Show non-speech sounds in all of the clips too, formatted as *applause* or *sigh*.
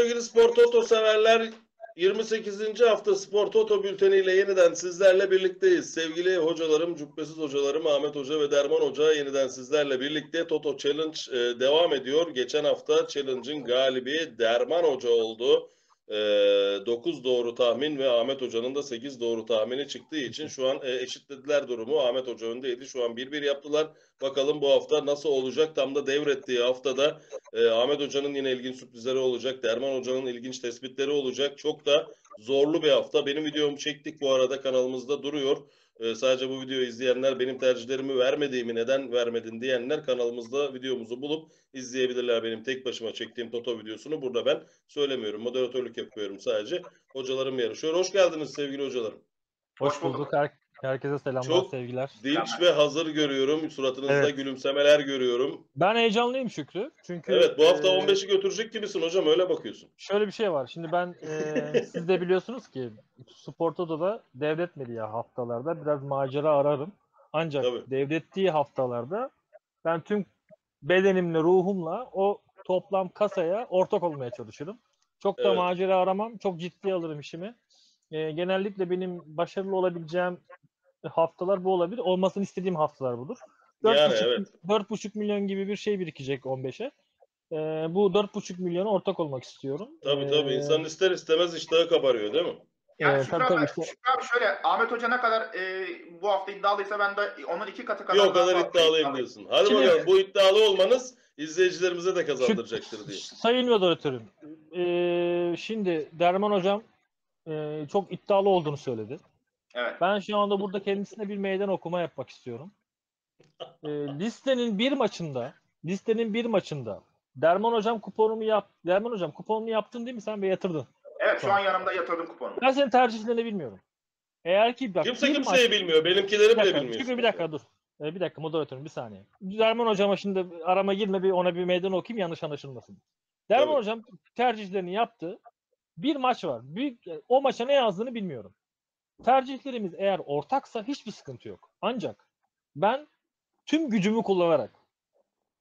sevgili Spor Toto severler. 28. hafta Spor Toto bülteniyle yeniden sizlerle birlikteyiz. Sevgili hocalarım, cübbesiz hocalarım Ahmet Hoca ve Derman Hoca yeniden sizlerle birlikte Toto Challenge e, devam ediyor. Geçen hafta Challenge'ın galibi Derman Hoca oldu. E, 9 doğru tahmin ve Ahmet Hoca'nın da 8 doğru tahmini çıktığı için şu an e, eşitlediler durumu. Ahmet Hoca öndeydi. Şu an 1-1 yaptılar. Bakalım bu hafta nasıl olacak? Tam da devrettiği haftada e, Ahmet Hoca'nın yine ilginç sürprizleri olacak. Derman Hoca'nın ilginç tespitleri olacak. Çok da zorlu bir hafta. Benim videomu çektik bu arada kanalımızda duruyor. E, sadece bu videoyu izleyenler benim tercihlerimi vermediğimi neden vermedin diyenler kanalımızda videomuzu bulup izleyebilirler. Benim tek başıma çektiğim Toto videosunu burada ben söylemiyorum. Moderatörlük yapıyorum sadece. Hocalarım yarışıyor. Hoş geldiniz sevgili hocalarım. Hoş bulduk. Her, herkese selamlar, Çok sevgiler. Dinç ve hazır görüyorum. Suratınızda Evet. gülümsemeler görüyorum. Ben heyecanlıyım Şükrü. Çünkü Evet bu hafta e, 15'i götürecek gibisin hocam öyle bakıyorsun. şöyle bir şey var. Şimdi ben e, *laughs* siz de biliyorsunuz ki Sporto'da da devretmediği haftalarda biraz macera ararım. Ancak Tabii. devrettiği haftalarda ben tüm bedenimle, ruhumla o toplam kasaya ortak olmaya çalışırım. Çok da Evet. macera aramam. Çok ciddiye alırım işimi. E, genellikle benim başarılı olabileceğim haftalar bu olabilir. Olmasını istediğim haftalar budur. Yani 4,5 evet. 4,5 milyon gibi bir şey birikecek 15'e. Ee, bu 4,5 milyona ortak olmak istiyorum. Tabii tabii Ee, insan ister istemez iştahı kabarıyor değil mi? Yani Evet, Şükrü, tabii, abi, tabii işte. Şükrü abi şöyle Ahmet Hoca ne kadar e, bu hafta iddialıysa ben de onun iki katı kadar daha kadar iddialıyım diyorsun. Hadi Şimdi- bakalım bu iddialı olmanız izleyicilerimize de kazandıracaktır diye. Sayın moderatörüm, ee, şimdi Derman Hocam ee, çok iddialı olduğunu söyledi. Evet. Ben şu anda burada kendisine bir meydan okuma yapmak istiyorum. Ee, listenin bir maçında, listenin bir maçında Derman Hocam kuponumu yap. Derman Hocam kuponumu yaptın değil mi sen ve yatırdın? Evet şu an yanımda yatırdım kuponumu. Ben senin tercihlerini bilmiyorum. Eğer ki bak Kimse kimseyi maç- bilmiyor. Benimkileri bile dakika, bilmiyorsun. Şükrü bir dakika dur. Ee, bir dakika moderatörüm bir saniye. Derman hocama şimdi arama girme bir ona bir meydan okuyayım yanlış anlaşılmasın. Derman Tabii. hocam tercihlerini yaptı. Bir maç var. Büyük, o maça ne yazdığını bilmiyorum. Tercihlerimiz eğer ortaksa hiçbir sıkıntı yok. Ancak ben tüm gücümü kullanarak,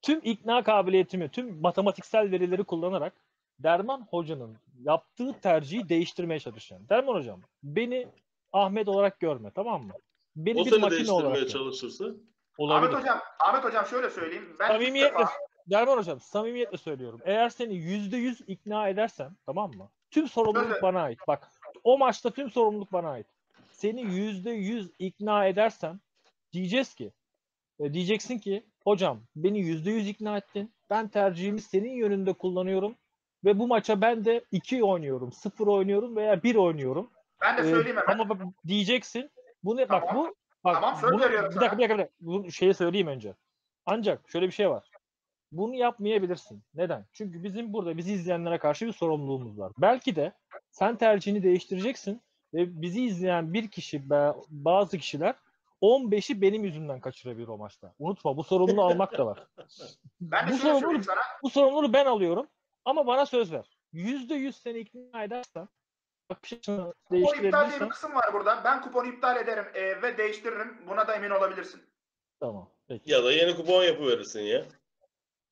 tüm ikna kabiliyetimi, tüm matematiksel verileri kullanarak Derman hocanın yaptığı tercihi değiştirmeye çalışacağım. Derman hocam beni Ahmet olarak görme tamam mı? Beni O bir seni makine olarak değiştirmeye gör. çalışırsa. Olabilir. Ahmet Hocam, Ahmet Hocam şöyle söyleyeyim. Ben Samimiyetle, defa, Derman hocam samimiyetle söylüyorum. Eğer seni yüzde yüz ikna edersem tamam mı? Tüm sorumluluk Söyle. bana ait. Bak o maçta tüm sorumluluk bana ait. Seni yüzde yüz ikna edersem diyeceğiz ki e, diyeceksin ki hocam beni yüzde yüz ikna ettin. Ben tercihimi senin yönünde kullanıyorum ve bu maça ben de 2 oynuyorum, 0 oynuyorum veya 1 oynuyorum. ben de Ee, söyleyeyim hemen. Ama bak diyeceksin. Bu ne bak Tamam. bu bak Tamam, söz bunu- veriyorum bir dakika, bir dakika bir dakika. Bu şeyi söyleyeyim önce. Ancak şöyle bir şey var. Bunu yapmayabilirsin. Neden? Çünkü bizim burada bizi izleyenlere karşı bir sorumluluğumuz var. Belki de sen tercihini değiştireceksin ve bizi izleyen bir kişi bazı kişiler 15'i benim yüzümden kaçırabilir o maçta. Unutma bu sorumluluğu almak da var. *laughs* Ben de bu sorumluluğu sana. bu sorumluluğu ben alıyorum ama bana söz ver. Yüzde yüz seni ikna edersen bakış açını Kupon iptal diye değiştirebilirsen bir kısım var burada. Ben kuponu iptal ederim e, ve değiştiririm. Buna da emin olabilirsin. tamam. Peki. Ya da yeni kupon yapıverirsin ya.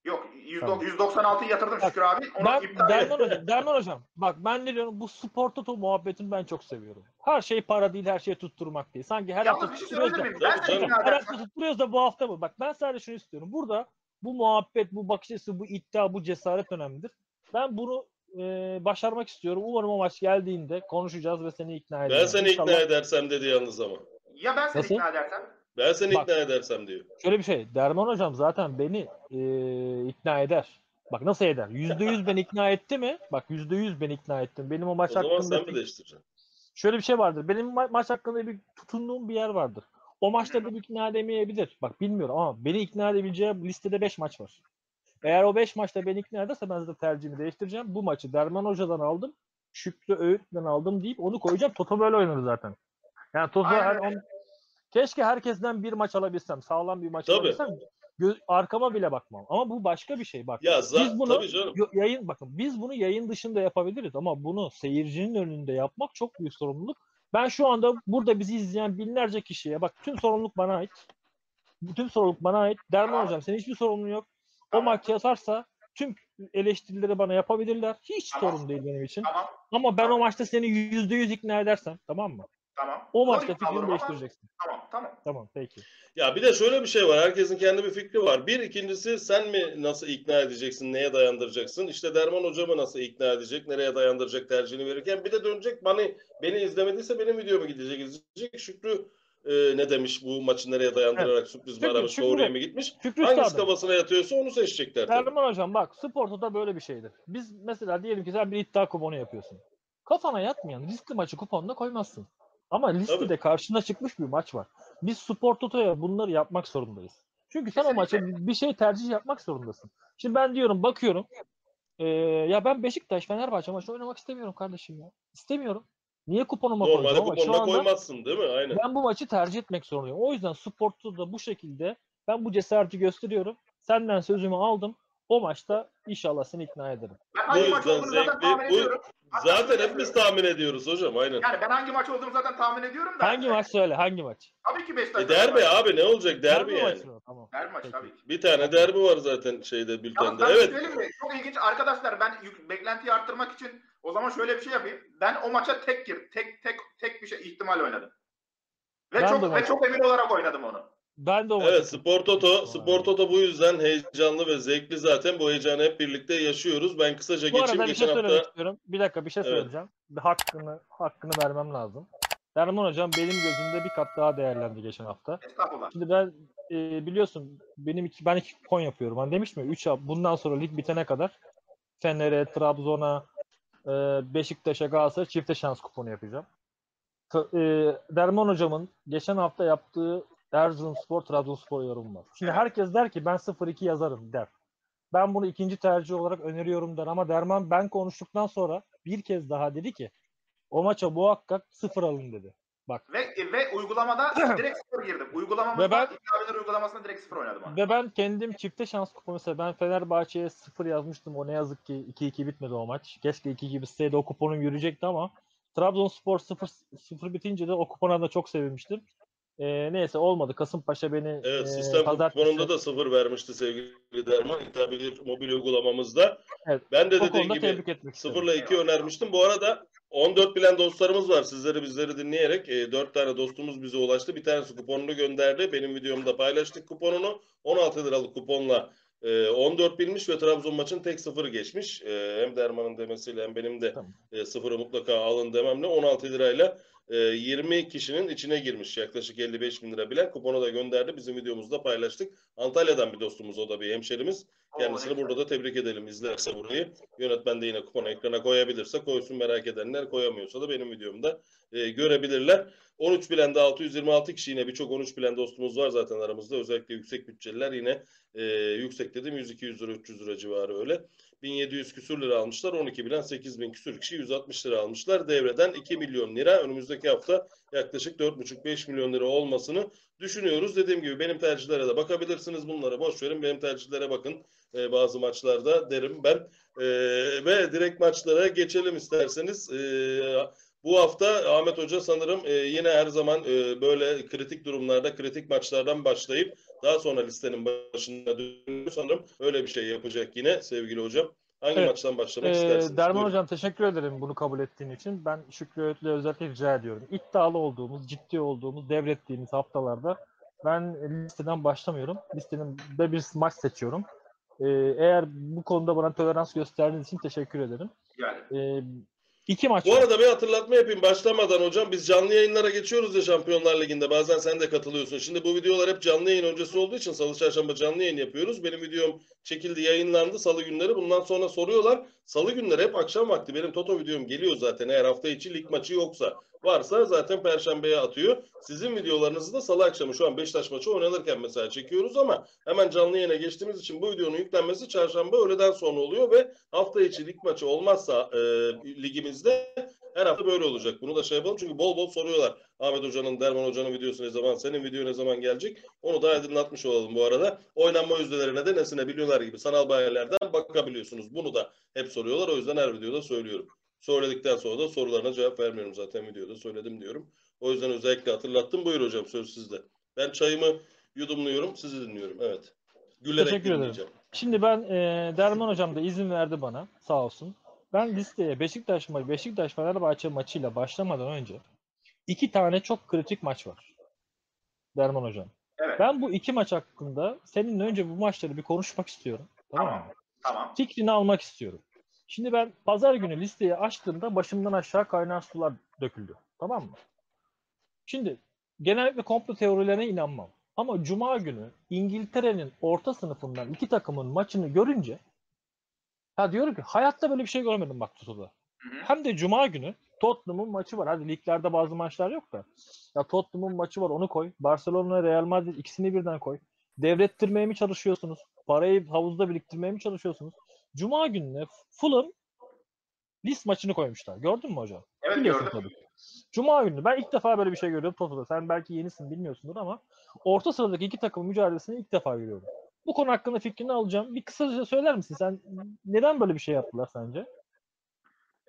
Yok 100, Tamam. 196'yı yatırdım Şükrü abi. Onu Ben, iptal Derman hocam, Derman hocam. Bak ben ne diyorum? Bu spor toto muhabbetini ben çok seviyorum. Her şey para değil, her şey tutturmak değil. Sanki her hafta Yalnız bir şey tutturuyoruz da? Ben her hafta tutturuyoruz da bu hafta mı? Bak ben sadece şunu istiyorum. Burada bu muhabbet, bu bakış açısı, bu iddia, bu cesaret önemlidir. Ben bunu e, başarmak istiyorum. Umarım o maç geldiğinde konuşacağız ve seni ikna edeceğim. Ben seni İnşallah. ikna edersem dedi yalnız ama. Ya ben seni Nasıl? ikna edersem? Ben seni Bak, ikna edersem diyor. Şöyle bir şey. Derman hocam zaten beni e, ikna eder. Bak nasıl eder? %100 beni ikna etti mi? Bak %100 beni ikna ettim. Benim o maç o hakkında... O zaman sen mi? Şöyle bir şey vardır. Benim ma- maç hakkında bir tutunduğum bir yer vardır. O maçta beni ikna edemeyebilir. Bak bilmiyorum ama beni ikna edebileceği listede 5 maç var. Eğer o 5 maçta beni ikna ederse ben zaten tercihimi değiştireceğim. Bu maçı Derman Hoca'dan aldım. Şükrü Öğüt'ten aldım deyip onu koyacağım. Toto böyle oynadı zaten. Yani Toto her Keşke herkesten bir maç alabilsem. Sağlam bir maç Tabii. alabilsem. Gö- arkama bile bakmam. Ama bu başka bir şey. Bak. Ya biz bunu tabii canım. yayın bakın biz bunu yayın dışında yapabiliriz ama bunu seyircinin önünde yapmak çok büyük sorumluluk. Ben şu anda burada bizi izleyen binlerce kişiye bak tüm sorumluluk bana ait. Bütün sorumluluk bana ait. Derman hocam senin hiçbir sorumluluğun yok. O maç yatarsa tüm eleştirileri bana yapabilirler. Hiç Tamam. sorun değil benim için. Tamam. Ama ben o maçta seni yüzde yüz ikna edersem tamam mı? Tamam. O maçta fikrini değiştireceksin. Tamam. Tamam. Tamam peki. Ya bir de şöyle bir şey var. Herkesin kendi bir fikri var. Bir ikincisi sen mi nasıl ikna edeceksin, neye dayandıracaksın? İşte Derman Hoca mı nasıl ikna edecek, nereye dayandıracak tercihini verirken bir de dönecek bana beni izlemediyse benim videomu gidecek izleyecek. Şükrü e, ne demiş bu maçı nereye dayandırarak sürpriz mi aramış, doğruya mı gitmiş? Şükrü Hangisi kafasına yatıyorsa onu seçecekler. tabii. Erman hocam bak sporda da böyle bir şeydir. Biz mesela diyelim ki sen bir iddia kuponu yapıyorsun. Kafana yatmayan riskli maçı kuponuna koymazsın. Ama listede Tabii. karşına çıkmış bir maç var. Biz spor totoya bunları yapmak zorundayız. Çünkü sen o maça bir şey tercih yapmak zorundasın. Şimdi ben diyorum bakıyorum. eee, ya ben Beşiktaş Fenerbahçe maçı oynamak istemiyorum kardeşim ya. İstemiyorum. Niye kuponuma Normalde ama şu kuponuna anda koymazsın değil mi? Aynen. ben bu maçı tercih etmek zorundayım. O yüzden sportta da bu şekilde ben bu cesareti gösteriyorum. Senden sözümü aldım. O maçta inşallah seni ikna ederim. Bu hangi maç olduğunu zaten tahmin Bu, ediyorum. Hatta zaten hepimiz tahmin ediyoruz hocam. Aynen. Yani ben hangi maç olduğunu zaten tahmin ediyorum da. Hangi maç söyle? Hangi maç? Tabii ki Beşiktaş. E derbi abi ne olacak derbi yani. maçı? Tamam. Derbi maç tabii ki. Bir tane derbi var zaten şeyde bültende. ben Evet. mi? Çok ilginç arkadaşlar ben yük- beklentiyi arttırmak için o zaman şöyle bir şey yapayım. Ben o maça tek gir, tek tek tek bir şey ihtimal oynadım. Ve Ben çok ve maç- çok emin olarak oynadım onu. Ben de o. Evet Spor Toto. Spor Toto bu yüzden heyecanlı ve zevkli zaten. Bu heyecanı hep birlikte yaşıyoruz. Ben kısaca Bu geçeyim. arada bir Geçen şey söylemek hafta istiyorum. Bir dakika bir şey Evet. söyleyeceğim. Bir hakkını hakkını vermem lazım. Derman hocam benim gözümde bir kat daha değerlendi geçen hafta. Estağfurullah. Şimdi ben e, biliyorsun benim iki, ben iki kupon yapıyorum. Hani demiş mi? 3 bundan sonra lig bitene kadar Fener'e, Trabzon'a, e, Beşiktaş'a, Galatasaray'a çifte şans kuponu yapacağım. T- e, Derman hocamın geçen hafta yaptığı Erzurumspor, Trabzonspor yorumu var. Şimdi herkes der ki ben 0-2 yazarım der. Ben bunu ikinci tercih olarak öneriyorum der ama Derman ben konuştuktan sonra bir kez daha dedi ki o maça muhakkak sıfır alın dedi. Bak Ve ve uygulamada *clears throat* direkt sıfır girdim. Uygulamamızda Ve ben- uygulamasında direkt sıfır oynadım. abi. Ve ben kendim çifte şans kuponu mesela ben Fenerbahçe'ye 0 yazmıştım. O ne yazık ki 2-2 bitmedi o maç. Keşke 2-2 bitseydi o kuponum yürüyecekti ama Trabzonspor 0 0 bitince de o kupona da çok sevinmiştim. Ee, neyse olmadı. Kasımpaşa beni evet e, sistem pazartesi- kuponunda da sıfır vermişti sevgili Derman. Bir mobil uygulamamızda. Evet, Ben de dediğim gibi. Sıfırla 2 önermiştim. Bu arada 14 bilen dostlarımız var. Sizleri bizleri dinleyerek. E, 4 tane dostumuz bize ulaştı. Bir tanesi kuponunu gönderdi. Benim videomda paylaştık kuponunu. 16 liralık kuponla e, 14 bilmiş ve Trabzon maçın tek sıfırı geçmiş. E, hem Derman'ın demesiyle hem benim de Tamam. e, sıfırı mutlaka alın dememle 16 lirayla e, 20 kişinin içine girmiş. Yaklaşık 55 bin lira bilen kuponu da gönderdi. Bizim videomuzda paylaştık. Antalya'dan bir dostumuz o da bir hemşerimiz. Kendisini burada da tebrik edelim izlerse burayı. Yönetmen de yine kuponu ekrana koyabilirse koysun merak edenler koyamıyorsa da benim videomda e, görebilirler. 13 bilende 626 kişi yine birçok 13 bilen dostumuz var zaten aramızda. Özellikle yüksek bütçeliler yine e, yüksek dedim 100-200 lira 300 lira civarı öyle. 1700 küsür lira almışlar. 12 bilen 8000 küsür kişi 160 lira almışlar. Devreden 2 milyon lira önümüzdeki hafta yaklaşık 4,5-5 milyon lira olmasını düşünüyoruz. Dediğim gibi benim tercihlere de bakabilirsiniz. Bunları boş verin. Benim tercihlere bakın. Ee, bazı maçlarda derim ben. Ee, ve direkt maçlara geçelim isterseniz. Ee, bu hafta Ahmet Hoca sanırım e, yine her zaman e, böyle kritik durumlarda, kritik maçlardan başlayıp daha sonra listenin başına dönüyor sanırım. Öyle bir şey yapacak yine sevgili hocam. Hangi Evet. maçtan başlamak Ee, istersiniz? Derman Buyurun. Hocam teşekkür ederim bunu kabul ettiğin için. Ben Şükrü Öğütlü'ye özellikle rica ediyorum. İddialı olduğumuz, ciddi olduğumuz, devrettiğimiz haftalarda ben listeden başlamıyorum. Listenin de bir maç seçiyorum. Ee, eğer bu konuda bana tolerans gösterdiğiniz için teşekkür ederim. Yani. Ee, iki maç Bu var. arada bir hatırlatma yapayım başlamadan hocam. Biz canlı yayınlara geçiyoruz ya Şampiyonlar Ligi'nde. Bazen sen de katılıyorsun. Şimdi bu videolar hep canlı yayın öncesi olduğu için salı çarşamba canlı yayın yapıyoruz. Benim videom çekildi, yayınlandı salı günleri. Bundan sonra soruyorlar. Salı günleri hep akşam vakti benim Toto videom geliyor zaten. Eğer hafta içi lig maçı yoksa. Varsa zaten perşembeye atıyor. Sizin videolarınızı da salı akşamı şu an Beşiktaş maçı oynanırken mesela çekiyoruz ama hemen canlı yayına geçtiğimiz için bu videonun yüklenmesi çarşamba öğleden sonra oluyor ve hafta içi lig maçı olmazsa e, ligimizde her hafta böyle olacak. Bunu da şey yapalım çünkü bol bol soruyorlar. Ahmet Hoca'nın, Derman Hoca'nın videosu ne zaman, senin video ne zaman gelecek? Onu da aydınlatmış olalım bu arada. Oynanma yüzdelerine de nesine milyoner gibi sanal bayilerden bakabiliyorsunuz. Bunu da hep soruyorlar. O yüzden her videoda söylüyorum. Söyledikten sonra da sorularına cevap vermiyorum zaten videoda söyledim diyorum. O yüzden özellikle hatırlattım. Buyur hocam söz sizde. Ben çayımı yudumluyorum, sizi dinliyorum. Evet. Gülerek Teşekkür ederim. Şimdi ben e, Derman hocam da izin verdi bana sağ olsun. Ben listeye Beşiktaş maçı, Beşiktaş Fenerbahçe maçıyla başlamadan önce iki tane çok kritik maç var. Derman hocam. Evet. Ben bu iki maç hakkında seninle önce bu maçları bir konuşmak istiyorum. Tamam mı? Tamam. Tamam. Fikrini almak istiyorum. Şimdi ben pazar günü listeyi açtığımda başımdan aşağı kaynar sular döküldü. Tamam mı? Şimdi genellikle komplo teorilerine inanmam. Ama Cuma günü İngiltere'nin orta sınıfından iki takımın maçını görünce ha diyorum ki hayatta böyle bir şey görmedim bak hı. Hem de Cuma günü Tottenham'ın maçı var. Hadi liglerde bazı maçlar yok da. Ya Tottenham'ın maçı var onu koy. Barcelona, Real Madrid ikisini birden koy. Devrettirmeye mi çalışıyorsunuz? Parayı havuzda biriktirmeye mi çalışıyorsunuz? Cuma gününe Fulham Lis maçını koymuşlar. Gördün mü hocam? Evet Biliyorsun gördüm. tabii. Cuma günü ben ilk defa böyle bir şey görüyorum Toto'da. Sen belki yenisin bilmiyorsundur ama orta sıradaki iki takımın mücadelesini ilk defa görüyorum. Bu konu hakkında fikrini alacağım. Bir kısaca söyler misin? Sen neden böyle bir şey yaptılar sence?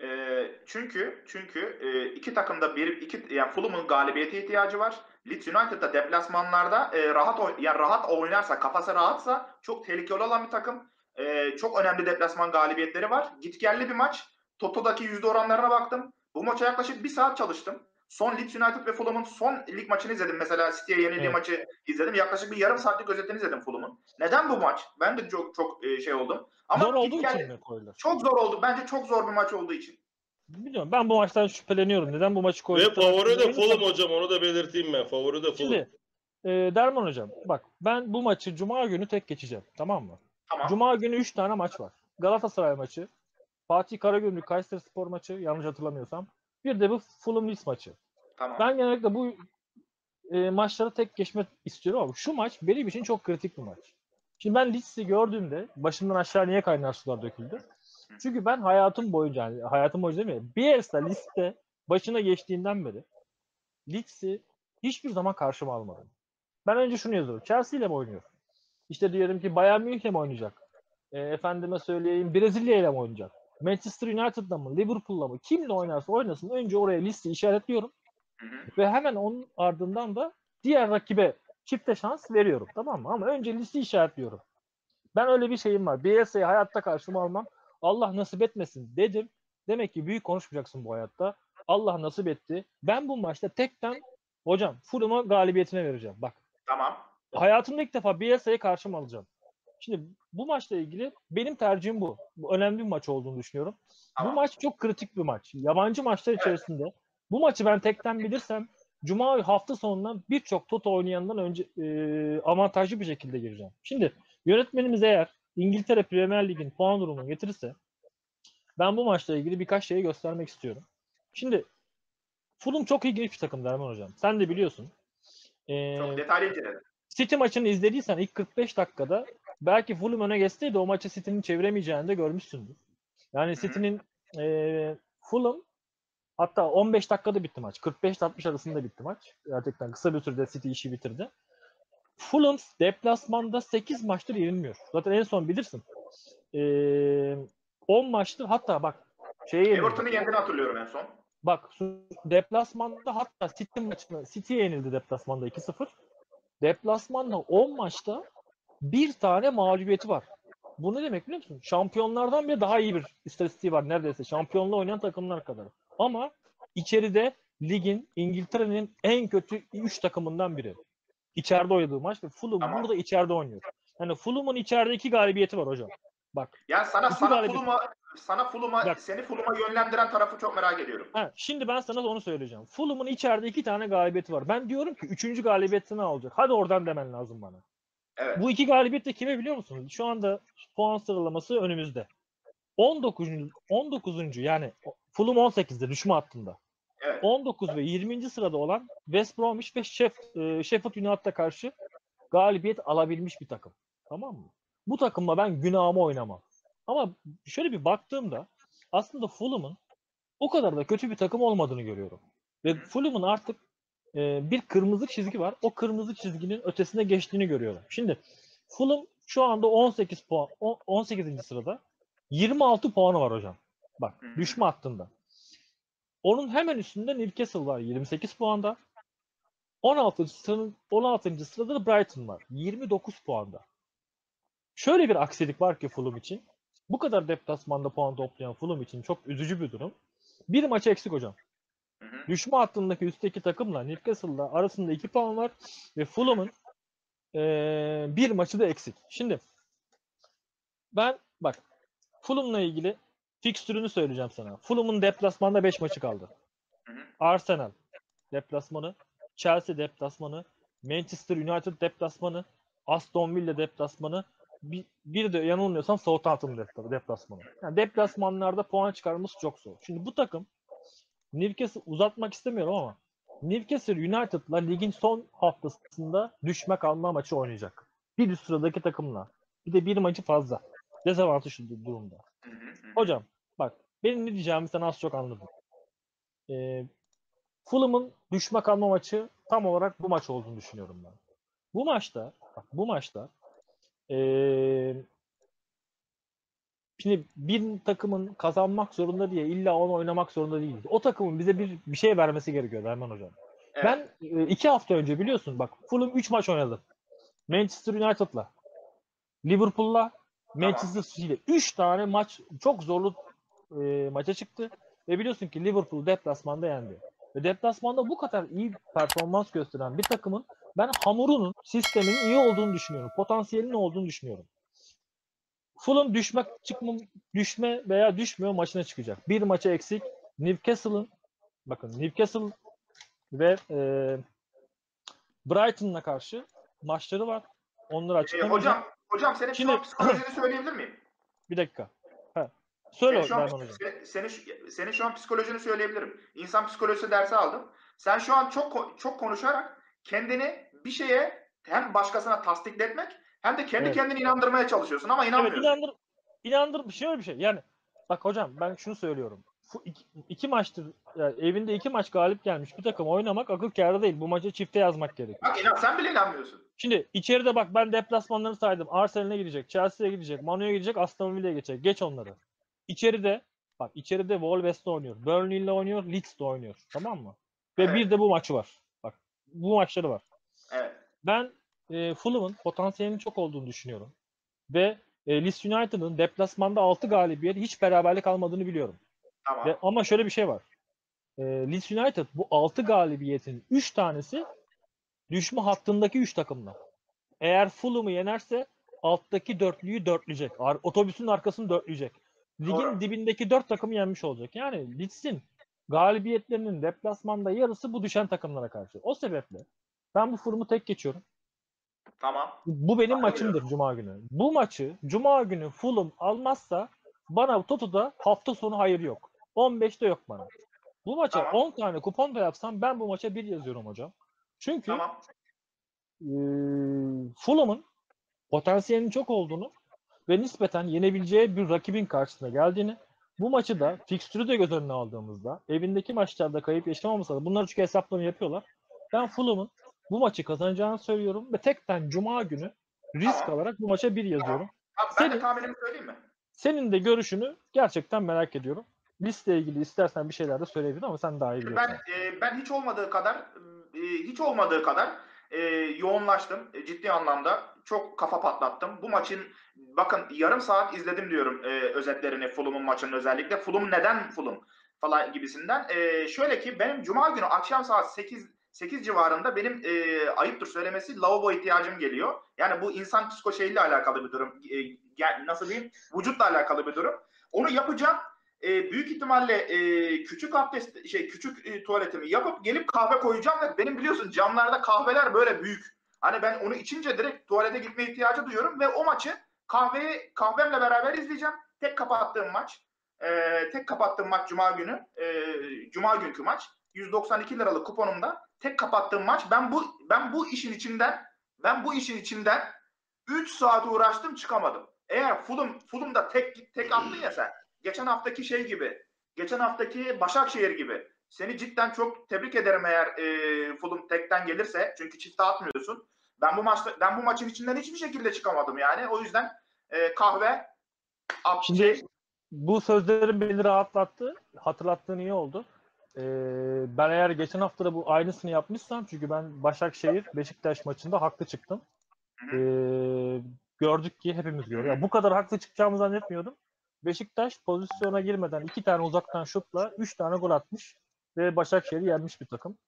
Ee, çünkü çünkü e, iki takımda bir iki yani Fulham'ın galibiyete ihtiyacı var. Leeds United'da deplasmanlarda e, rahat oy- yani rahat oynarsa, kafası rahatsa çok tehlikeli olan bir takım. E, çok önemli deplasman galibiyetleri var. Gitgelli bir maç. Toto'daki yüzde oranlarına baktım. Bu maça yaklaşık bir saat çalıştım. Son Leeds United ve Fulham'ın son lig maçını izledim. Mesela City'ye yenildiği Evet. maçı izledim. Yaklaşık bir yarım saatlik özetini izledim Fulham'ın. Neden bu maç? Ben de çok çok e, şey oldum. Ama Zor olduğu için mi koydular? Çok zor oldu. Bence çok zor bir maç olduğu için. Bilmiyorum. Ben bu maçtan şüpheleniyorum. Neden bu maçı Ve koydukları favori de Fulham hocam onu da belirteyim ben. Favori de Fulham. Şimdi e, Derman hocam bak ben bu maçı Cuma günü tek geçeceğim. Tamam mı? Tamam. Cuma günü 3 tane maç var. Galatasaray maçı, Fatih Karagümrük Kayseri Spor maçı yanlış hatırlamıyorsam. Bir de bu Fulham Leeds maçı. Tamam. Ben genellikle bu e, maçları tek geçmek istiyorum ama şu maç benim için çok kritik bir maç. Şimdi ben Leeds'i gördüğümde başımdan aşağı niye kaynar sular döküldü? Çünkü ben hayatım boyunca, yani hayatım boyunca değil mi? Bielsa liste başına geçtiğinden beri Leeds'i hiçbir zaman karşıma almadım. Ben önce şunu yazıyorum. Chelsea ile mi oynuyor? İşte diyelim ki Bayern Münih'le mi oynayacak? E, efendime söyleyeyim Brezilya ile mi oynayacak? Manchester United'la mı? Liverpool'la mı? Kimle oynarsa oynasın önce oraya listeyi işaretliyorum. Ve hemen onun ardından da diğer rakibe çifte şans veriyorum. Tamam mı? Ama önce listeyi işaretliyorum. Ben öyle bir şeyim var. BS'yi hayatta karşıma almam. Allah nasip etmesin dedim. Demek ki büyük konuşmayacaksın bu hayatta. Allah nasip etti. Ben bu maçta tekten hocam Fulham'a galibiyetine vereceğim. Bak Tamam. hayatımda ilk defa BS'ye karşıma alacağım. Şimdi bu maçla ilgili benim tercihim bu. Bu önemli bir maç olduğunu düşünüyorum. Tamam. Bu maç çok kritik bir maç. Yabancı maçlar içerisinde bu maçı ben tekten bilirsem Cuma hafta sonundan birçok Toto oynayandan önce e, avantajlı bir şekilde gireceğim. Şimdi yönetmenimiz eğer İngiltere Premier Lig'in puan durumunu getirirse ben bu maçla ilgili birkaç şeyi göstermek istiyorum. Şimdi Fulham çok ilginç bir takım Derman Hocam. Sen de biliyorsun. Ee, Çok detaylı inceledim. City maçını izlediysen ilk 45 dakikada belki Fulham öne geçseydi o maçı City'nin çeviremeyeceğini de görmüşsündür. Yani. City'nin eee Fulham hatta 15 dakikada bitti maç. 45-60 arasında bitti maç. Gerçekten kısa bir sürede City işi bitirdi. Fulham deplasmanda 8 maçtır yenilmiyor. Zaten en son bilirsin. Eee 10 maçtır hatta bak yenildi. Everton'u yendiğini hatırlıyorum en son. Bak deplasmanda hatta City maçında City'ye yenildi deplasmanda 2-0. Deplasmanda 10 maçta bir tane mağlubiyeti var. Bu ne demek biliyor musun? Şampiyonlardan bile daha iyi bir istatistiği var neredeyse. Şampiyonluğa oynayan takımlar kadar. Ama içeride ligin İngiltere'nin en kötü 3 takımından biri. İçeride oynadığı maç ve Fulham Tamam. burada içeride oynuyor. Yani Fulham'ın içeride iki galibiyeti var hocam. Bak Yani sana sana. Fulham'a sana Fulham'a Bak. seni Fulham'a yönlendiren tarafı çok merak ediyorum. Ha, şimdi ben sana onu söyleyeceğim. Fulham'ın içeride iki tane galibiyeti var. Ben diyorum ki üçüncü galibiyeti ne olacak? Hadi oradan demen lazım bana. Evet. Bu iki galibiyet de kime biliyor musunuz? Şu anda puan sıralaması önümüzde. 19. 19. yani Fulham 18'de düşme hattında. Evet. 19 ve 20. sırada olan West Bromwich ve Sheff, e, Sheffield United'a karşı galibiyet alabilmiş bir takım. Tamam mı? Bu takımla ben günahımı oynamam. Ama şöyle bir baktığımda aslında Fulham'ın o kadar da kötü bir takım olmadığını görüyorum. Ve Fulham'ın artık e, bir kırmızı çizgi var. O kırmızı çizginin ötesine geçtiğini görüyorum. Şimdi Fulham şu anda 18 puan, on- 18. sırada. 26 puanı var hocam. Bak hı. düşme hattında. Onun hemen üstünde Newcastle var 28 puanda. 16. sıranın 16. sırada da Brighton var 29 puanda. şöyle bir aksilik var ki Fulham için. Bu kadar deplasmanda puan toplayan Fulham için çok üzücü bir durum. Bir maç eksik hocam. Düşme hattındaki üstteki takımla Newcastle'la arasında 2 puan var ve Fulham'ın eee, bir maçı da eksik. Şimdi ben bak Fulham'la ilgili fikstürünü söyleyeceğim sana. Fulham'ın deplasmanda 5 maçı kaldı. Arsenal deplasmanı, Chelsea deplasmanı, Manchester United deplasmanı, Aston Villa deplasmanı, bir, bir de yanılmıyorsam Southampton depla- deplasmanı. Yani deplasmanlarda puan çıkarması çok zor. Şimdi bu takım Newcastle uzatmak istemiyorum ama Newcastle United'la ligin son haftasında düşme kalma maçı oynayacak. Bir üst sıradaki takımla. Bir de bir maçı fazla. Dezavantajlı durumda. Hocam bak benim ne diyeceğimi sen az çok anladın. Ee, Fulham'ın düşme kalma maçı tam olarak bu maç olduğunu düşünüyorum ben. Bu maçta bak bu maçta ee, şimdi bir takımın kazanmak zorunda diye illa onu oynamak zorunda değiliz. O takımın bize bir bir şey vermesi gerekiyor Erman hocam. Evet. Ben e, iki hafta önce biliyorsun bak Fulham 3 maç oynadı. Manchester United'la, Liverpool'la, Manchester City'yle 3 tane maç çok zorlu e, maça çıktı. Ve biliyorsun ki Liverpool deplasmanda yendi. Ve deplasmanda bu kadar iyi performans gösteren bir takımın ben hamurunun, sisteminin iyi olduğunu düşünüyorum. Potansiyelinin olduğunu düşünüyorum. Fulham düşmek çıkma, düşme veya düşmüyor maçına çıkacak. Bir maça eksik. Newcastle'ın bakın Newcastle ve e, Brighton'la karşı maçları var. Onları Ee, açıklamayacağım. hocam, hocam senin Şimdi- şu an psikolojini söyleyebilir miyim? Bir dakika. Ha. Söyle Senin şu, an, senin, şu- senin şu an psikolojini söyleyebilirim. İnsan psikolojisi dersi aldım. Sen şu an çok çok konuşarak kendini bir şeye hem başkasına tasdikletmek hem de kendi Evet. kendini inandırmaya çalışıyorsun ama Evet inanmıyorsun. inandır inandır şöyle bir şey. Yani bak hocam ben şunu söylüyorum. İki, iki maçtır yani evinde iki maç galip gelmiş bir takım oynamak akıl kârı değil. Bu maçı çifte yazmak gerekiyor. Bak inan sen bile inanmıyorsun. Şimdi içeride bak ben deplasmanlarını saydım. Arsenal'e gidecek, Chelsea'ye gidecek, Manu'ya gidecek, Aston Villa'ya geçecek. Geç onları. İçeride bak içeride Wolves'te oynuyor. Burnley'le oynuyor, Leeds'te oynuyor. Tamam mı? Ve Evet. bir de bu maçı var. Bak bu maçları var. Evet. Ben e, Fulham'ın potansiyelinin çok olduğunu düşünüyorum. Ve e, Leeds United'ın deplasmanda 6 galibiyet hiç beraberlik almadığını biliyorum. Tamam. Ve, ama şöyle bir şey var. E, Leeds United bu 6 galibiyetin 3 tanesi düşme hattındaki 3 takımla. Eğer Fulham'ı yenerse alttaki dörtlüyü dörtleyecek. Ar- otobüsün arkasını dörtleyecek. Ligin Doğru. dibindeki 4 takımı yenmiş olacak. Yani Leeds'in galibiyetlerinin deplasmanda yarısı bu düşen takımlara karşı. O sebeple ben bu Fulham'ı tek geçiyorum. Tamam. Bu benim Aynen maçımdır Cuma günü. Bu maçı Cuma günü Fulham almazsa bana Toto'da hafta sonu hayır yok. 15'te yok bana. Bu maça Tamam. 10 tane kupon da yapsam ben bu maça 1 yazıyorum hocam. Çünkü Tamam. eee, Fulham'ın potansiyelinin çok olduğunu ve nispeten yenebileceği bir rakibin karşısına geldiğini bu maçı da fikstürü de göz önüne aldığımızda evindeki maçlarda kayıp yaşamamasa da bunları çünkü hesaplama yapıyorlar. Ben Fulham'ın bu maçı kazanacağını söylüyorum ve tekten Cuma günü risk alarak bu maça bir yazıyorum. Abi ben de Senin- tahminimi söyleyeyim mi? Senin de görüşünü gerçekten merak ediyorum. Liste ilgili istersen bir şeyler de söyleyebilirsin ama sen daha iyi biliyorsun. Ben e, ben hiç olmadığı kadar e, hiç olmadığı kadar e, yoğunlaştım e, ciddi anlamda. Çok kafa patlattım. Bu maçın bakın yarım saat izledim diyorum e, özetlerini Fulham'ın maçının özellikle. Fulham neden Fulham falan gibisinden. E, şöyle ki benim cuma günü akşam saat 8 8 civarında benim e, ayıptır söylemesi lavabo ihtiyacım geliyor. Yani bu insan psikoşeyle alakalı bir durum. E, nasıl diyeyim? Vücutla alakalı bir durum. Onu yapacağım e, büyük ihtimalle e, küçük abdest şey küçük e, tuvaletimi yapıp gelip kahve koyacağım ve benim biliyorsun camlarda kahveler böyle büyük. Hani ben onu içince direkt tuvalete gitme ihtiyacı duyuyorum ve o maçı kahveyi kahvemle beraber izleyeceğim. Tek kapattığım maç. E, tek kapattığım maç cuma günü. E, cuma günkü maç. 192 liralık kuponumda tek kapattığım maç. Ben bu ben bu işin içinden ben bu işin içinden 3 saat uğraştım çıkamadım. Eğer Fulham Fulham'da tek tek attın ya sen geçen haftaki şey gibi, geçen haftaki Başakşehir gibi. Seni cidden çok tebrik ederim eğer e, Fulham tekten gelirse. Çünkü çifte atmıyorsun. Ben bu maçta ben bu maçın içinden hiçbir şekilde çıkamadım yani. O yüzden e, kahve Şimdi şey, bu sözlerin beni rahatlattı. Hatırlattığın iyi oldu. Ee, ben eğer geçen hafta da bu aynısını yapmışsam çünkü ben Başakşehir Beşiktaş maçında haklı çıktım. Ee, gördük ki hepimiz gördük. Yani bu kadar haklı çıkacağımı zannetmiyordum. Beşiktaş pozisyona girmeden iki tane uzaktan şutla üç tane gol atmış ve Başakşehir'i yenmiş bir takım.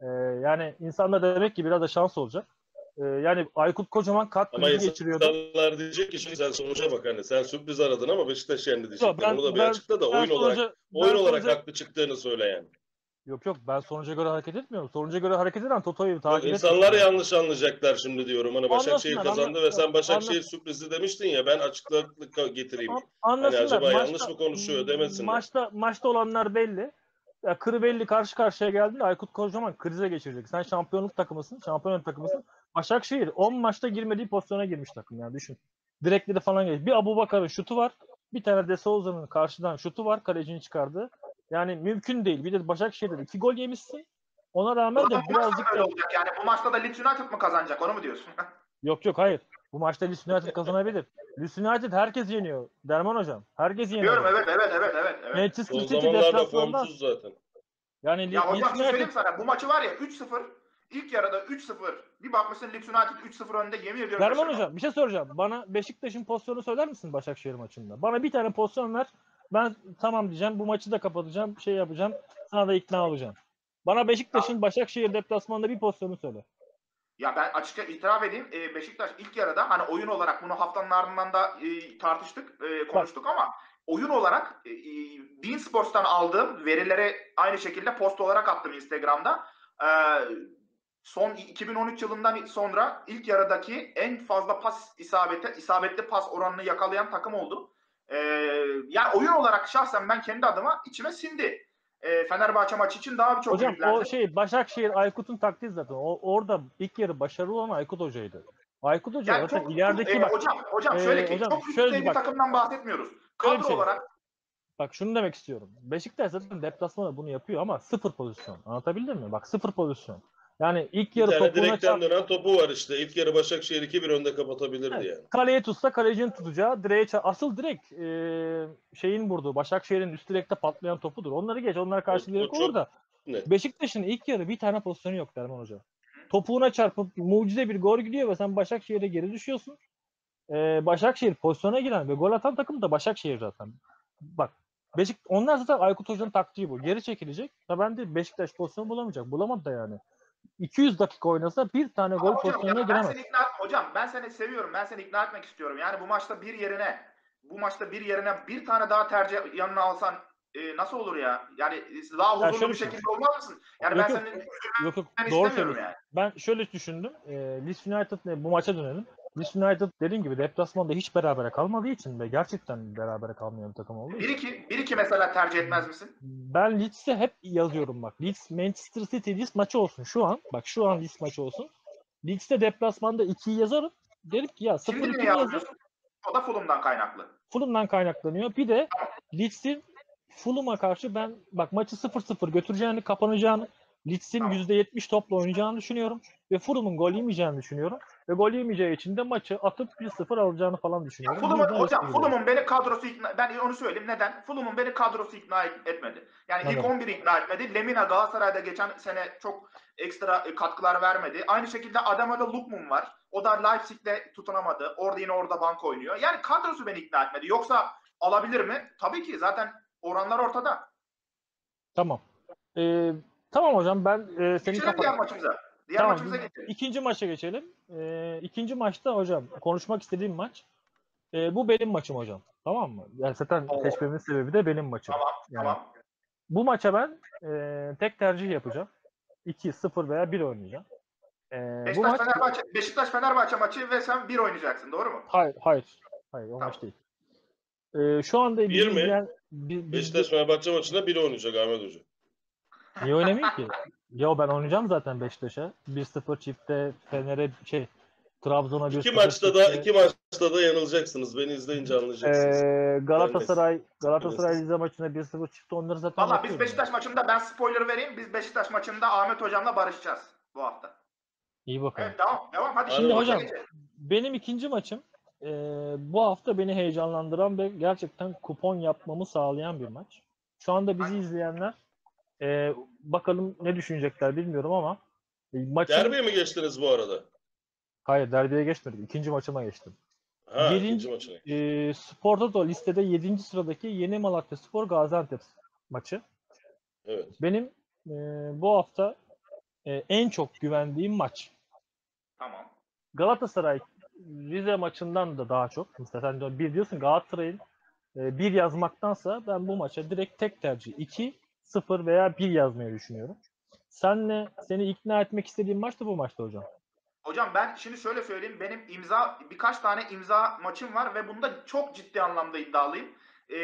Ee, yani insanlar demek ki biraz da şans olacak. Ee, yani Aykut Kocaman kat Ama geçiriyordu. insanlar diyecek ki şimdi sen sonuca bak hani sen sürpriz aradın ama Beşiktaş yendi diyecekler. ben- Onu da bir ben- açıkla da oyun olarak sonuca- oyun ben olarak sonuca- haklı çıktığını söyle yani. Yok yok ben sonuca göre hareket etmiyorum. Sonuca göre hareket eden Toto'yu takip insanlar etmiyorum. yanlış anlayacaklar şimdi diyorum. Hani Başakşehir Anlasınlar, kazandı ve sen Başakşehir sürprizi demiştin ya ben açıklık getireyim. An- Anlasınlar. acaba yanlış mı konuşuyor demesinler. Maçta, maçta olanlar belli. Ya Kırıbelli karşı karşıya geldiğinde Aykut Kocaman krize geçirecek. Sen şampiyonluk takımısın, şampiyonluk takımısın. Başakşehir 10 maçta girmediği pozisyona girmiş takım yani düşün. Direkleri falan geç. Bir Abu Bakar'ın şutu var. Bir tane De Souza'nın karşıdan şutu var. Kalecinin çıkardığı. Yani mümkün değil. Bir de Başakşehir'de iki gol yemişsin. Ona rağmen de bu birazcık da... olacak yani. Bu maçta da Leeds United mı kazanacak onu mu diyorsun? *laughs* Yok yok hayır. Bu maçta Leeds United kazanabilir. Leeds United herkes yeniyor. Derman hocam. Herkes yeniyor. Diyorum evet evet evet evet. evet. Manchester City deplasmanda zaten. yani Ya Leeds hocam şey söyleyeyim sana. Bu maçı var ya 3-0. İlk yarıda 3-0. Bir bakmışsın Leeds United 3-0 önde yemin ediyorum. Şaşırmam. hocam bir şey soracağım. Bana Beşiktaş'ın pozisyonu söyler misin Başakşehir maçında? Bana bir tane pozisyon ver. Ben tamam diyeceğim. Bu maçı da kapatacağım. Şey yapacağım. Sana da ikna olacağım. Bana Beşiktaş'ın Başakşehir deplasmanında bir pozisyonu söyle. Ya ben açıkça itiraf edeyim. e, Beşiktaş ilk yarıda hani oyun olarak bunu haftanın ardından da e, tartıştık, e, konuştuk ama oyun olarak e, e, Bean Sports'tan aldığım verilere aynı şekilde post olarak attım Instagram'da. E, son 2013 yılından sonra ilk yarıdaki en fazla pas isabeti, isabetli pas oranını yakalayan takım oldu. E, yani oyun olarak şahsen ben kendi adıma içime sindi. E, Fenerbahçe maçı için daha çok Hocam ümitlendim. o şey Başakşehir Aykut'un taktiği zaten. O, orada ilk yarı başarılı olan Aykut Hoca'ydı. Aykut Hoca Yani zaten çok, ilerideki e, bak hocam hocam Ee, şöyle ki hocam, çok şöyle bir bak. takımdan bahsetmiyoruz. Kadro şey. olarak Bak şunu demek istiyorum. Beşiktaş zaten deplasmanda bunu yapıyor ama sıfır pozisyon. Anlatabildim mi? Bak sıfır pozisyon. Yani ilk Bir yarı tane topuğuna direkten çarp, dönen topu var işte. İlk yarı Başakşehir 2-1 önde kapatabilirdi yani. kaleye tutsa kalecinin tutacağı direğe çar- Asıl direkt e, şeyin vurduğu Başakşehir'in üst direkte patlayan topudur. Onları geç. Onlar karşı direkt olur da. net. Beşiktaş'ın ilk yarı bir tane pozisyonu yok Derman Hoca. Topuğuna çarpıp mucize bir gol gidiyor ve sen Başakşehir'e geri düşüyorsun. Ee, Başakşehir pozisyona giren ve gol atan takım da Başakşehir zaten. Bak Beşik onlar zaten Aykut Hoca'nın taktiği bu. Geri çekilecek. Ya ben de Beşiktaş pozisyonu bulamayacak. Bulamadı da yani. 200 dakika oynasa bir tane Ama gol hocam, pozisyonuna ya ben giremez. seni ikna hocam ben seni seviyorum. Ben seni ikna etmek istiyorum. Yani bu maçta bir yerine bu maçta bir yerine bir tane daha tercih yanına alsan e, nasıl olur ya? Yani daha huzurlu şöyle bir şey. şekilde olmaz mısın? Yani Yok, ben yok. senin Yok yok ben doğru söylüyorsun. yani. Ben şöyle düşündüm. E, Leeds United bu maça dönelim. Leeds United dediğim gibi deplasmanda hiç berabere kalmadığı için ve gerçekten berabere kalmayan bir takım için. 1-2 1-2 mesela tercih etmez misin? Ben Leeds'e hep yazıyorum bak. Leeds Manchester City Leeds maçı olsun şu an. Bak şu an Leeds maçı olsun. Leeds'te deplasmanda 2'yi yazarım. Derim ki ya Şimdi 0-2 niye mi yazar? yazmıyorsun? O da Fulham'dan kaynaklı. Fulham'dan kaynaklanıyor. Bir de Leeds'in Fulham'a karşı ben bak maçı 0-0 götüreceğini, kapanacağını, Leeds'in Tamam. %70 topla oynayacağını düşünüyorum. Ve Fulham'ın gol yemeyeceğini düşünüyorum. Ve gol yemeyeceği için de maçı atıp 1-0 alacağını falan düşünüyorum. Yüzden hocam. Fulham'ın beni kadrosu ikna ben onu söyleyeyim neden? Fulham'ın beni kadrosu ikna et- etmedi. Yani ilk Neden? 11 ikna etmedi. Lemina Galatasaray'da geçen sene çok ekstra e, katkılar vermedi. Aynı şekilde Ademola Lukman var. O da Leipzig'te tutunamadı. Orada yine orada bank oynuyor. Yani kadrosu beni ikna etmedi. Yoksa alabilir mi? Tabii ki zaten oranlar ortada. Tamam. Ee, tamam hocam ben e, senin diğer maçımıza. Diğer Tamam, maçımıza geçelim. İkinci maça geçelim. Ee, ikinci maçta hocam konuşmak istediğim maç. Ee, bu benim maçım hocam. Tamam mı? Yani zaten Oo. seçmemin sebebi de benim maçım. Tamam, Yani Tamam. Bu maça ben e, tek tercih yapacağım. 2, 0 veya 1 oynayacağım. Ee, bu Beşiktaş maç... Fenerbahçe Beşiktaş Fenerbahçe maçı ve sen bir oynayacaksın. Doğru mu? Hayır, hayır. Hayır, o Tamam. maç değil. Ee, şu anda Bir mi? izleyen... bi- bi- Beşiktaş Fenerbahçe maçında biri oynayacak Ahmet Hoca. Niye oynamayayım ki? *laughs* Ya ben oynayacağım zaten Beşiktaş'a. 1-0 çifte Fener'e şey Trabzon'a 1-0 İki maçta da iki maçta da yanılacaksınız. Beni izleyince anlayacaksınız. Ee, Galatasaray Galatasaray. Rize maçına 1-0 çıktı. Onları zaten Valla biz Beşiktaş maçında ben spoiler vereyim. Biz Beşiktaş maçında Ahmet hocamla barışacağız bu hafta. İyi bakalım. Evet devam. Devam. Hadi Şimdi hocam- geçelim. Benim ikinci maçım e, bu hafta beni heyecanlandıran ve gerçekten kupon yapmamı sağlayan bir maç. Şu anda bizi izleyenler e, bakalım ne düşünecekler bilmiyorum ama e, maçın Derbiye mi geçtiniz bu arada? hayır derbiye geçmedim. İkinci maçıma geçtim. Ha, Birinci- maçına. e, Spor Toto listede 7. sıradaki Yeni Malatya Spor Gaziantep maçı. Evet. Benim e, bu hafta e, en çok güvendiğim maç. Tamam. Galatasaray Rize maçından da daha çok. Mesela sen de bir diyorsun Galatasaray'ın e, bir yazmaktansa ben bu maça direkt tek tercih 2 0 veya 1 yazmayı düşünüyorum. Senle seni ikna etmek istediğim maç da bu maçta hocam. Hocam ben şimdi şöyle söyleyeyim. Benim imza birkaç tane imza maçım var ve bunda çok ciddi anlamda iddialıyım. Ee,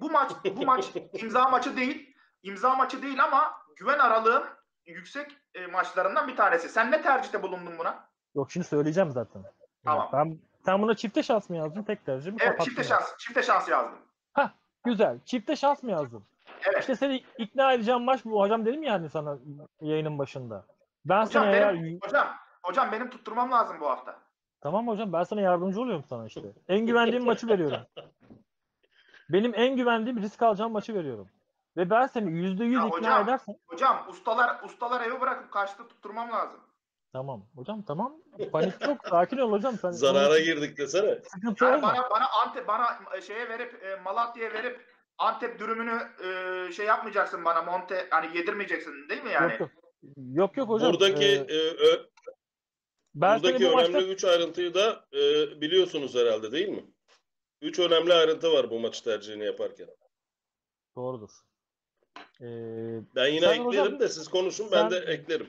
bu maç bu maç *laughs* imza maçı değil. İmza maçı değil ama güven aralığım yüksek e, maçlarından bir tanesi. Sen ne tercihte bulundun buna? Yok şimdi söyleyeceğim zaten. Tamam. Ben sen buna çifte şans mı yazdın tek tercih mi? Evet çifte şans. Çifte şans yazdım. Güzel. Çifte şans mı yazdın? Evet. İşte seni ikna edeceğim maç bu. Hocam dedim ya hani sana yayının başında. Ben Hocam sana eğer benim, hocam, hocam benim tutturmam lazım bu hafta. Tamam hocam ben sana yardımcı oluyorum sana işte. En güvendiğim maçı veriyorum. *laughs* Benim en güvendiğim risk alacağım maçı veriyorum. Ve ben seni yüzde yüz Ya ikna hocam. edersen Hocam ustalar ustalar evi bırakıp kaçtı tutturmam lazım. tamam hocam tamam panik yok sakin ol hocam sen Zarara girdik desene. sıkıntı Yani olma. bana bana Antep bana şeye verip e, Malatya'ya verip Antep dürümünü e, şey yapmayacaksın bana monte hani yedirmeyeceksin değil mi yani? Yok yok. Yok yok hocam. Buradaki Ee, e, ö- ben buradaki bu önemli maçta 3 ayrıntıyı da e, biliyorsunuz herhalde değil mi? 3 önemli ayrıntı var bu maç tercihini yaparken. doğrudur. Ee, Ben yine eklerim hocam- de siz konuşun ben de eklerim.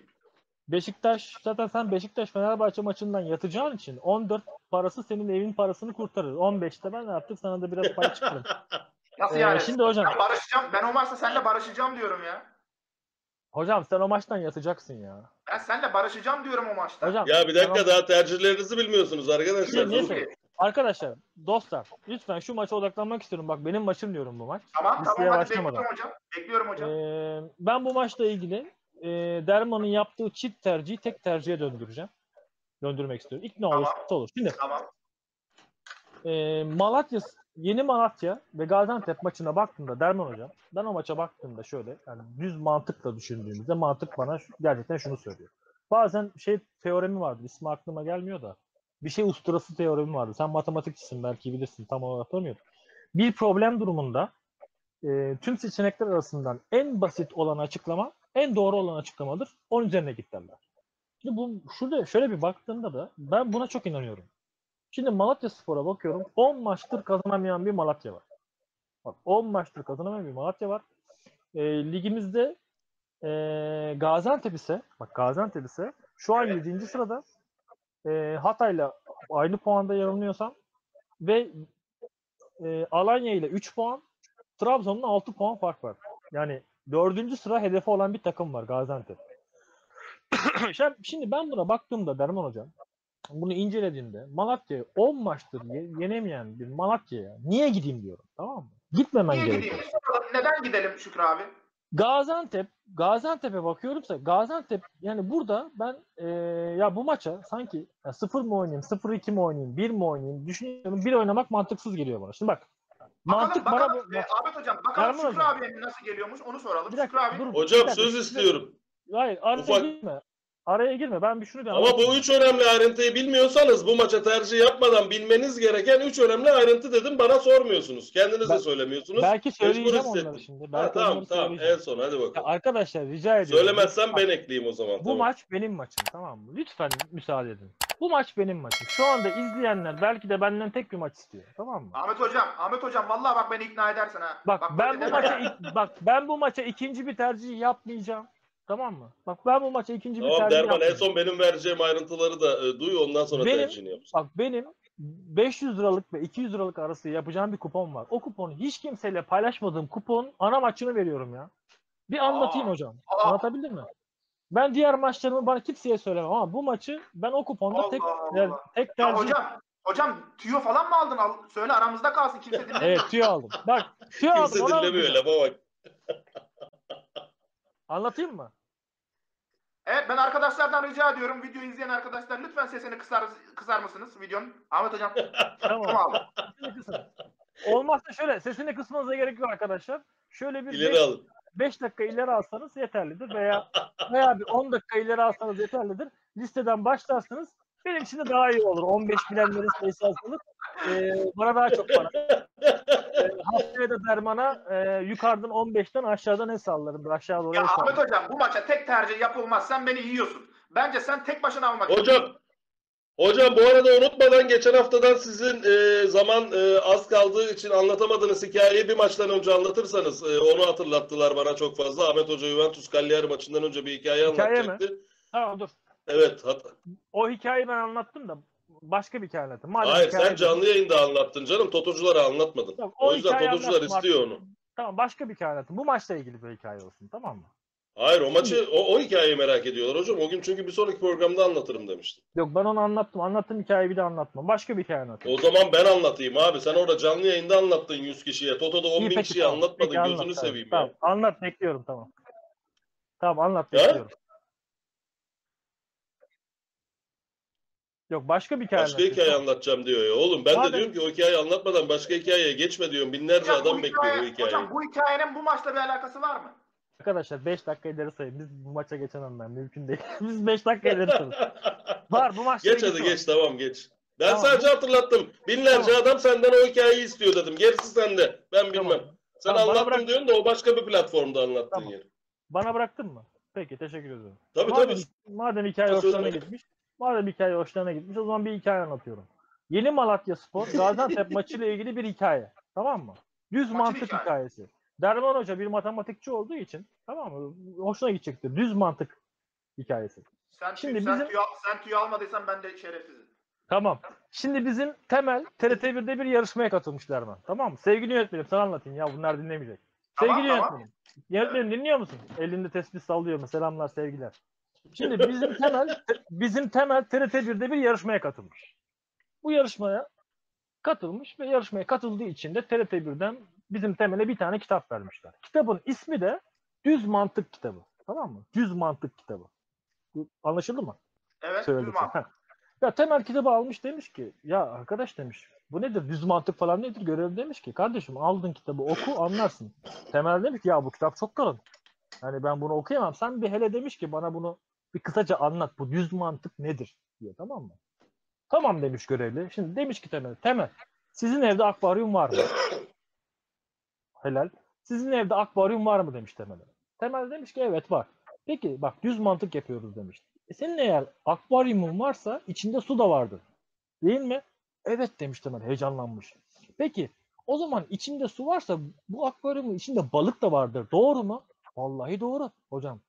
Beşiktaş zaten sen Beşiktaş Fenerbahçe maçından yatacağın için 14 parası senin evin parasını kurtarır. 15'te ben ne yaptık sana da biraz pay çıkarım. *laughs* Nasıl Ee, yani? şimdi hocam Ben barışacağım. Ben o maçta seninle barışacağım diyorum ya. hocam sen o maçtan yatacaksın ya. Ben seninle barışacağım diyorum o maçta. Hocam Ya bir dakika tamam. daha tercihlerinizi bilmiyorsunuz arkadaşlar. Niye söylüyorsun? Arkadaşlar, dostlar lütfen şu maça odaklanmak istiyorum. Bak benim maçım diyorum bu maç. Tamam Listeye tamam hadi başlamadan. bekliyorum hocam. Bekliyorum hocam. Ee, ben bu maçla ilgili e, Derman'ın yaptığı çift tercihi tek tercihe döndüreceğim. Döndürmek istiyorum. İkna Tamam. olursa olur. Şimdi Tamam. e, Malatya, Yeni Malatya ve Gaziantep maçına baktığımda Derman hocam, ben o maça baktığımda şöyle yani düz mantıkla düşündüğümüzde mantık bana gerçekten şunu söylüyor. Bazen şey teoremi vardı. ismi aklıma gelmiyor da. Bir şey usturası teoremi vardı. Sen matematikçisin belki bilirsin. Tam olarak hatırlamıyorum. Bir problem durumunda e, tüm seçenekler arasından en basit olan açıklama en doğru olan açıklamadır. Onun üzerine git derler. Şimdi bu şurada şöyle bir baktığımda da ben buna çok inanıyorum. Şimdi Malatya Spor'a bakıyorum. 10 maçtır kazanamayan bir Malatya var. Bak 10 maçtır kazanamayan bir Malatya var. E, ligimizde e, Gaziantep ise bak Gaziantep ise şu an Evet. 7. sırada e, Hatay'la aynı puanda yanılmıyorsam ve e, Alanya ile 3 puan Trabzon'la 6 puan fark var. Yani 4. sıra hedefi olan bir takım var Gaziantep. *coughs* Şimdi ben buna baktığımda Derman Hocam bunu incelediğimde Malatya'yı 10 maçtır ye- yenemeyen bir Malatya'ya niye gideyim diyorum. Tamam mı? Gitmemen Niye gerekiyor. gideyim? Neden gidelim Şükrü abi? Gaziantep, Gaziantep'e bakıyorumsa Gaziantep yani burada ben eee, ya bu maça sanki ya 0 mı oynayayım, 0-2 mi oynayayım, 1 mi oynayayım düşünüyorum. Bir oynamak mantıksız geliyor bana. Şimdi bak. Mantık bakalım, bana bakalım. bu. E, Ahmet hocam bakalım Şükrü hocam. abiye nasıl geliyormuş onu soralım. Bir Şükrü dakika abi. dur. Hocam bir dakika, söz istiyorum. Hayır araya Ufak- girme. Araya girme. Ben bir şunu bir Ama bu üç önemli ayrıntıyı bilmiyorsanız bu maça tercih yapmadan bilmeniz gereken üç önemli ayrıntı dedim bana sormuyorsunuz. Kendiniz de Ben- söylemiyorsunuz. Belki söyleyeceğim Mecbur onları hissettim. şimdi. Ha, Belki tamam onları tamam söyleyeceğim. en son hadi Ya bakalım. arkadaşlar rica ediyorum. Söylemezsen Bak, ben ekleyeyim o zaman. Bu tamam. maç benim maçım tamam mı? Lütfen müsaade edin. Bu maç benim maçım. Şu anda izleyenler belki de benden tek bir maç istiyor. Tamam mı? Ahmet hocam, Ahmet hocam vallahi bak beni ikna edersin ha. Bak, ben böyle bu deme maça ik- bak ben bu maça ikinci bir tercih yapmayacağım. Tamam mı? Bak ben bu maça ikinci bir Tamam tercih Derman en yapmayacağım. son benim vereceğim ayrıntıları da e, duy ondan sonra Benim- tercihini yap. Bak benim 500 liralık ve 200 liralık arası yapacağım bir kupon var. O kuponu hiç kimseyle paylaşmadığım kupon ana maçını veriyorum ya. Bir anlatayım Aa, hocam. aa. Anlatabildim mi? Ben diğer maçlarımı bana kimseye söylemem ama bu maçı ben o kuponda tek Allah Allah. tek Ya tercih hocam, hocam tüyo falan mı aldın? Al, söyle aramızda kalsın kimse *laughs* dinlemiyor. Evet tüyo aldım. Bak tüyo aldım. Kimse dinlemiyor lafa bak. Anlatayım mı? Evet ben arkadaşlardan rica ediyorum. Video izleyen arkadaşlar lütfen sesini kısar, kısar mısınız videonun? Ahmet hocam *laughs* Tamam. tamam abi. Sesini kısın. Olmazsa şöyle sesini kısmanıza gerek yok arkadaşlar. Şöyle bir İleri 5 alın. 5 dakika ileri alsanız yeterlidir veya veya bir 10 dakika ileri alsanız yeterlidir. Listeden başlarsanız benim için de daha iyi olur. 15 bilenlerin sayısı azalır. e, bana daha çok para. E, haftaya da dermana e, yukarıdan 15'ten aşağıdan ne sallarım? Aşağı doğru Ya el sallarım. Ahmet hocam bu maça tek tercih yapılmaz. Sen beni yiyorsun. Bence sen tek başına almak Hocam Hocam bu arada unutmadan geçen haftadan sizin e, zaman e, az kaldığı için anlatamadığınız hikayeyi bir maçtan önce anlatırsanız e, onu hatırlattılar bana çok fazla. Ahmet Hoca Juventus Cagliari maçından önce bir hikaye Hikaye mi? anlatacaktı. Tamam dur. Evet. hat- O hikayeyi ben anlattım da başka bir hikaye anlattım. Madem Hayır hikaye sen canlı yayında anlattın canım. Totoculara anlatmadın. Tamam, o o yüzden Totocular istiyor onu. Tamam başka bir hikaye anlattım. Bu maçla ilgili bir hikaye olsun tamam mı? Hayır o maçı o, o hikayeyi merak ediyorlar hocam. O gün çünkü bir sonraki programda anlatırım demiştin. Yok ben onu anlattım. Anlattığım hikayeyi bir de anlatmam. Başka bir hikaye anlatayım. O zaman ben anlatayım abi. Sen orada canlı yayında anlattın 100 kişiye. Toto'da 10 İyi, bin peki, kişiye tamam. anlatmadın. Peki, anlat, Gözünü tamam. seveyim Tamam, ya. anlat bekliyorum tamam. Tamam anlat Ya? bekliyorum. Yok başka bir hikaye Başka anlatayım. hikaye anlatacağım diyor ya. Oğlum ben de Madem- diyorum ki o hikayeyi anlatmadan başka hikayeye geçme diyorum. Binlerce Hocam, bu adam bekliyor bu hikaye- hikayeyi. Hocam bu hikayenin bu maçla bir alakası var mı? Arkadaşlar 5 dakika ileri sayın. Biz bu maça geçemem ben. Mümkün değil. *laughs* Biz 5 dakika ileri sayın. *laughs* Var bu maçla geç ilgisi hadi var. geç tamam geç. Ben Tamam. sadece hatırlattım. Binlerce adam senden o hikayeyi istiyor dedim. Gerisi sende. Ben bilmem. Tamam. Sen Tamam, bana anlattın bırak. diyorsun da o başka bir platformda anlattığın Tamam. yer. Bana bıraktın mı? Peki teşekkür ederim. Tabii madem, tabii. madem hikaye Söyle hoşlarına gitmiş. Madem hikaye hoşlarına gitmiş o zaman bir hikaye anlatıyorum. Yeni Malatya Spor Gaziantep *laughs* maçıyla ilgili bir hikaye. Tamam mı? Düz Maçın mantık hikaye. hikayesi. Derman Hoca bir matematikçi olduğu için tamam mı? Hoşuna gidecektir. Düz mantık hikayesi. Sen, Şimdi sen, bizim- tüy, sen tüy almadıysan ben de şerefsizim. Tamam. Şimdi bizim Temel TRT1'de bir yarışmaya katılmış Derman. Tamam mı? Sevgili yönetmenim sana anlatayım ya bunlar dinlemeyecek. Tamam, Sevgili tamam. yönetmenim. Yönetmenim dinliyor musun? Elinde tespih sallıyor mu? Selamlar sevgiler. Şimdi bizim Temel bizim Temel TRT1'de bir yarışmaya katılmış. Bu yarışmaya katılmış ve yarışmaya katıldığı için de TRT1'den bizim Temel'e bir tane kitap vermişler. Kitabın ismi de Düz Mantık kitabı. Tamam mı? Düz Mantık kitabı. Anlaşıldı mı? Evet, Söyledik. düz mantık. Ha. Ya temel kitabı almış demiş ki ya arkadaş demiş bu nedir düz mantık falan nedir görev demiş ki kardeşim aldın kitabı oku anlarsın. Temel demiş ki ya bu kitap çok kalın. Yani ben bunu okuyamam. Sen bir hele demiş ki bana bunu bir kısaca anlat. Bu düz mantık nedir diyor tamam mı? Tamam demiş görevli. Şimdi demiş ki Temel, Temel sizin evde akvaryum var mı? Helal. Sizin evde akvaryum var mı demiş Temel'e. Temel demiş ki evet var. Peki bak düz mantık yapıyoruz demiş. E senin eğer akvaryumun varsa içinde su da vardır. Değil mi? Evet demiş Temel heyecanlanmış. Peki o zaman içinde su varsa bu akvaryumun içinde balık da vardır. Doğru mu? Vallahi doğru hocam.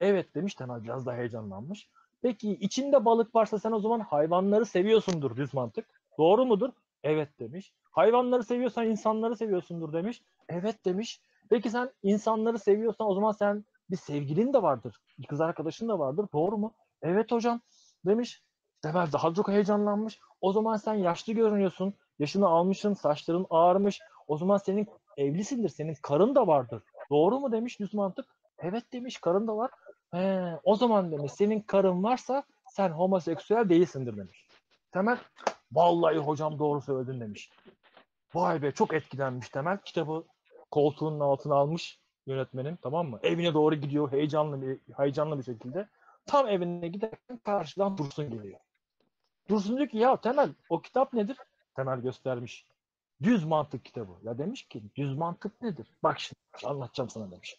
Evet demiş Temel biraz daha heyecanlanmış. Peki içinde balık varsa sen o zaman hayvanları seviyorsundur düz mantık. Doğru mudur? Evet demiş. Hayvanları seviyorsan insanları seviyorsundur demiş. Evet demiş. Peki sen insanları seviyorsan o zaman sen bir sevgilin de vardır. Bir kız arkadaşın da vardır. Doğru mu? Evet hocam demiş. Temel daha çok heyecanlanmış. O zaman sen yaşlı görünüyorsun. Yaşını almışsın, saçların ağarmış. O zaman senin evlisindir, senin karın da vardır. Doğru mu demiş düz mantık. Evet demiş, karın da var. He, o zaman demiş, senin karın varsa sen homoseksüel değilsindir demiş. Temel, vallahi hocam doğru söyledin demiş. Vay be çok etkilenmiş Temel. Kitabı koltuğunun altına almış yönetmenin tamam mı? Evine doğru gidiyor heyecanlı bir heyecanlı bir şekilde. Tam evine giderken karşıdan Dursun geliyor. Dursun diyor ki ya Temel o kitap nedir? Temel göstermiş. Düz mantık kitabı. Ya demiş ki düz mantık nedir? Bak şimdi anlatacağım sana demiş.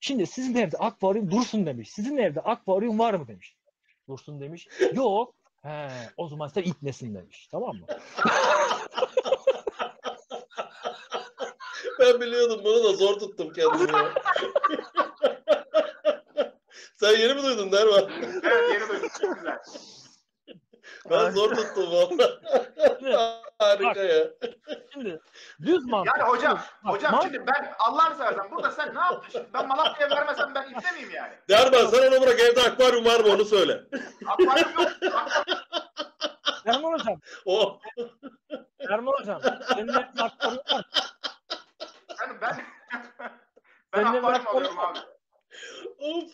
Şimdi sizin evde akvaryum Dursun demiş. Sizin evde akvaryum var mı demiş. Dursun demiş. Yok. He, o zaman sen ipnesin demiş. Tamam mı? Ben biliyordum bunu da zor tuttum kendimi. *laughs* Sen yeni mi duydun Derman? Evet, yeni duydum. Çok güzel. Ben zor tuttum valla. *laughs* Harika ya. Şimdi düz mantık. Yani hocam, Bak, hocam man- şimdi ben Allah'ını seversen burada sen ne yaptın? şimdi? Ben Malatya'ya vermesem ben ipte miyim yani? Derman sen onu bırak evde akvaryum var mı onu söyle. Akvaryum yok. Erman hocam. O. Erman hocam. Senin evde akvaryum var mı? Yani ben ben akvaryum alıyorum abi. Of.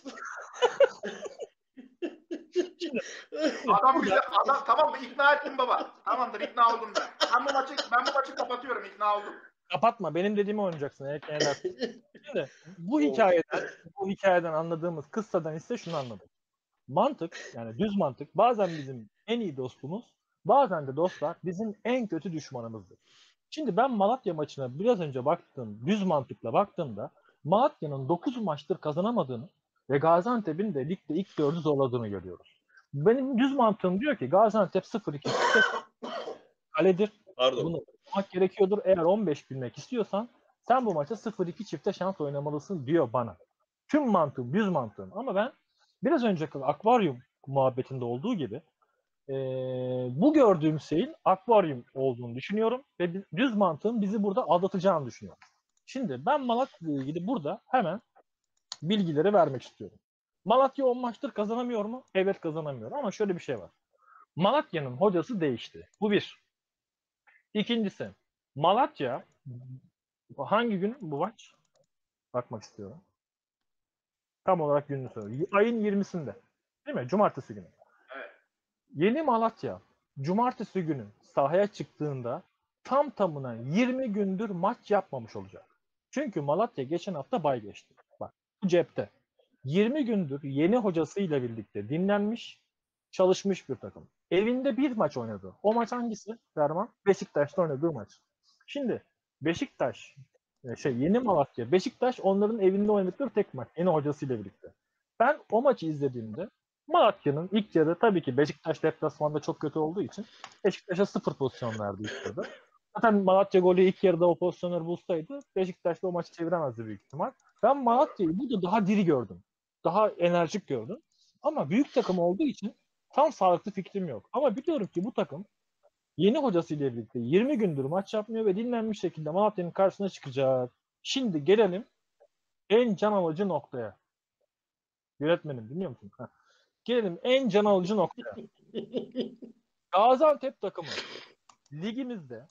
Adam bize adam tamam mı ikna ettim baba. Tamamdır ikna oldum ben. Ben bu maçı ben bu maçı kapatıyorum ikna oldum. Kapatma. Benim dediğimi oynayacaksın. edersin. *laughs* Şimdi bu hikayeden, bu hikayeden anladığımız kıssadan ise şunu anladık. Mantık, yani düz mantık bazen bizim en iyi dostumuz, bazen de dostlar bizim en kötü düşmanımızdır. Şimdi ben Malatya maçına biraz önce baktım, düz mantıkla baktığımda Malatya'nın 9 maçtır kazanamadığını ve Gaziantep'in de ligde ilk dördü zorladığını görüyoruz. Benim düz mantığım diyor ki Gaziantep 0-2 *laughs* kaledir. Pardon. Bunu yapmak gerekiyordur. Eğer 15 bilmek istiyorsan sen bu maça 0-2 çifte şans oynamalısın diyor bana. Tüm mantığım, düz mantığım. Ama ben biraz önceki akvaryum muhabbetinde olduğu gibi eee, bu gördüğüm şeyin akvaryum olduğunu düşünüyorum ve düz mantığın bizi burada aldatacağını düşünüyorum. Şimdi ben Malatya ile ilgili burada hemen bilgileri vermek istiyorum. Malatya 10 maçtır kazanamıyor mu? Evet kazanamıyor ama şöyle bir şey var. Malatya'nın hocası değişti. Bu bir. İkincisi Malatya hangi gün bu maç? Bakmak istiyorum. Tam olarak gününü söylüyorum. Ayın 20'sinde. Değil mi? Cumartesi günü. Evet. Yeni Malatya cumartesi günü sahaya çıktığında tam tamına 20 gündür maç yapmamış olacak. Çünkü Malatya geçen hafta bay geçti. Cepte. 20 gündür yeni hocasıyla birlikte dinlenmiş, çalışmış bir takım. Evinde bir maç oynadı. O maç hangisi? Derman? Beşiktaş'ta oynadığı maç. Şimdi Beşiktaş, e, şey Yeni Malatya, Beşiktaş onların evinde oynadıkları tek maç. Yeni hocasıyla birlikte. Ben o maçı izlediğimde Malatya'nın ilk yarı tabii ki Beşiktaş deplasmanda çok kötü olduğu için Beşiktaş'a sıfır pozisyon verdi ilk yarıda. Zaten Malatya golü ilk yarıda o pozisyonları bulsaydı Beşiktaş da o maçı çeviremezdi büyük ihtimal. Ben Malatya'yı burada daha diri gördüm. Daha enerjik gördüm. Ama büyük takım olduğu için tam sağlıklı fikrim yok. Ama biliyorum ki bu takım yeni hocasıyla birlikte 20 gündür maç yapmıyor ve dinlenmiş şekilde Malatya'nın karşısına çıkacak. Şimdi gelelim en can alıcı noktaya. Yönetmenim dinliyor musun? Heh. Gelelim en can alıcı noktaya. *laughs* Gaziantep takımı ligimizde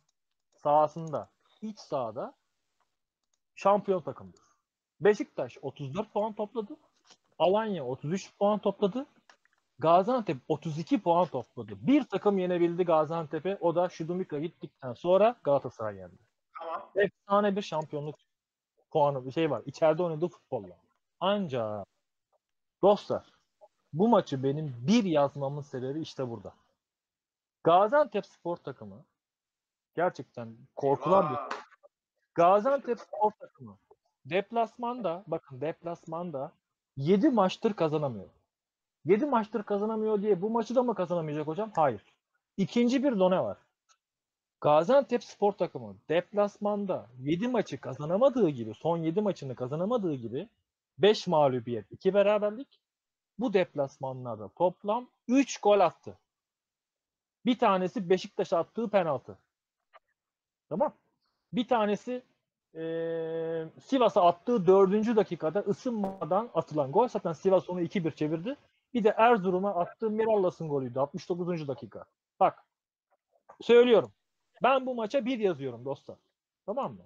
sahasında, iç sahada şampiyon takımdır. Beşiktaş 34 puan topladı. Alanya 33 puan topladı. Gaziantep 32 puan topladı. Bir takım yenebildi Gaziantep'e. O da Şudumika gittikten sonra Galatasaray yendi. Tamam. Efsane bir şampiyonluk puanı bir şey var. İçeride oynadığı futbolla. Ancak dostlar bu maçı benim bir yazmamın sebebi işte burada. Gaziantep spor takımı gerçekten korkulan bir Gaziantep spor takımı deplasmanda bakın deplasmanda 7 maçtır kazanamıyor. 7 maçtır kazanamıyor diye bu maçı da mı kazanamayacak hocam? Hayır. İkinci bir done var. Gaziantep spor takımı deplasmanda 7 maçı kazanamadığı gibi son 7 maçını kazanamadığı gibi 5 mağlubiyet 2 beraberlik bu deplasmanlarda toplam 3 gol attı. Bir tanesi Beşiktaş'a attığı penaltı. Tamam. Bir tanesi eee Sivas'a attığı dördüncü dakikada ısınmadan atılan gol. Zaten Sivas onu 2-1 çevirdi. Bir de Erzurum'a attığı Mirallas'ın golüydü 69. dakika. Bak söylüyorum. Ben bu maça bir yazıyorum dostlar. Tamam mı?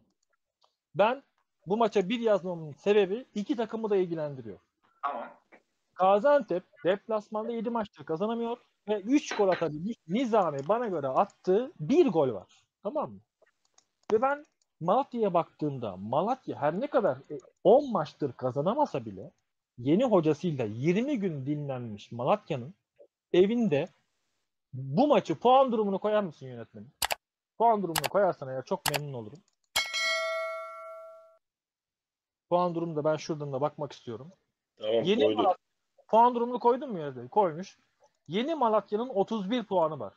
Ben bu maça bir yazmamın sebebi iki takımı da ilgilendiriyor. tamam. Gaziantep deplasmanda 7 maçtır kazanamıyor ve 3 gol atabilmiş. Nizami bana göre attığı bir gol var. Tamam mı? Ve ben Malatya'ya baktığımda Malatya her ne kadar e, 10 maçtır kazanamasa bile yeni hocasıyla 20 gün dinlenmiş Malatya'nın evinde bu maçı puan durumunu koyar mısın yönetmenim? Puan durumunu koyarsan eğer çok memnun olurum. Puan durumunda ben şuradan da bakmak istiyorum. Tamam Yeni koydum. Malatya puan durumunu koydun mu yerde? Koymuş. Yeni Malatya'nın 31 puanı var.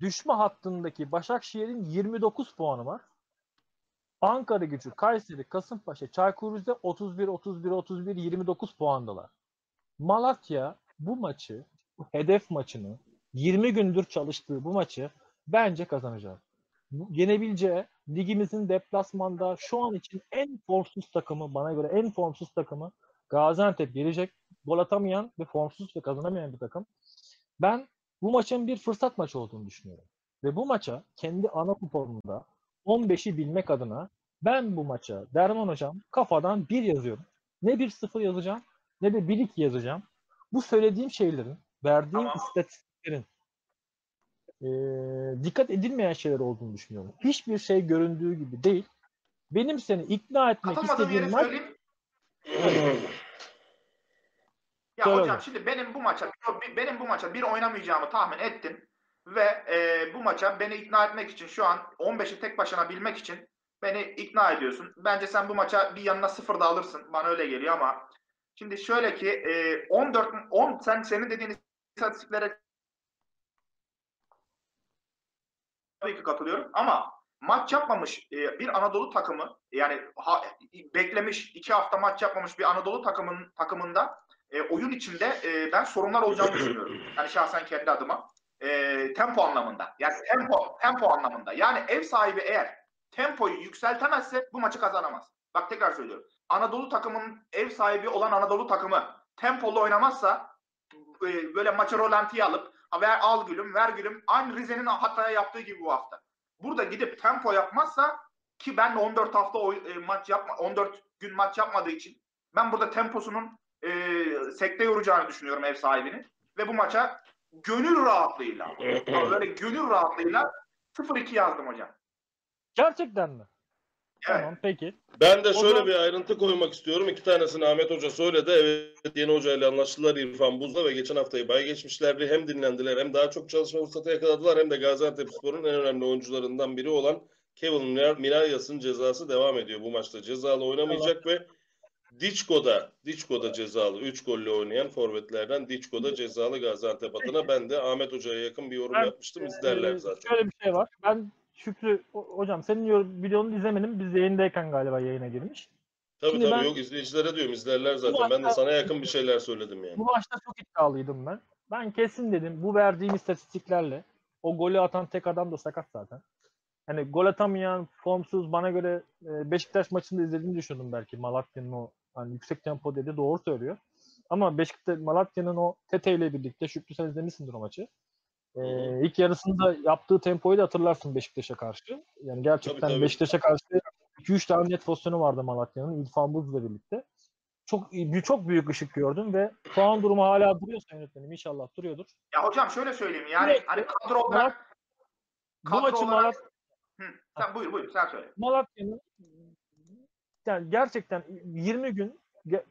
Düşme hattındaki Başakşehir'in 29 puanı var. Ankara gücü, Kayseri, Kasımpaşa, Çaykur Rize 31, 31, 31, 29 puandalar. Malatya bu maçı, bu hedef maçını, 20 gündür çalıştığı bu maçı bence kazanacak. Yenebileceği ligimizin deplasmanda şu an için en formsuz takımı, bana göre en formsuz takımı Gaziantep gelecek. Gol atamayan ve formsuz ve kazanamayan bir takım. Ben bu maçın bir fırsat maçı olduğunu düşünüyorum. Ve bu maça kendi ana kuponumda 15'i bilmek adına ben bu maça Derman Hocam kafadan 1 yazıyorum. Ne 1-0 yazacağım ne de 1-2 yazacağım. Bu söylediğim şeylerin, verdiğim Tamam. istatistiklerin eee, dikkat edilmeyen şeyler olduğunu düşünüyorum. Hiçbir şey göründüğü gibi değil. Benim seni ikna etmek Katılmadığım istediğim maç söyleyeyim. Ya Söyle hocam hocam. şimdi benim bu maça benim bu maça bir oynamayacağımı tahmin ettin. Ve e, bu maça beni ikna etmek için şu an 15'i tek başına bilmek için beni ikna ediyorsun. Bence sen bu maça bir yanına sıfır da alırsın. Bana öyle geliyor ama şimdi şöyle ki e, 14 10 sen senin dediğin istatistiklere tabii ki katılıyorum ama maç yapmamış e, bir Anadolu takımı yani ha- beklemiş iki hafta maç yapmamış bir Anadolu takımın takımında e, oyun içinde e, ben sorunlar olacağını düşünüyorum. Yani şahsen kendi adıma. E, tempo anlamında. Yani tempo tempo anlamında. Yani ev sahibi eğer tempoyu yükseltemezse bu maçı kazanamaz. Bak tekrar söylüyorum. Anadolu takımının ev sahibi olan Anadolu takımı tempolu oynamazsa e, böyle maçı rolantiye alıp "Ha, ver al gülüm ver gülüm aynı Rize'nin Hatay'a yaptığı gibi bu hafta. Burada gidip tempo yapmazsa ki ben de 14 hafta oy- e, maç yapma 14 gün maç yapmadığı için ben burada temposunun e, sekte yoracağını düşünüyorum ev sahibini ve bu maça gönül rahatlığıyla *laughs* böyle gönül rahatlığıyla 0-2 yazdım hocam. Gerçekten mi? Evet. Tamam peki. Ben de O şöyle zaman- bir ayrıntı koymak istiyorum. İki tanesini Ahmet Hoca söyledi. Evet yeni hocayla anlaştılar İrfan Buz'la ve geçen haftayı bay geçmişlerdi. Hem dinlendiler hem daha çok çalışma fırsatı yakaladılar hem de Gaziantepspor'un en önemli oyuncularından biri olan Kevin Mirallas'ın cezası devam ediyor bu maçta. Cezalı oynamayacak ve Diçko'da, Diçko'da cezalı. 3 golle oynayan forvetlerden Diçko'da cezalı Gaziantep adına. Ben de Ahmet Hoca'ya yakın bir yorum Ben- yapmıştım. İzlerler Ee, zaten. Şöyle bir şey var. Ben Şükrü ho- hocam senin videonu izlemedim. Biz yayındayken galiba yayına girmiş. Tabii Şimdi tabii ben- yok izleyicilere diyorum izlerler zaten. Bu Ben de maçta- sana yakın bir şeyler söyledim yani. Bu maçta çok iddialıydım ben. Ben kesin dedim bu verdiğim istatistiklerle o golü atan tek adam da sakat zaten. Hani gol atamayan, formsuz bana göre e, Beşiktaş maçında izlediğini düşündüm belki Malatya'nın o hani yüksek tempo dedi doğru söylüyor. Ama Beşiktaş Malatya'nın o Tete ile birlikte Şükrü sen izlemişsindir o maçı. E, ilk yarısında yaptığı tempoyu da hatırlarsın Beşiktaş'a karşı. Yani gerçekten Tabii, tabii. Beşiktaş'a karşı 2-3 tane net pozisyonu vardı Malatya'nın İrfan Buz'la birlikte. Çok çok büyük ışık gördüm ve puan durumu hala duruyorsa yönetmenim inşallah duruyordur. Ya hocam şöyle söyleyeyim yani Evet. hani kadro olarak Bu Kadro maçı olarak- Malat Hı, sen buyur buyur sen söyle. Malatya'nın yani gerçekten 20 gün ge-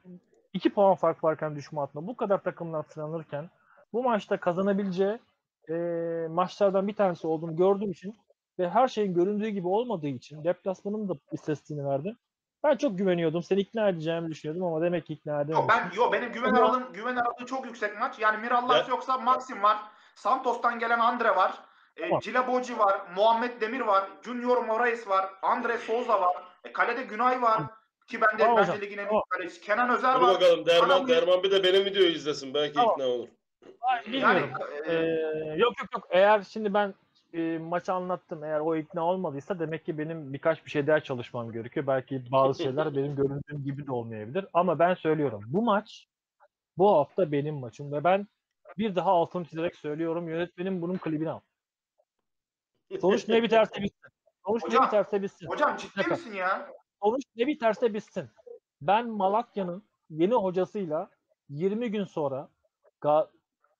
2 puan fark varken düşme hattında bu kadar takımlar sıralanırken bu maçta kazanabileceği e, maçlardan bir tanesi olduğunu gördüğüm için ve her şeyin göründüğü gibi olmadığı için deplasmanın da istatistiğini verdim. Ben çok güveniyordum. Seni ikna edeceğimi düşünüyordum ama demek ki ikna Yo, edememişim. ben yo benim güven Ama- aralığım güven aralığı çok yüksek maç. Yani Mirallas Ben- yoksa Maxim var. Santos'tan gelen Andre var. E, Tamam. Cilaboci var. Muhammed Demir var. Junior Moraes var. Andre Souza var. E, kalede Günay var. Ki bende Tamam bence ligin en iyi kalecisi. Kenan Özer Dur var. bakalım Derman, Adam Derman bir de benim videoyu izlesin. Belki Tamam. ikna olur. Ay, Yani bilmiyorum. e, Ee, yok yok yok. Eğer şimdi ben e, maçı anlattım. Eğer o ikna olmadıysa demek ki benim birkaç bir şey daha çalışmam gerekiyor. Belki bazı *laughs* şeyler benim göründüğüm gibi de olmayabilir. Ama ben söylüyorum. Bu maç bu hafta benim maçım ve ben bir daha altını çizerek söylüyorum. Yönetmenim bunun klibini al. Sonuç ne biterse bitsin. Sonuç Hocam, ne biterse bitsin. hocam ciddi Dakika. misin ya? Sonuç ne biterse bitsin. Ben Malatya'nın yeni hocasıyla 20 gün sonra ga-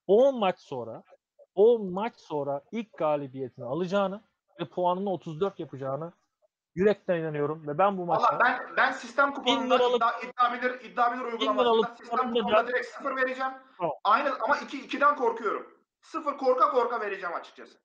10 maç sonra 10 maç sonra ilk galibiyetini alacağını ve puanını 34 yapacağını yürekten inanıyorum ve ben bu maça Valla ben ben sistem kuponunda iddia, iddia bilir iddia bilir uygulamasında sistem kuponunda da- direkt sıfır vereceğim. Tamam. Aynı ama 2 iki, 2'den korkuyorum. Sıfır korka korka vereceğim açıkçası.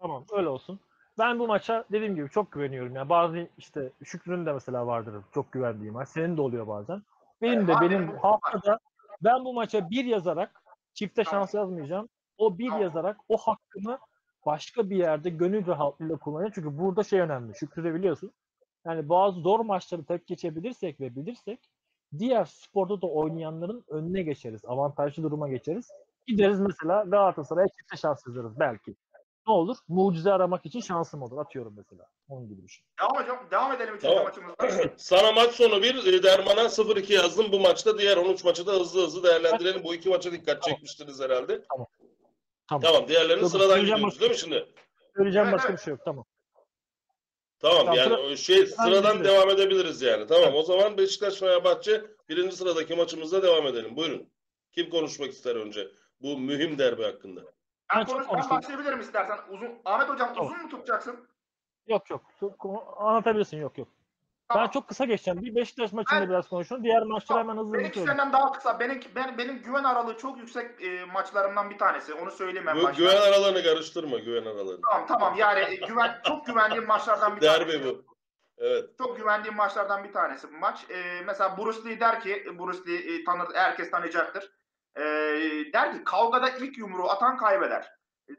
tamam öyle olsun. Ben bu maça dediğim gibi çok güveniyorum. Yani bazı işte Şükrü'nün de mesela vardır çok güvendiğim maç. Senin de oluyor bazen. Benim de benim haftada ben bu maça bir yazarak çifte şans yazmayacağım. O bir yazarak o hakkımı başka bir yerde gönül rahatlığıyla kullanacağım. Çünkü burada şey önemli. Şükrü de biliyorsun. Yani bazı zor maçları tek geçebilirsek ve bilirsek diğer sporda da oynayanların önüne geçeriz. Avantajlı duruma geçeriz. Gideriz mesela Galatasaray'a çifte şans yazarız belki. Ne olur? Mucize aramak için şansım olur. Atıyorum mesela. Onun gibi bir şey. Devam hocam. Devam edelim üçüncü Tamam. maçımızda. *clears throat* Sana maç sonu bir, e, Derman'a 0-2 yazdım. Bu maçta diğer 13 maçı da hızlı hızlı değerlendirelim. Bu iki maça dikkat çekmiştiniz herhalde. Tamam. Tamam. Tamam. Diğerlerini Yok, sıradan gidiyoruz değil mi şimdi? Söyleyeceğim Evet, başka evet. bir şey yok. Tamam. Tamam Tamam, yani sıra- o şey sıradan devam edebiliriz yani. Tamam o zaman Beşiktaş Fenerbahçe birinci sıradaki maçımızda devam edelim. Buyurun. Kim konuşmak ister önce? Bu mühim derbi hakkında. Ben, Ben konuş, ben başlayabilirim istersen. Uzun Ahmet hocam Tamam. uzun mu tutacaksın? Yok yok. Anlatabilirsin. Yok yok. Ben Tamam. çok kısa geçeceğim. Bir Beşiktaş maçında Ben- biraz konuşalım. Diğer maçları hemen hızlı Benimki söyleyeyim. senden daha kısa. Benim, ben, benim güven aralığı çok yüksek e, maçlarımdan bir tanesi. Onu söyleyeyim en Gü- başta. güven aralarını karıştırma güven aralarını. Tamam tamam yani e, güven çok güvendiğim maçlardan bir tanesi. Derbi bu. Evet. Çok güvendiğim maçlardan bir tanesi bu maç. E, mesela Bruce Lee der ki, Bruce Lee e, tanır, herkes tanıyacaktır. E, der ki kavgada ilk yumruğu atan kaybeder.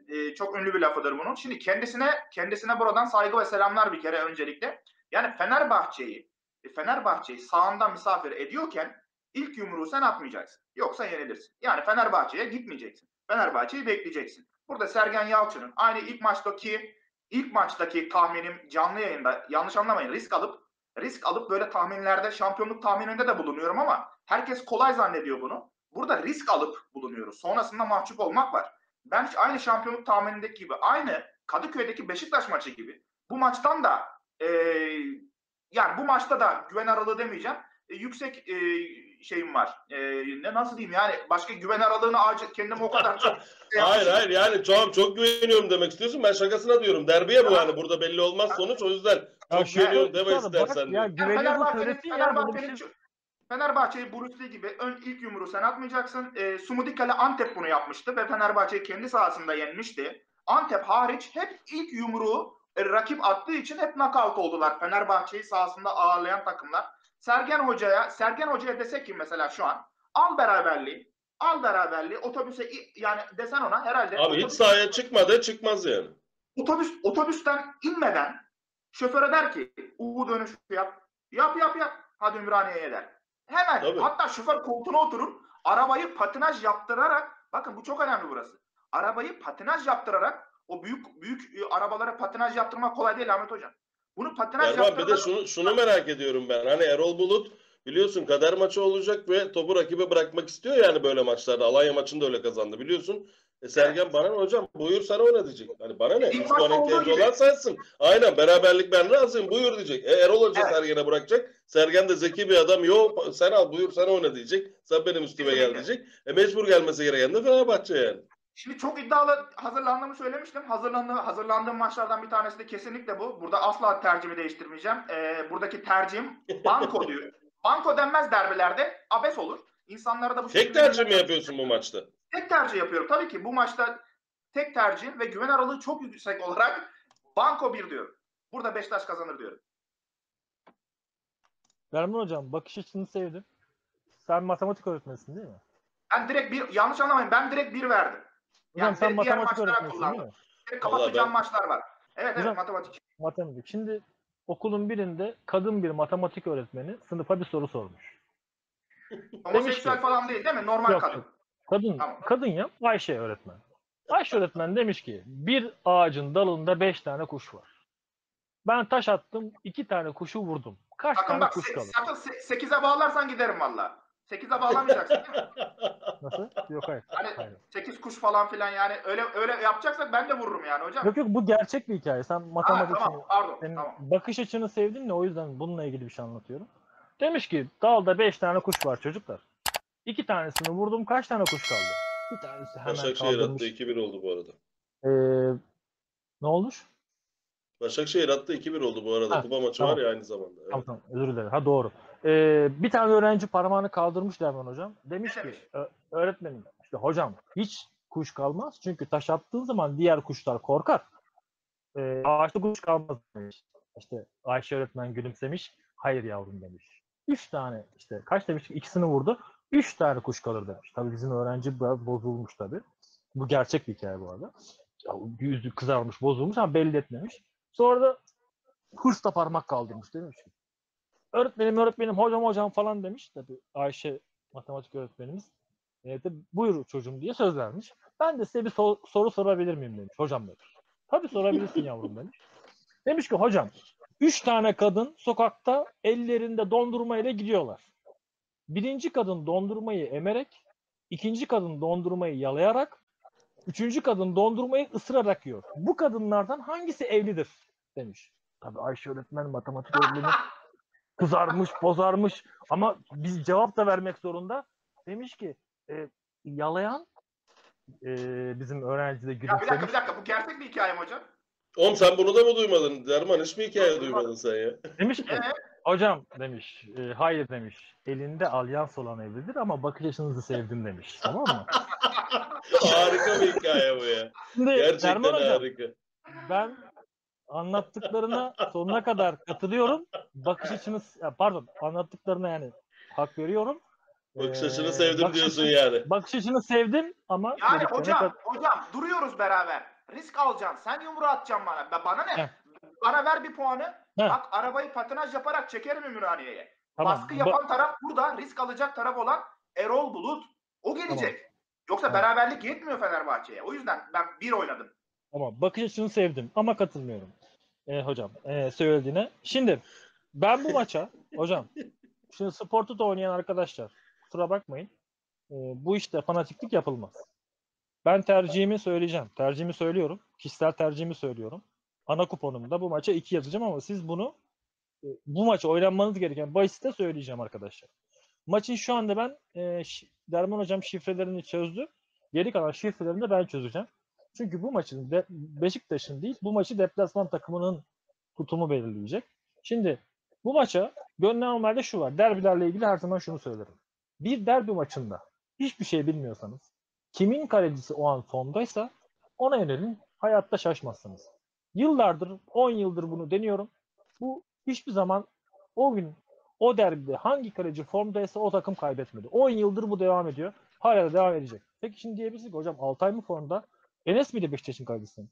E, çok ünlü bir lafıdır bunun. Şimdi kendisine kendisine buradan saygı ve selamlar bir kere öncelikle. Yani Fenerbahçe'yi e, Fenerbahçe'yi sağında misafir ediyorken ilk yumruğu sen atmayacaksın. Yoksa yenilirsin. Yani Fenerbahçe'ye gitmeyeceksin. Fenerbahçe'yi bekleyeceksin. Burada Sergen Yalçın'ın aynı ilk maçtaki ilk maçtaki tahminim canlı yayında yanlış anlamayın risk alıp risk alıp böyle tahminlerde şampiyonluk tahmininde de bulunuyorum ama herkes kolay zannediyor bunu. Burada risk alıp bulunuyoruz. Sonrasında mahcup olmak var. Ben hiç aynı şampiyonluk tahminindeki gibi aynı Kadıköy'deki Beşiktaş maçı gibi bu maçtan da eee, yani bu maçta da güven aralığı demeyeceğim. e, yüksek e, şeyim var. E, ne nasıl diyeyim yani başka güven aralığını acil kendime o kadar çok şey *laughs* Hayır hayır yani çok çok güveniyorum demek istiyorsun. Ben şakasına diyorum. Derbiye bu yani. Burada belli olmaz sonuç. O yüzden Ya çok şu- güveniyorum deme istersen. Ya diyorum. güveniyorsa Fenerbahçe'nin, söylesin ya. Bunu bir Fenerbahçe'nin, şey... Fenerbahçe'yi Bruce Lee gibi ön ilk yumruğu sen atmayacaksın. E, Sumudikale Antep bunu yapmıştı ve Fenerbahçe'yi kendi sahasında yenmişti. Antep hariç hep ilk yumruğu e, rakip attığı için hep knockout oldular. Fenerbahçe'yi sahasında ağırlayan takımlar. Sergen Hoca'ya, Sergen Hoca'ya desek ki mesela şu an al beraberliği, al beraberliği otobüse yani desen ona herhalde Abi hiç otobüs- sahaya çıkmadı çıkmaz yani. otobüs otobüsten inmeden şoföre der ki U dönüşü yap. Yap yap yap. Hadi Ümraniye'ye der. Hemen Tabii. hatta şoför koltuğuna oturur. Arabayı patinaj yaptırarak bakın bu çok önemli burası. Arabayı patinaj yaptırarak o büyük büyük e, arabalara patinaj yaptırmak kolay değil Ahmet hocam. Bunu patinaj Erman bir yaptırarak de şunu, şunu merak ediyorum ben. Hani Erol Bulut biliyorsun kader maçı olacak ve topu rakibe bırakmak istiyor yani böyle maçlarda. Alanya maçını da öyle kazandı biliyorsun. E Sergen bana ne hocam buyur sana oyna diyecek. Hani bana ne? İlk 3 maçta puan ihtiyacı olan sensin. Aynen beraberlik ben razıyım buyur diyecek. E Erol Hoca Evet. Sergen'e bırakacak. Sergen de zeki bir adam. Yo sen al buyur sana oyna diyecek. Sen benim üstüme gel Kesinlikle. diyecek. E mecbur gelmesi gereken de Fenerbahçe yani. Şimdi çok iddialı hazırlandığımı söylemiştim. Hazırlandığım, hazırlandığım maçlardan bir tanesi de kesinlikle bu. Burada asla tercihimi değiştirmeyeceğim. Ee, buradaki tercihim banko diyor. *laughs* Banko denmez derbilerde abes olur. İnsanlara da bu Tek tercih mi yapıyorsun bu maçta? Tek tercih yapıyorum. Tabii ki bu maçta tek tercihim ve güven aralığı çok yüksek olarak banko 1 diyorum. Burada Beşiktaş kazanır diyorum. Erman hocam bakış açını sevdim. Sen matematik öğretmenisin değil mi? Ben direkt bir yanlış anlamayın. Ben direkt 1 verdim. Hocam Yani sen matematik öğretmenisin değil mi? Direkt kapatacağım ben- maçlar var. Evet Hocam- evet matematik. Matematik. Şimdi okulun birinde kadın bir matematik öğretmeni sınıfa bir soru sormuş. Homoseksüel falan değil değil mi? Normal Yok, kadın. yok. Kadın, Tamam. kadın ya Ayşe öğretmen. Ayşe öğretmen demiş ki bir ağacın dalında beş tane kuş var. Ben taş attım iki tane kuşu vurdum. Kaç Sakın tane bak kuş kalır? sakın 8'e bağlarsan giderim valla. 8'e bağlamayacaksın değil mi? *laughs* Nasıl? Yok hayır. Hani hayır. 8 kuş falan filan yani öyle öyle yapacaksak ben de vururum yani hocam. Yok yok bu gerçek bir hikaye. Sen Ha, matematikçi. tamam pardon Senin tamam. bakış açını sevdim de o yüzden bununla ilgili bir şey anlatıyorum. Demiş ki dalda 5 tane kuş var çocuklar. İki tanesini vurdum kaç tane kuş kaldı? Bir tanesi hemen Başakşehir attı kaldırmış. 2-1 oldu bu arada. Ee, ne olmuş? Başakşehir attı 2-1 oldu bu arada. Ha, Kupa maçı tamam. var ya aynı zamanda. Evet. Tamam tamam özür dilerim. Ha doğru. Ee, bir tane öğrenci parmağını kaldırmış Derman hocam. Demiş ki demiş? "Ö- öğretmenim işte hocam hiç kuş kalmaz. Çünkü taş attığın zaman diğer kuşlar korkar. Ee, ağaçta kuş kalmaz demiş. İşte Ayşe öğretmen gülümsemiş. Hayır yavrum demiş. Üç tane işte kaç demiş ikisini vurdu. Üç tane kuş kalır demiş. Tabii bizim öğrenci biraz bozulmuş tabii. Bu gerçek bir hikaye bu arada. Ya, Yüzü kızarmış, bozulmuş ama belli etmemiş. Sonra da hırsla parmak kaldırmış demiş öğretmenim öğretmenim hocam hocam falan demiş. Tabii Ayşe matematik öğretmenimiz. E, de, buyur çocuğum diye söz vermiş. Ben de size bir so- soru sorabilir miyim demiş. Hocam demiş. Tabii sorabilirsin yavrum demiş. Demiş ki hocam üç tane kadın sokakta ellerinde dondurma ile gidiyorlar. Birinci kadın dondurmayı emerek, ikinci kadın dondurmayı yalayarak, üçüncü kadın dondurmayı ısırarak yiyor. Bu kadınlardan hangisi evlidir? demiş. Tabii Ayşe öğretmen matematik öğretmeni kızarmış, bozarmış ama biz cevap da vermek zorunda. Demiş ki e, yalayan e, bizim öğrenci de Ya bir dakika gülümsemiş. bir dakika bu gerçek bir hikaye mi hocam? Oğlum sen bunu da mı duymadın? Derman hiç mi hikaye duymadın sen ya? Demiş ki Evet. Hocam demiş, e, hayır demiş. Elinde alyans olan evlidir ama bakış açınızı sevdim demiş. Tamam mı? *laughs* Harika bir hikaye bu ya. Şimdi Gerçekten Derman hocam harika. ben anlattıklarına sonuna kadar katılıyorum. Bakış açınız, pardon anlattıklarına yani hak veriyorum. Bakış Ee, açını sevdim bakış diyorsun açı- yani. Bakış açını sevdim ama Yani hocam, kat- hocam duruyoruz beraber. Risk alacaksın. Sen yumruğu atacaksın bana. Ba- Bana ne? Heh. Bana ver bir puanı. Heh. Bak arabayı patinaj yaparak çekerim Ümraniye'ye. Tamam, Baskı ba- yapan taraf burada. Risk alacak taraf olan Erol Bulut. O gelecek. Yoksa Tamam. beraberlik yetmiyor Fenerbahçe'ye. O yüzden ben bir oynadım. Tamam bakış açını sevdim ama katılmıyorum. Ee, hocam ee, söylediğine. Şimdi ben bu maça *laughs* hocam şimdi sportu da oynayan arkadaşlar kusura bakmayın. Ee, bu işte fanatiklik yapılmaz. Ben tercihimi söyleyeceğim. Tercihimi söylüyorum. Kişisel tercihimi söylüyorum. Ana kuponumda bu maça 2 yazacağım ama siz bunu e, bu maça oynanmanız gereken bahiste söyleyeceğim arkadaşlar. Maçın şu anda ben e, Derman hocam şifrelerini çözdü. Geri kalan şifrelerini de ben çözeceğim. Çünkü bu maçın de, Beşiktaş'ın değil, bu maçı deplasman takımının tutumu belirleyecek. Şimdi bu maça gönlüm normalde şu var. Derbilerle ilgili her zaman şunu söylerim. Bir derbi maçında hiçbir şey bilmiyorsanız, kimin kalecisi o an formdaysa ona yönelin. Hayatta şaşmazsınız. Yıllardır, 10 yıldır bunu deniyorum. Bu hiçbir zaman o gün o derbide hangi kaleci formdaysa o takım kaybetmedi. 10 yıldır bu devam ediyor. Hala da devam edecek. Peki şimdi diyebiliriz ki hocam Altay mı formda? Enes miydi Beşiktaş'ın kalecisi?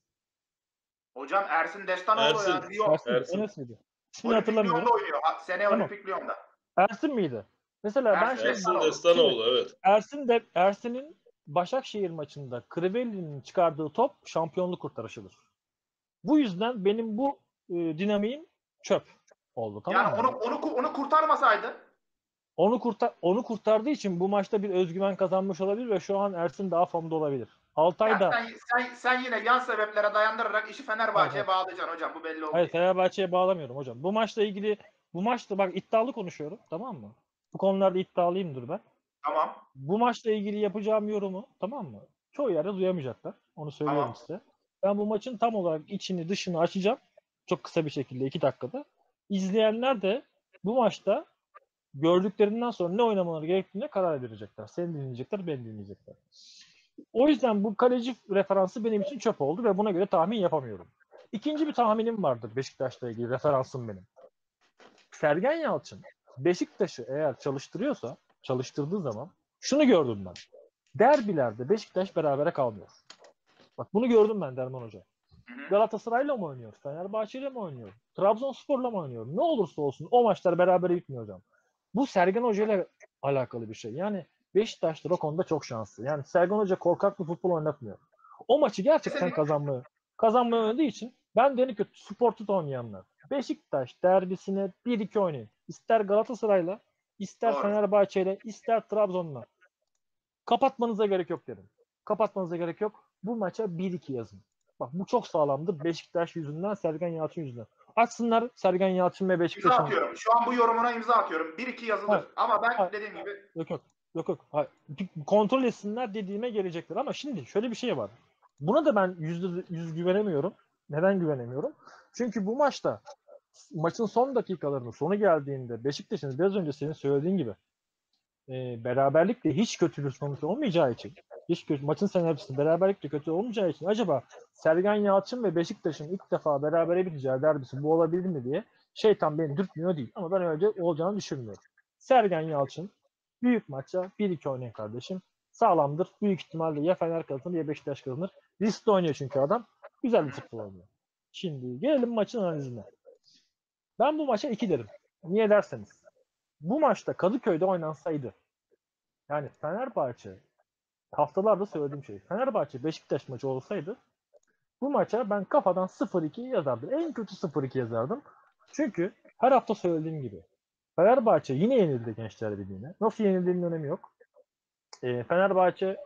Hocam Ersin Destanoğlu Ersin. ya. Rio. Ersin, Ersin. Enes miydi? İsmini Olimpik hatırlamıyorum. Lyon'da oynuyor. Tamam. Olimpik Lyon'da. Ersin miydi? Mesela ben Ersin şey, Destanoğlu. Ersin Destanoğlu evet. Ersin de Ersin'in Başakşehir maçında Crivelli'nin çıkardığı top şampiyonluk kurtarışıdır. Bu yüzden benim bu e, dinamiğim çöp oldu. Tamam yani mı? onu onu onu kurtarmasaydı Onu kurtar onu kurtardığı için bu maçta bir özgüven kazanmış olabilir ve şu an Ersin daha formda olabilir. Altay yani da sen, sen, sen yine yan sebeplere dayandırarak işi Fenerbahçe'ye Evet. bağlayacaksın hocam. Bu belli oldu. Hayır Fenerbahçe'ye bağlamıyorum hocam. Bu maçla ilgili bu maçta bak iddialı konuşuyorum tamam mı? Bu konularda iddialıyımdır ben. Tamam. Bu maçla ilgili yapacağım yorumu tamam mı? Çoğu yerde duyamayacaklar. Onu söylüyorum Tamam. size. Ben bu maçın tam olarak içini dışını açacağım. Çok kısa bir şekilde iki dakikada. İzleyenler de bu maçta gördüklerinden sonra ne oynamaları gerektiğine karar verecekler. Seni dinleyecekler, beni dinleyecekler. O yüzden bu kaleci referansı benim için çöp oldu ve buna göre tahmin yapamıyorum. İkinci bir tahminim vardır Beşiktaş'la ilgili referansım benim. Sergen Yalçın Beşiktaş'ı eğer çalıştırıyorsa, çalıştırdığı zaman şunu gördüm ben. Derbilerde Beşiktaş berabere kalmıyor. Bak bunu gördüm ben Derman Hoca. Galatasaray'la mı oynuyor? Fenerbahçe'yle mi oynuyor? Trabzonspor'la mı oynuyor? Ne olursa olsun o maçlar beraber bitmiyor hocam. Bu Sergen Hoca ile alakalı bir şey. Yani Beşiktaşlar o konuda çok şanslı. Yani Sergen Hoca korkak bir futbol oynatmıyor. O maçı gerçekten kazanmayı kazanmayı oynadığı için ben derim ki spor tut oynayanlar. Beşiktaş derbisine 1-2 oynayın. İster Galatasaray'la, ister. Fenerbahçe'yle, ister Trabzon'la. Kapatmanıza gerek yok derim. Kapatmanıza gerek yok. Bu maça 1-2 yazın. Bak bu çok sağlamdır. Beşiktaş yüzünden, Sergen Yalçın yüzünden. Açsınlar Sergen Yalçın ve İmza Beşiktaş'ın. atıyorum. Şu an bu yorumuna imza atıyorum. 1-2 yazılır. Hayır. Ama ben Hayır. dediğim gibi Yok yok. Yok yok. Hayır. Kontrol etsinler dediğime gelecekler. Ama şimdi şöyle bir şey var. Buna da ben yüzde yüz güvenemiyorum. Neden güvenemiyorum? Çünkü bu maçta maçın son dakikalarının sonu geldiğinde Beşiktaş'ın biraz önce senin söylediğin gibi e, beraberlikle hiç kötü bir sonuç olmayacağı için hiç kötü, maçın senaryosunda beraberlikle kötü olmayacağı için acaba Sergen Yalçın ve Beşiktaş'ın ilk defa berabere biteceği derbisi bu olabilir mi diye şeytan beni dürtmüyor değil. Ama ben öyle olacağını düşünmüyorum. Sergen Yalçın büyük maçta 1-2 oynayın kardeşim. Sağlamdır. Büyük ihtimalle ya Fener kazanır ya Beşiktaş kazanır. Riskli oynuyor çünkü adam. Güzel bir futbol oynuyor. Şimdi gelelim maçın analizine. Ben bu maça 2 derim. Niye derseniz. Bu maçta Kadıköy'de oynansaydı yani Fenerbahçe haftalarda söylediğim şey. Fenerbahçe Beşiktaş maçı olsaydı bu maça ben kafadan 0-2 yazardım. En kötü 0-2 yazardım. Çünkü her hafta söylediğim gibi Fenerbahçe yine yenildi Gençler Birliği'ne. Nasıl yenildiğinin önemi yok. Ee, Fenerbahçe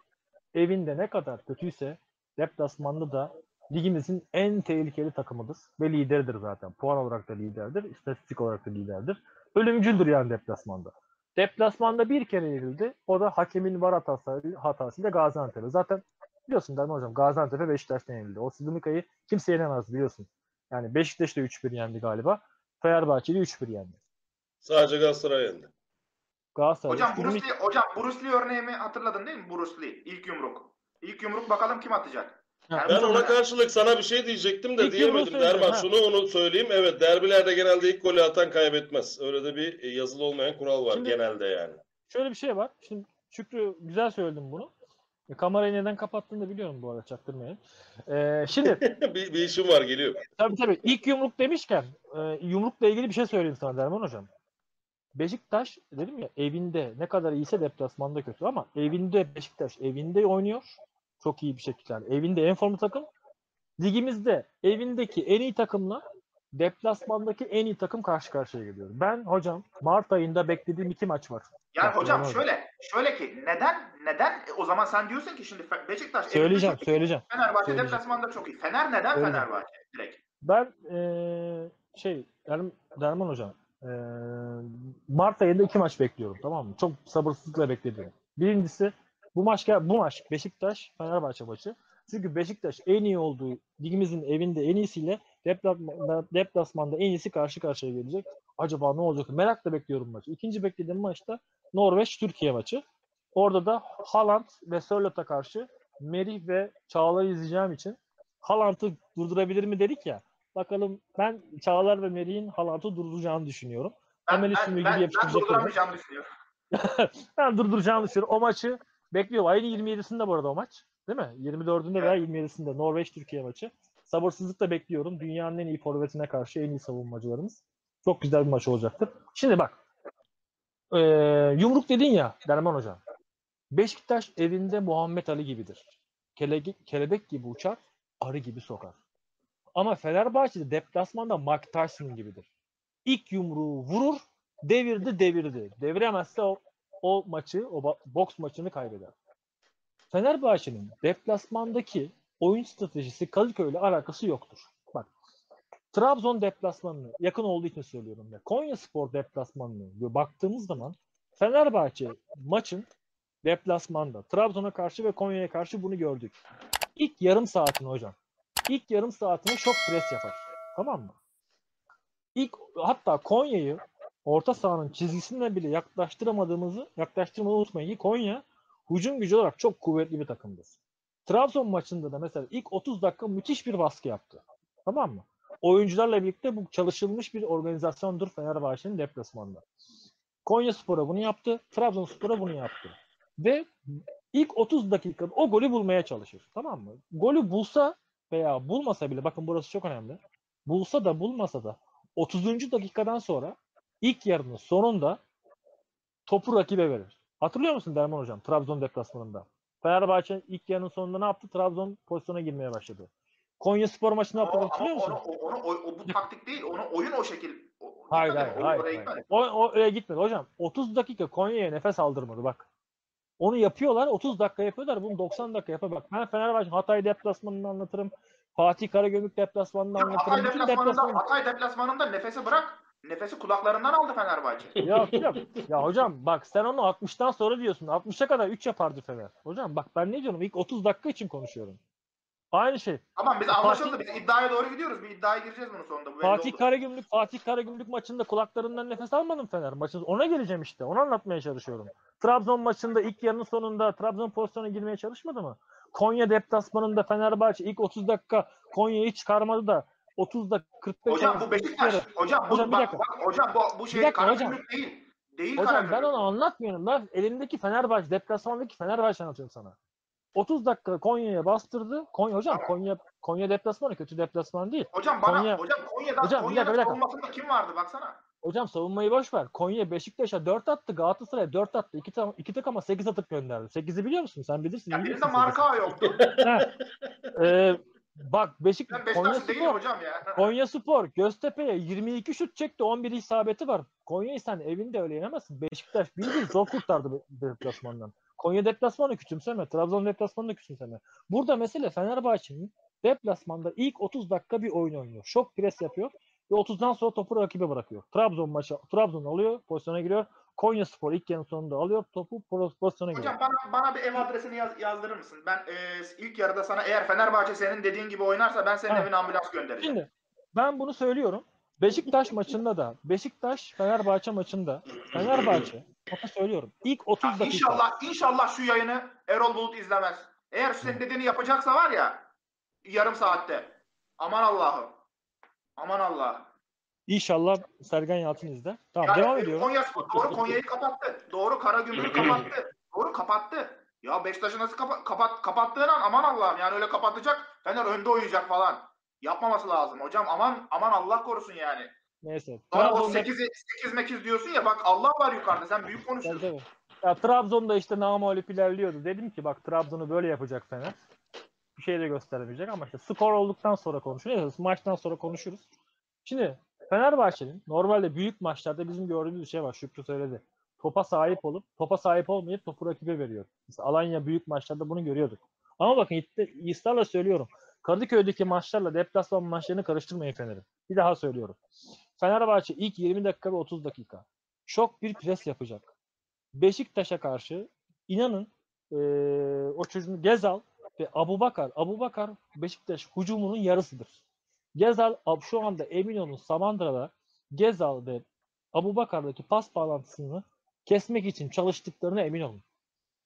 evinde ne kadar kötüyse deplasmanda da ligimizin en tehlikeli takımıdır ve lideridir zaten. Puan olarak da liderdir, istatistik olarak da liderdir. Ölümcüldür yani deplasmanda. Deplasmanda bir kere yenildi. O da hakemin var hatası, hatasıyla Gaziantep'e. Zaten biliyorsun Derman Hocam Gaziantep'e Beşiktaş'tan yenildi. O Sidumika'yı kimse yenemez biliyorsun. Yani Beşiktaş da 3-1 yendi galiba. Fenerbahçe'de 3-1 yendi. Sadece Galatasaray yendi. Galatasaray. Hocam 3-1 Bruce Lee, hocam Bruce Lee örneğimi hatırladın değil mi? Bruce Lee ilk yumruk. İlk yumruk bakalım kim atacak? Ben ona karşılık sana bir şey diyecektim de İlk diyemedim Derman. Şunu onu söyleyeyim. Evet derbilerde genelde ilk golü atan kaybetmez. Öyle de bir e, yazılı olmayan kural var Şimdi- genelde yani. Şöyle bir şey var. Şimdi Şükrü güzel söyledim bunu. E, kamerayı neden kapattığını da biliyorum bu arada çaktırmayın. Ee, şimdi *laughs* bir, bir işim var geliyor. tabii tabii ilk yumruk demişken e, yumrukla ilgili bir şey söyleyeyim sana Derman Hocam. Beşiktaş dedim ya evinde ne kadar iyiyse deplasmanda kötü ama evinde Beşiktaş evinde oynuyor. Çok iyi bir şekilde. Yani evinde en formlu takım. Ligimizde evindeki en iyi takımla deplasmandaki en iyi takım karşı karşıya geliyor. Ben hocam Mart ayında beklediğim iki maç var. Yani Bak, hocam Derman şöyle şöyle ki neden neden e, o zaman sen diyorsun ki şimdi Beşiktaş Söyleyeceğim, çok iyi, söyleyeceğim. Fenerbahçe söyleyeceğim. deplasmanda çok iyi. Fener neden Söyleyeceğim. Fenerbahçe direkt? Ben eee, şey Derm, Derman hocam eee, Mart ayında iki maç bekliyorum tamam mı? Çok sabırsızlıkla beklediğim. Birincisi bu maç bu maç Beşiktaş Fenerbahçe maçı. Çünkü Beşiktaş en iyi olduğu ligimizin evinde en iyisiyle deplasmanda, deplasmanda en iyisi karşı karşıya gelecek. Acaba ne olacak? Merakla bekliyorum maçı. İkinci beklediğim maçta Norveç Türkiye maçı. Orada da Haaland ve Sörlot'a karşı Merih ve Çağlar'ı izleyeceğim için Haaland'ı durdurabilir mi dedik ya. Bakalım ben Çağlar ve Merih'in Haaland'ı durduracağını düşünüyorum. Ben, Temel ben, ben, gibi ben yapıştıracak durduramayacağımı düşünüyorum. *laughs* Ben durduracağını düşünüyorum. O maçı bekliyorum. Ayın 27'sinde bu arada o maç. Değil mi? 24'ünde veya 27'sinde Norveç-Türkiye maçı. Sabırsızlıkla bekliyorum. Dünyanın en iyi forvetine karşı en iyi savunmacılarımız. Çok güzel bir maç olacaktır. Şimdi bak. Ee, yumruk dedin ya Derman Hocam. Beşiktaş evinde Muhammed Ali gibidir. Kelege- kelebek gibi uçar, arı gibi sokar. Ama Fenerbahçe'de deplasmanda Mike Tyson gibidir. İlk yumruğu vurur, devirdi devirdi. Deviremezse o, o maçı, o boks maçını kaybeder. Fenerbahçe'nin deplasmandaki oyun stratejisi Kadıköy'le alakası yoktur. Bak, Trabzon deplasmanını yakın olduğu için söylüyorum. Ya. Konya Spor deplasmanını baktığımız zaman Fenerbahçe maçın deplasmanda Trabzon'a karşı ve Konya'ya karşı bunu gördük. İlk yarım saatini hocam. İlk yarım saatini şok pres yapar. Tamam mı? İlk hatta Konya'yı orta sahanın çizgisine bile yaklaştıramadığımızı yaklaştırmayı unutmayın ki Konya hücum gücü olarak çok kuvvetli bir takımdır. Trabzon maçında da mesela ilk 30 dakika müthiş bir baskı yaptı. Tamam mı? Oyuncularla birlikte bu çalışılmış bir organizasyondur Fenerbahçe'nin deplasmanında. Konya Spor'a bunu yaptı. Trabzonspor'a bunu yaptı. Ve ilk 30 dakikada o golü bulmaya çalışır. Tamam mı? Golü bulsa veya bulmasa bile bakın burası çok önemli. Bulsa da bulmasa da 30. dakikadan sonra ilk yarının sonunda topu rakibe verir. Hatırlıyor musun Derman Hocam Trabzon deplasmanında? Fenerbahçe ilk yarının sonunda ne yaptı? Trabzon pozisyona girmeye başladı. Konya Spor maçını yaptı hatırlıyor musun? onu, onu, o, o bu taktik değil. Onu oyun o şekil. O, Hayır hayır hayır. oraya hayır. gitmedi. O, o öyle gitmedi hocam. 30 dakika Konya'ya nefes aldırmadı bak. Onu yapıyorlar. 30 dakika yapıyorlar. Bunu 90 dakika yapar. Bak ben Fenerbahçe Hatay deplasmanını anlatırım. Fatih Karagümrük deplasmanını anlatırım. Hatay deplasmanında, deplasman... Hatay deplasmanında nefesi bırak. Nefesi kulaklarından aldı Fenerbahçe. *laughs* Ya, ya, ya hocam bak sen onu 60'tan sonra diyorsun. 60'a kadar 3 yapardı Fener. Hocam bak ben ne diyorum? İlk 30 dakika için konuşuyorum. Aynı şey. Tamam biz Fatih- anlaşıldı. Biz iddiaya doğru gidiyoruz. Bir iddiaya gireceğiz bunun sonunda. Bu Fatih oldu. Karagümrük Fatih Karagümrük maçında kulaklarından nefes almadım Fener maçında. Ona geleceğim işte. Onu anlatmaya çalışıyorum. Trabzon maçında ilk yarının sonunda Trabzon pozisyona girmeye çalışmadı mı? Konya deplasmanında Fenerbahçe ilk 30 dakika Konya'yı çıkarmadı da 30 dakika 45 Hocam bu Beşiktaş. Hocam bu, Hocam, bak, bak, hocam bu, bu şey. Karagümrük değil. Değil Hocam ben onu anlatmıyorum. Ben elimdeki Fenerbahçe deplasmandaki Fenerbahçe anlatıyorum sana. 30 dakika Konya'ya bastırdı. Konya hocam Tamam. Konya Konya deplasmanı kötü deplasman değil. Hocam bana Konya- hocam Konya'dan Hocam, dakika, bir dakika. savunmasında kim vardı baksana. Hocam savunmayı boş ver. Konya Beşiktaş'a 4 attı. Galatasaray'a 4 attı. 2 tam iki takıma 8 atıp gönderdi. 8'i biliyor musun? Sen bilirsin. Ya birinde marka yoktu. *laughs* Ee, bak Beşik Ben Konya Spor hocam ya. *laughs* Konya Spor Göztepe'ye 22 şut çekti. 11 isabeti var. Konya'yı sen evinde öyle yenemezsin. Beşiktaş bildiğin zor kurtardı *laughs* deplasmandan. Konya deplasmanı küçümseme. Trabzon deplasmanı küçümseme. Burada mesele Fenerbahçe'nin deplasmanda ilk 30 dakika bir oyun oynuyor. Şok pres yapıyor ve 30'dan sonra topu rakibe bırakıyor. Trabzon maçı Trabzon alıyor, pozisyona giriyor. Konya Spor ilk yarının sonunda alıyor, topu pozisyona giriyor. Hocam bana bana bir ev adresini yaz, yazdırır mısın? Ben e, ilk yarıda sana eğer Fenerbahçe senin dediğin gibi oynarsa ben senin Ha. evine ambulans göndereceğim. Şimdi ben bunu söylüyorum. Beşiktaş *laughs* maçında da Beşiktaş Fenerbahçe maçında Fenerbahçe bakın söylüyorum ilk 30 Ya dakika İnşallah, inşallah şu yayını Erol Bulut izlemez. Eğer senin dediğini yapacaksa var ya yarım saatte. Aman Allah'ım. Aman Allah'ım. İnşallah Sergen Yalçın izler. Tamam Yani devam ediyorum. Konya Spor doğru Konya'yı kapattı. Doğru Karagümrük kapattı. Doğru kapattı. Ya Beşiktaş'ı nasıl kapa- kapat kapattığın an aman Allah'ım yani öyle kapatacak. Fener önde oynayacak falan. Yapmaması lazım hocam. Aman aman Allah korusun yani. Neyse. Sonra o Trabzon'da 8 8 mekiz diyorsun ya bak Allah var yukarıda. Sen büyük konuşuyorsun. tabii. Ya Trabzon'da işte namalip ilerliyordu. Dedim ki bak Trabzon'u böyle yapacak Fener. Bir şey de gösteremeyecek ama işte skor olduktan sonra konuşuruz. Neyse maçtan sonra konuşuruz. Şimdi Fenerbahçe'nin normalde büyük maçlarda bizim gördüğümüz bir şey var. Şükrü söyledi. Topa sahip olup topa sahip olmayıp topu rakibe veriyor. Mesela Alanya büyük maçlarda bunu görüyorduk. Ama bakın ısrarla söylüyorum. Kadıköy'deki maçlarla deplasman maçlarını karıştırmayın Fener'in. Bir daha söylüyorum. Fenerbahçe ilk 20 dakika ve 30 dakika şok bir pres yapacak. Beşiktaş'a karşı inanın eee, o çocuğun Gezal ve Abubakar, Abubakar Beşiktaş hücumunun yarısıdır. Gezal şu anda Eminönü Samandıra'da Gezal ve Abubakar'daki pas bağlantısını kesmek için çalıştıklarına emin olun.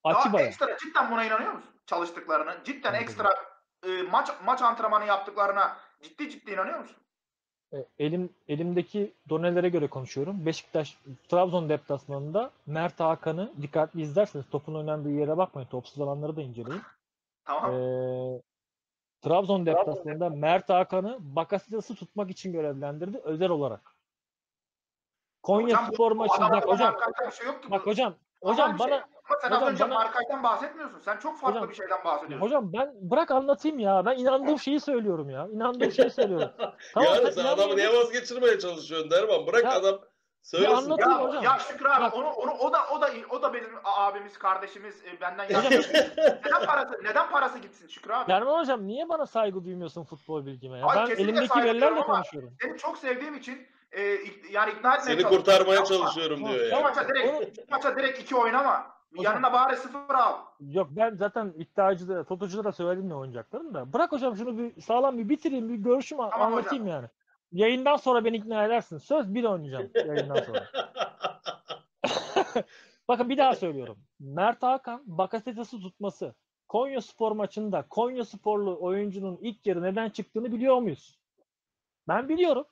Ya Atiba'ya. ekstra cidden buna inanıyor musun? Çalıştıklarını. Cidden Tabii. ekstra e, maç maç antrenmanı yaptıklarına ciddi ciddi inanıyor musun? E, elim elimdeki donelere göre konuşuyorum. Beşiktaş Trabzon deplasmanında Mert Hakan'ı dikkatli izlerseniz topun oynandığı yere bakmayın. Topsuz alanları da inceleyin. Tamam. Ee, Trabzon deplasmanında Mert Hakan'ı Bakasetas'ı tutmak için görevlendirdi özel olarak. Konya Hocam Spor maçında adamda hocam şey yok ki. bak Bu hocam hocam bir şey. bana Ama sen az hocam önce bana- markajdan bahsetmiyorsun. Sen çok farklı Hocam- bir şeyden bahsediyorsun. hocam ben bırak anlatayım ya. Ben inandığım şeyi söylüyorum ya. İnandığım şeyi söylüyorum. *laughs* Tamam, yani sen adamı niye vazgeçirmeye çalışıyorsun Derman? Bırak Ya- adam söylesin. anlat- ya, Anlatayım hocam. ya Şükrü abi Bak. onu, onu o da o da o da benim abimiz, kardeşimiz e, benden Hocam- yaşlı. neden parası neden parası gitsin Şükrü abi? Derman hocam niye bana saygı duymuyorsun futbol bilgime ya? Ay, Ben elimdeki verilerle ama- konuşuyorum. Seni çok sevdiğim için e, yani ikna etmeye Seni çalışıyorum. kurtarmaya çalışıyorum Tamam, diyor yani. maça direkt, Onu- maça direkt iki oynama. Hocam- Yanına bari sıfır al. Yok ben zaten iddiacıda, totucuda da söyledim ne oynayacaklarını da. Bırak hocam şunu bir sağlam bir bitireyim, bir görüşümü Tamam anlatayım yani. Yayından sonra beni ikna edersin. Söz bir oynayacağım yayından sonra. *laughs* Bakın bir daha söylüyorum. Mert Hakan Bakasetas'ı tutması. Konya Spor maçında Konya Sporlu oyuncunun ilk yarı neden çıktığını biliyor muyuz? Ben biliyorum.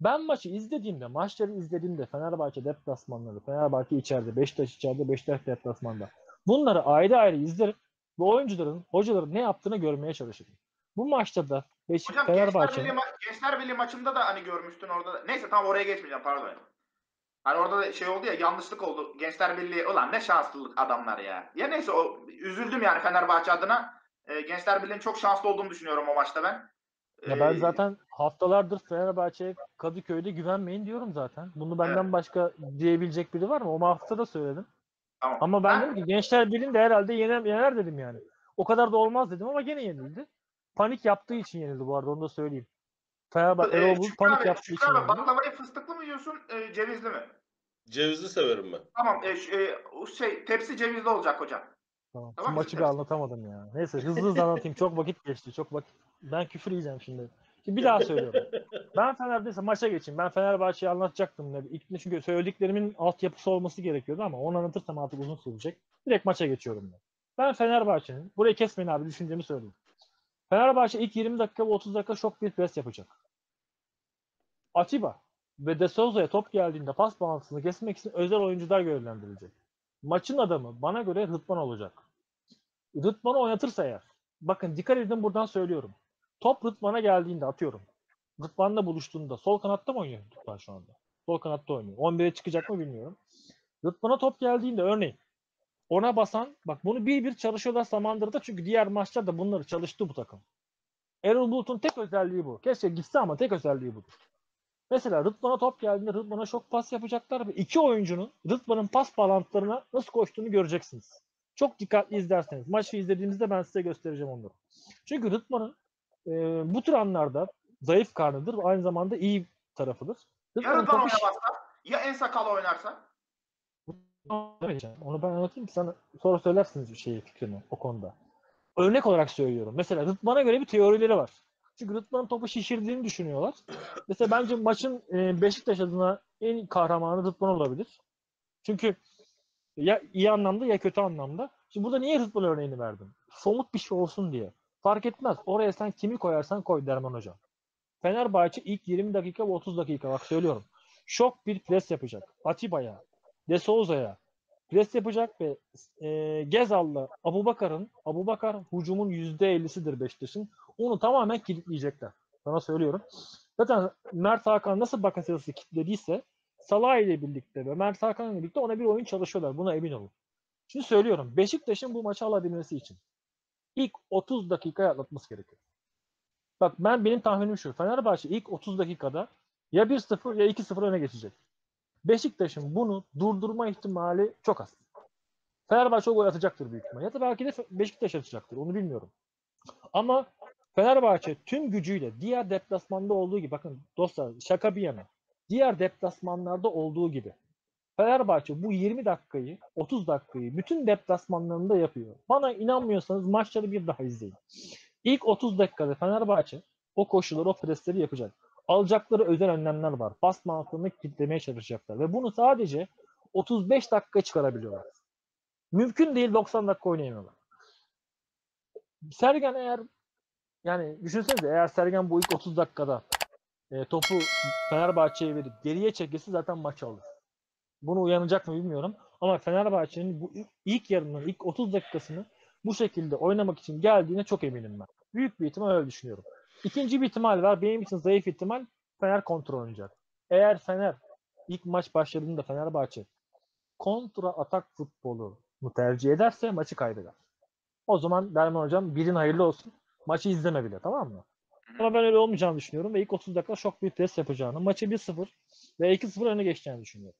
Ben maçı izlediğimde, maçları izlediğimde Fenerbahçe deplasmanları, Fenerbahçe içeride, Beşiktaş içeride, Beşiktaş deplasmanda. Bunları ayrı ayrı izlerim ve oyuncuların, hocaların ne yaptığını görmeye çalışırım. Bu maçta da Beşik Hocam Gençler Birliği, ma- Gençler Birliği maçında da hani görmüştün orada. da- Neyse tamam oraya geçmeyeceğim pardon. Hani orada da şey oldu ya yanlışlık oldu. Gençler Birliği ulan ne şanslılık adamlar ya. Ya neyse o üzüldüm yani Fenerbahçe adına. E, Gençler Birliği'nin çok şanslı olduğunu düşünüyorum o maçta ben. Ya ben Ee, zaten haftalardır Fenerbahçe'ye Kadıköy'de güvenmeyin diyorum zaten. Bunu benden Evet. başka diyebilecek biri var mı? O hafta da söyledim. Tamam. Ama ben, Ben- dedim ki Gençler Birliği'nde herhalde yener, yener dedim yani. O kadar da olmaz dedim ama gene yenildi. Panik yaptığı için yenildi bu arada onu da söyleyeyim. Fenerbahçe Ee, Erol panik abi, yaptığı için abi, baklavayı fıstıklı mı yiyorsun e, cevizli mi? Cevizli severim ben. Tamam e, e, şey tepsi cevizli olacak hocam. Tamam. Şu Tamam, maçı bir anlatamadım ya. Neyse hızlı hızlı anlatayım. Çok vakit geçti. Çok vakit. Ben küfür yiyeceğim şimdi. Şimdi bir daha söylüyorum. Ben Fenerbahçe maça geçeyim. Ben Fenerbahçe'yi anlatacaktım. İlk çünkü söylediklerimin altyapısı olması gerekiyordu ama onu anlatırsam artık uzun sürecek. Direkt maça geçiyorum ben. Ben Fenerbahçe'nin, burayı kesmeyin abi düşüncemi söyleyeyim. Fenerbahçe ilk 20 dakika ve 30 dakika şok bir pres yapacak. Atiba ve De Souza'ya top geldiğinde pas bağlantısını kesmek için özel oyuncular görevlendirilecek. Maçın adamı bana göre Rıdvan olacak. Rıdvan'ı oynatırsa eğer. Bakın dikkat edin buradan söylüyorum. Top Rıdvan'a geldiğinde atıyorum. Rıdvan'la buluştuğunda sol kanatta mı oynuyor Rıdvan şu anda? Sol kanatta oynuyor. 11'e çıkacak mı bilmiyorum. Rıdvan'a top geldiğinde örneğin ona basan bak bunu bir bir çalışıyorlar Samandıra'da çünkü diğer maçlarda bunları çalıştı bu takım. Erol Bulut'un tek özelliği bu. Keşke gitse ama tek özelliği budur. Mesela Rıdvan'a top geldiğinde Rıdvan'a şok pas yapacaklar ve iki oyuncunun Rıdvan'ın pas bağlantılarına nasıl koştuğunu göreceksiniz. Çok dikkatli izlerseniz. Maçı izlediğimizde ben size göstereceğim onları. Çünkü Rıdvan'ın e, bu tür anlarda zayıf karnıdır ve aynı zamanda iyi tarafıdır. Ya Rıdvan'ın Rıdvan topu oynamazsa ya en sakal oynarsa. Onu ben anlatayım sana sonra söylersiniz şeyi fikrini o konuda. Örnek olarak söylüyorum. Mesela Rıdvan'a göre bir teorileri var. Çünkü Rıdvan topu şişirdiğini düşünüyorlar. Mesela bence maçın e, Beşiktaş adına en kahramanı Rıdvan olabilir. Çünkü ya iyi anlamda ya kötü anlamda. Şimdi burada niye Rıdvan örneğini verdim? Somut bir şey olsun diye. Fark etmez. Oraya sen kimi koyarsan koy Derman Hocam. Fenerbahçe ilk 20 dakika ve 30 dakika bak söylüyorum. Şok bir pres yapacak. Atiba'ya, De Souza'ya pres yapacak ve e, Gezal'la Abubakar'ın Abubakar hücumun %50'sidir Beşiktaş'ın. Onu tamamen kilitleyecekler. Sana söylüyorum. Zaten Mert Hakan nasıl Bakasetas'ı kilitlediyse Salah ile birlikte ve Mert Hakan'la birlikte ona bir oyun çalışıyorlar. Buna emin olun. Şimdi söylüyorum. Beşiktaş'ın bu maçı alabilmesi için ilk 30 dakikaya atlatması gerekiyor. Bak ben benim tahminim şu. Fenerbahçe ilk 30 dakikada ya 1-0 ya 2-0 öne geçecek. Beşiktaş'ın bunu durdurma ihtimali çok az. Fenerbahçe o gol atacaktır büyük ihtimal. Ya da belki de Beşiktaş atacaktır. Onu bilmiyorum. Ama Fenerbahçe tüm gücüyle diğer deplasmanda olduğu gibi bakın dostlar şaka bir yana. Diğer deplasmanlarda olduğu gibi Fenerbahçe bu 20 dakikayı 30 dakikayı bütün deplasmanlarında yapıyor. Bana inanmıyorsanız maçları bir daha izleyin. İlk 30 dakikada Fenerbahçe o koşuları, o presleri yapacak. Alacakları özel önlemler var. Bas mantığını kilitlemeye çalışacaklar. Ve bunu sadece 35 dakika çıkarabiliyorlar. Mümkün değil 90 dakika oynayamıyorlar. Sergen eğer yani düşünsenize eğer Sergen bu ilk 30 dakikada e, topu Fenerbahçe'ye verip geriye çekilse zaten maç alır. Bunu uyanacak mı bilmiyorum. Ama Fenerbahçe'nin bu ilk, ilk yarının ilk 30 dakikasını bu şekilde oynamak için geldiğine çok eminim ben. Büyük bir ihtimal öyle düşünüyorum. İkinci bir ihtimal var. Benim için zayıf ihtimal Fener kontrol oynayacak. Eğer Fener ilk maç başladığında Fenerbahçe kontra atak futbolu tercih ederse maçı kaybeder. O zaman Derman Hocam birin hayırlı olsun. Maçı izleme bile tamam mı? Ama ben öyle olmayacağını düşünüyorum ve ilk 30 dakika şok bir test yapacağını, maçı 1-0 ve 2-0 öne geçeceğini düşünüyorum.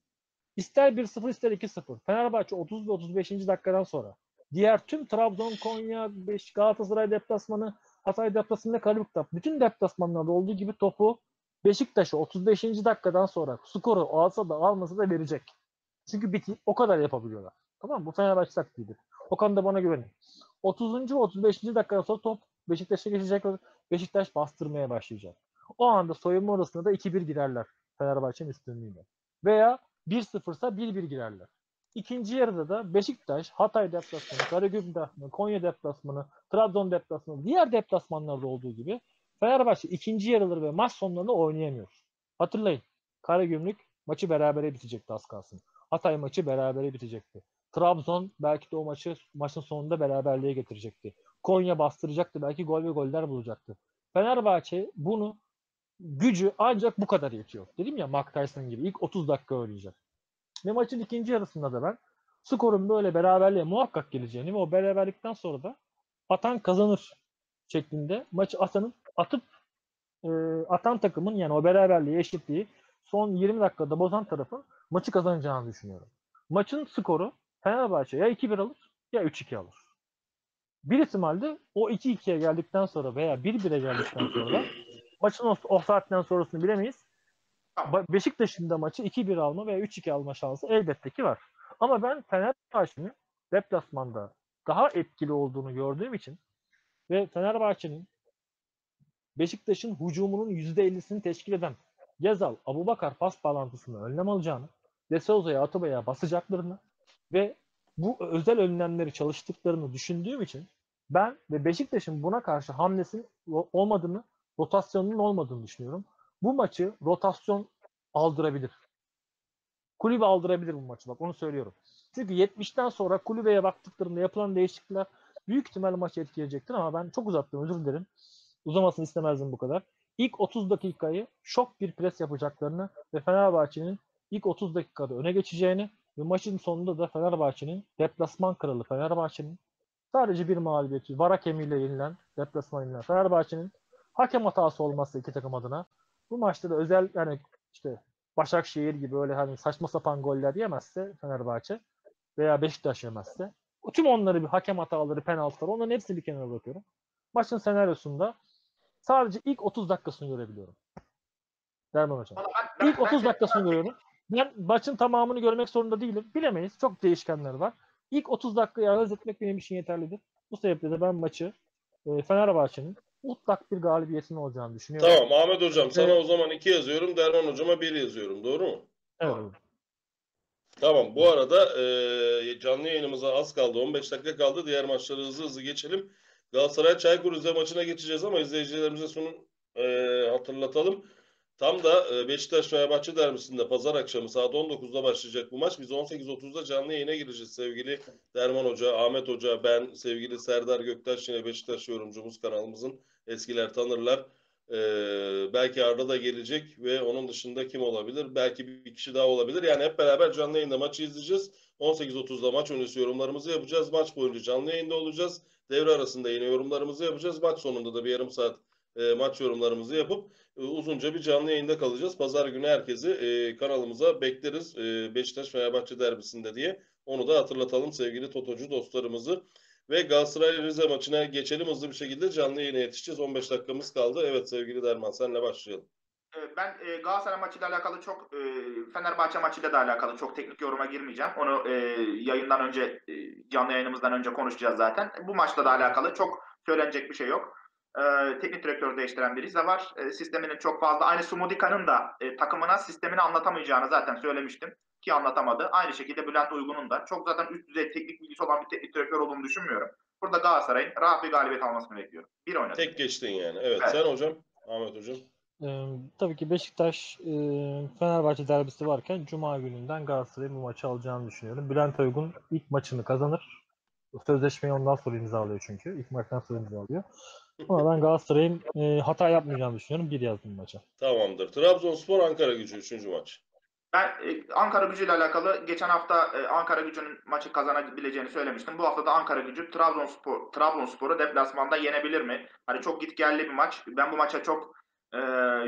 İster 1-0 ister 2-0. Fenerbahçe 30 ve 35. dakikadan sonra diğer tüm Trabzon, Konya, Galatasaray deplasmanı, Hatay deplasmanı, Karabük'te bütün deplasmanlarda olduğu gibi topu Beşiktaş'a 35. dakikadan sonra skoru alsa da almasa da verecek. Çünkü biti, o kadar yapabiliyorlar. Tamam mı? Bu Fenerbahçe taktiğidir. Okan da bana güvenin. 30. ve 35. dakikadan sonra top Beşiktaş'a geçecek Beşiktaş bastırmaya başlayacak. O anda soyunma odasında da 2-1 girerler Fenerbahçe'nin üstünlüğüyle. Veya 1-0 ise 1-1 girerler. İkinci yarıda da Beşiktaş, Hatay deplasmanı, Karagümrük deplasmanı, Konya deplasmanı, Trabzon deplasmanı, diğer deplasmanlarda olduğu gibi Fenerbahçe ikinci yarıları ve maç sonlarını oynayamıyor. Hatırlayın. Karagümrük maçı berabere bitecekti az kalsın. Hatay maçı berabere bitecekti. Trabzon belki de o maçı maçın sonunda beraberliğe getirecekti. Konya bastıracaktı. Belki gol ve goller bulacaktı. Fenerbahçe bunu gücü ancak bu kadar yetiyor. Dedim ya Mark Tyson gibi ilk 30 dakika oynayacak. Ve maçın ikinci yarısında da ben skorun böyle beraberliğe muhakkak geleceğini ve o beraberlikten sonra da atan kazanır şeklinde maçı atanıp atıp e, atan takımın yani o beraberliği eşitliği son 20 dakikada bozan tarafın maçı kazanacağını düşünüyorum. Maçın skoru Fenerbahçe ya 2-1 alır ya 3-2 alır. Bir ihtimalde o 2-2'ye geldikten sonra veya 1-1'e geldikten sonra maçın o, o saatten sonrasını bilemeyiz. Beşiktaş'ın da maçı 2-1 alma veya 3-2 alma şansı elbette ki var. Ama ben Fenerbahçe'nin deplasmanda daha etkili olduğunu gördüğüm için ve Fenerbahçe'nin Beşiktaş'ın hücumunun %50'sini teşkil eden Gezal, Abubakar pas bağlantısını önlem alacağını, De Souza'ya, Atuba'ya basacaklarını ve bu özel önlemleri çalıştıklarını düşündüğüm için ben ve Beşiktaş'ın buna karşı hamlesinin olmadığını, rotasyonunun olmadığını düşünüyorum. Bu maçı rotasyon aldırabilir. Kulübe aldırabilir bu maçı bak onu söylüyorum. Çünkü 70'ten sonra kulübeye baktıklarında yapılan değişiklikler büyük ihtimalle maçı etkileyecektir ama ben çok uzattım özür dilerim. Uzamasını istemezdim bu kadar. İlk 30 dakikayı şok bir pres yapacaklarını ve Fenerbahçe'nin ilk 30 dakikada öne geçeceğini ve maçın sonunda da Fenerbahçe'nin deplasman kralı Fenerbahçe'nin sadece bir mağlubiyeti var hakemiyle yenilen deplasman yenilen Fenerbahçe'nin hakem hatası olması iki takım adına bu maçta da özel yani işte Başakşehir gibi öyle hani saçma sapan goller yemezse Fenerbahçe veya Beşiktaş yemezse tüm onları bir hakem hataları, penaltıları onların hepsini bir kenara bırakıyorum. Maçın senaryosunda sadece ilk 30 dakikasını görebiliyorum. Derman Hocam. İlk 30 dakikasını görüyorum. Ben maçın tamamını görmek zorunda değilim. Bilemeyiz. Çok değişkenler var. İlk 30 dakikayı analiz etmek benim için yeterlidir. Bu sebeple de ben maçı e, Fenerbahçe'nin mutlak bir galibiyetin olacağını düşünüyorum. Tamam Ahmet hocam sana Evet. o zaman 2 yazıyorum. Derman hocama 1 yazıyorum. Doğru mu? Evet. Tamam. Bu arada e, canlı yayınımıza az kaldı. 15 dakika kaldı. Diğer maçları hızlı hızlı geçelim. Galatasaray Çaykur Rize maçına geçeceğiz ama izleyicilerimize şunu e, hatırlatalım. Tam da e, Beşiktaş Fenerbahçe derbisinde pazar akşamı saat 19'da başlayacak bu maç. Biz 18.30'da canlı yayına gireceğiz sevgili Derman Hoca, Ahmet Hoca, ben, sevgili Serdar Göktaş yine Beşiktaş yorumcumuz kanalımızın eskiler tanırlar. Ee, belki Arda da gelecek ve onun dışında kim olabilir? Belki bir kişi daha olabilir. Yani hep beraber canlı yayında maçı izleyeceğiz. 18.30'da maç öncesi yorumlarımızı yapacağız. Maç boyunca canlı yayında olacağız. Devre arasında yine yorumlarımızı yapacağız. Maç sonunda da bir yarım saat e, maç yorumlarımızı yapıp e, uzunca bir canlı yayında kalacağız. Pazar günü herkesi e, kanalımıza bekleriz. E, Beşiktaş Fenerbahçe derbisinde diye. Onu da hatırlatalım sevgili Totocu dostlarımızı. Ve Galatasaray Rize maçına geçelim hızlı bir şekilde canlı yayına yetişeceğiz. 15 dakikamız kaldı. Evet sevgili Derman senle başlayalım. Ben e, Galatasaray maçıyla alakalı çok e, Fenerbahçe maçıyla da alakalı çok teknik yoruma girmeyeceğim. Onu e, yayından önce e, canlı yayınımızdan önce konuşacağız zaten. Bu maçla da alakalı çok söylenecek bir şey yok. E, teknik direktör değiştiren bir Rize var. E, sisteminin çok fazla aynı Sumudika'nın da e, takımına sistemini anlatamayacağını zaten söylemiştim ki anlatamadı. Aynı şekilde Bülent Uygun'un da çok zaten üst düzey teknik bilgisi olan bir teknik direktör olduğunu düşünmüyorum. Burada Galatasaray'ın rahat bir galibiyet almasını bekliyorum. Bir oynadı. Tek geçtin yani. Evet, Evet. sen hocam. Ahmet hocam. Ee, tabii ki Beşiktaş e, Fenerbahçe derbisi varken Cuma gününden Galatasaray'ın bu maçı alacağını düşünüyorum. Bülent Uygun ilk maçını kazanır. Sözleşmeyi ondan sonra imzalıyor çünkü. İlk maçtan sonra imzalıyor. Ama ben Galatasaray'ın e, hata yapmayacağını düşünüyorum. Bir yazdım maça. Tamamdır. Trabzonspor Ankara gücü 3. maç. Ben e, Ankara gücüyle alakalı geçen hafta e, Ankara gücünün maçı kazanabileceğini söylemiştim. Bu hafta da Ankara gücü Trabzonspor Trabzonspor'u deplasmanda yenebilir mi? Hani çok gitgelli bir maç. Ben bu maça çok e,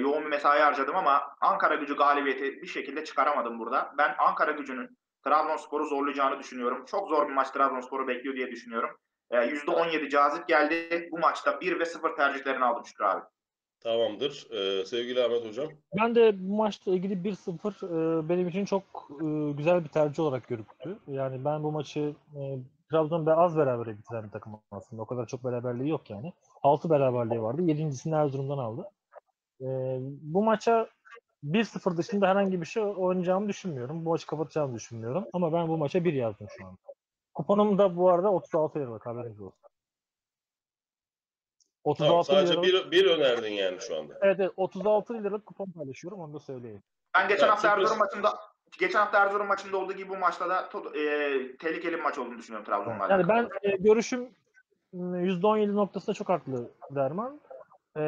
yoğun bir mesai harcadım ama Ankara gücü galibiyeti bir şekilde çıkaramadım burada. Ben Ankara gücünün Trabzonspor'u zorlayacağını düşünüyorum. Çok zor bir maç Trabzonspor'u bekliyor diye düşünüyorum. E, %17 cazip geldi. Bu maçta 1 ve 0 tercihlerini aldım Şükrü abi. Tamamdır. Ee, sevgili Ahmet hocam. Ben de bu maçla ilgili 1-0 e, benim için çok e, güzel bir tercih olarak görüktü. Yani ben bu maçı e, Trabzon az berabere bitiren bir takım aslında. O kadar çok beraberliği yok yani. 6 beraberliği vardı. 7.sini Erzurum'dan aldı. E, bu maça 1-0 dışında herhangi bir şey oynayacağımı düşünmüyorum. Bu maçı kapatacağımı düşünmüyorum. Ama ben bu maça 1 yazdım şu an. Kuponum da bu arada 36 liralık haberiniz olsun. 36 Tamam, sadece liralık. bir, bir önerdin yani şu anda. Evet, evet 36 liralık kupon paylaşıyorum onu da söyleyeyim. Ben geçen Ya, hafta sürpriz- Erzurum maçında geçen hafta Erzurum maçında olduğu gibi bu maçta da to- e, tehlikeli bir maç olduğunu düşünüyorum Trabzon'la. Yani alakalı. ben e, görüşüm m, %17 noktasında çok haklı Derman. E,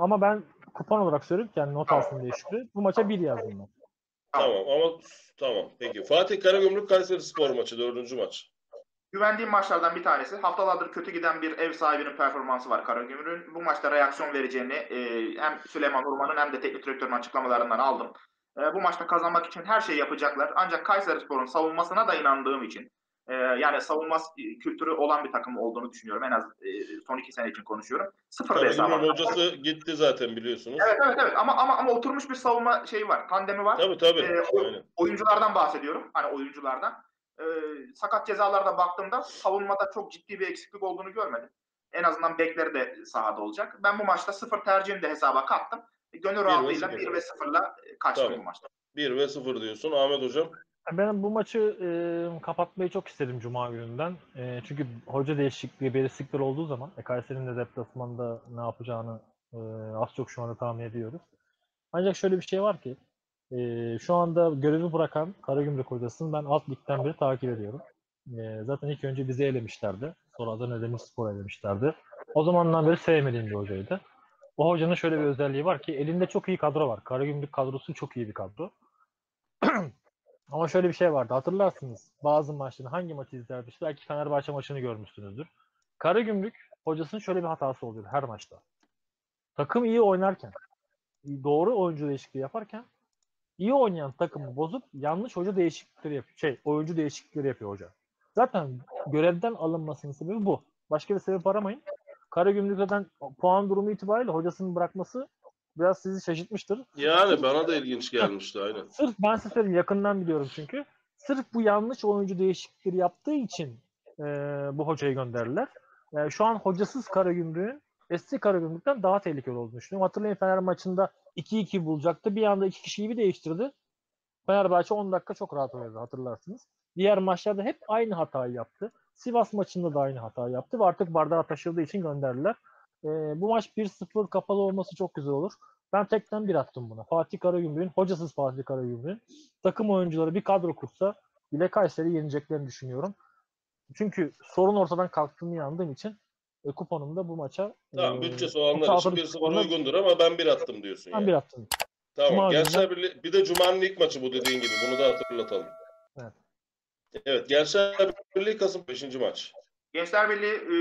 ama ben kupon olarak söyleyeyim ki yani not Tamam. alsın diye Şükrü. Bu maça bir yazdım ben. Tamam ama tamam. Peki. Fatih Karagümrük Kayseri Spor maçı. Dördüncü maç. Güvendiğim maçlardan bir tanesi. Haftalardır kötü giden bir ev sahibinin performansı var Karagümrük'ün. Bu maçta reaksiyon vereceğini e, hem Süleyman Urman'ın hem de teknik direktörün açıklamalarından aldım. E, bu maçta kazanmak için her şeyi yapacaklar. Ancak Kayserispor'un savunmasına da inandığım için e, yani savunma kültürü olan bir takım olduğunu düşünüyorum. En az e, son iki sene için konuşuyorum. Sıfır. Karagümrük'ün hocası gitti zaten biliyorsunuz. Evet evet evet ama ama ama oturmuş bir savunma şeyi var. Tandemi var. Tabii tabii. O- Aynen. oyunculardan bahsediyorum. Hani oyunculardan. Ee, sakat cezalarda baktığımda savunmada çok ciddi bir eksiklik olduğunu görmedim. En azından bekleri de sahada olacak. Ben bu maçta sıfır tercihini de hesaba kattım. Gönül ve rahatlığıyla sıfır. 1 ve 0'la kaçtım Tamam. bu maçta. 1 ve 0 diyorsun. Ahmet hocam. Ben bu maçı e, kapatmayı çok istedim Cuma gününden. E, çünkü hoca değişikliği, belirsizlikler olduğu zaman e, Kayseri'nin de deplasmanda ne yapacağını e, az çok şu anda tahmin ediyoruz. Ancak şöyle bir şey var ki e, şu anda görevi bırakan Karagümrük hocasını ben alt ligden beri takip ediyorum. E, zaten ilk önce bizi elemişlerdi. Sonra Adana Demirspor elemişlerdi. O zamandan beri sevmediğim bir hocaydı. O hocanın şöyle bir özelliği var ki elinde çok iyi kadro var. Karagümrük kadrosu çok iyi bir kadro. *clears throat* Ama şöyle bir şey vardı. Hatırlarsınız bazı maçları hangi maçı izlerdik? Belki Fenerbahçe maçını görmüşsünüzdür. Karagümrük hocasının şöyle bir hatası oluyor her maçta. Takım iyi oynarken, doğru oyuncu değişikliği yaparken iyi oynayan takımı bozup yanlış hoca değişiklikleri yapıyor. Şey, oyuncu değişiklikleri yapıyor hoca. Zaten görevden alınmasının sebebi bu. Başka bir sebep aramayın. Karagümrük zaten puan durumu itibariyle hocasını bırakması biraz sizi şaşırtmıştır. Yani bana da ilginç gelmişti aynen. *laughs* Sırf ben söyleyeyim yakından biliyorum çünkü. Sırf bu yanlış oyuncu değişiklikleri yaptığı için e, bu hocayı gönderdiler. Yani şu an hocasız Karagümrük'ün SC Karagümrük'ten daha tehlikeli olduğunu düşünüyorum. Hatırlayın Fener maçında 2-2 bulacaktı. Bir anda iki kişiyi bir değiştirdi. Fenerbahçe 10 dakika çok rahat oynadı hatırlarsınız. Diğer maçlarda hep aynı hatayı yaptı. Sivas maçında da aynı hatayı yaptı ve artık bardağa taşırdığı için gönderdiler. Ee, bu maç 1-0 kapalı olması çok güzel olur. Ben tekten bir attım buna. Fatih Karagümrük'ün, hocasız Fatih Karagümrük'ün takım oyuncuları bir kadro kursa bile Kayseri yeneceklerini düşünüyorum. Çünkü sorun ortadan kalktığını inandığım için e, kuponumda bu maça Tamam e, bütçesi olanlar için 1-0 kuponda uygundur ama ben bir attım diyorsun Ben yani. bir attım. Tamam. Cuma Gençler Birliği bir de Cuma'nın ilk maçı bu dediğin gibi. Bunu da hatırlatalım. Evet. Evet. Gençler Birliği Kasım 5. maç. Gençler Birliği e,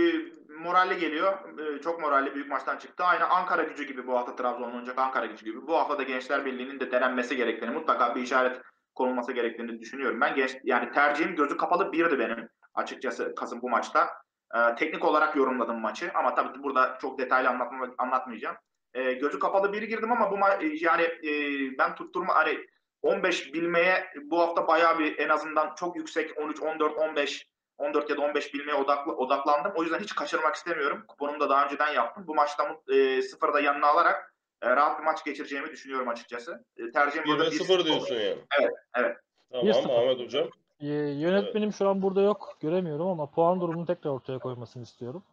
moralli geliyor. E, çok moralli büyük maçtan çıktı. Aynı Ankara gücü gibi bu hafta Trabzon'un oynayacak Ankara gücü gibi. Bu hafta da Gençler Birliği'nin de denenmesi gerektiğini, mutlaka bir işaret konulması gerektiğini düşünüyorum. Ben genç yani tercihim gözü kapalı birdi benim açıkçası Kasım bu maçta. E, teknik olarak yorumladım maçı ama tabii ki burada çok detaylı anlatma, anlatmayacağım. E, gözü kapalı biri girdim ama bu ma- yani e, ben tutturma hani 15 bilmeye bu hafta bayağı bir en azından çok yüksek 13 14 15 14 ya da 15 bilmeye odaklı, odaklandım. O yüzden hiç kaçırmak istemiyorum. Kuponumu da daha önceden yaptım. Bu maçta e, sıfırda yanına alarak e, rahat bir maç geçireceğimi düşünüyorum açıkçası. E, tercihim 1 ve burada 0 1-0 diyorsun yani. Evet, evet. Tamam 1-0. Ahmet Hocam. Ee, yönetmenim şu an burada yok. Göremiyorum ama puan durumunu tekrar ortaya koymasını istiyorum.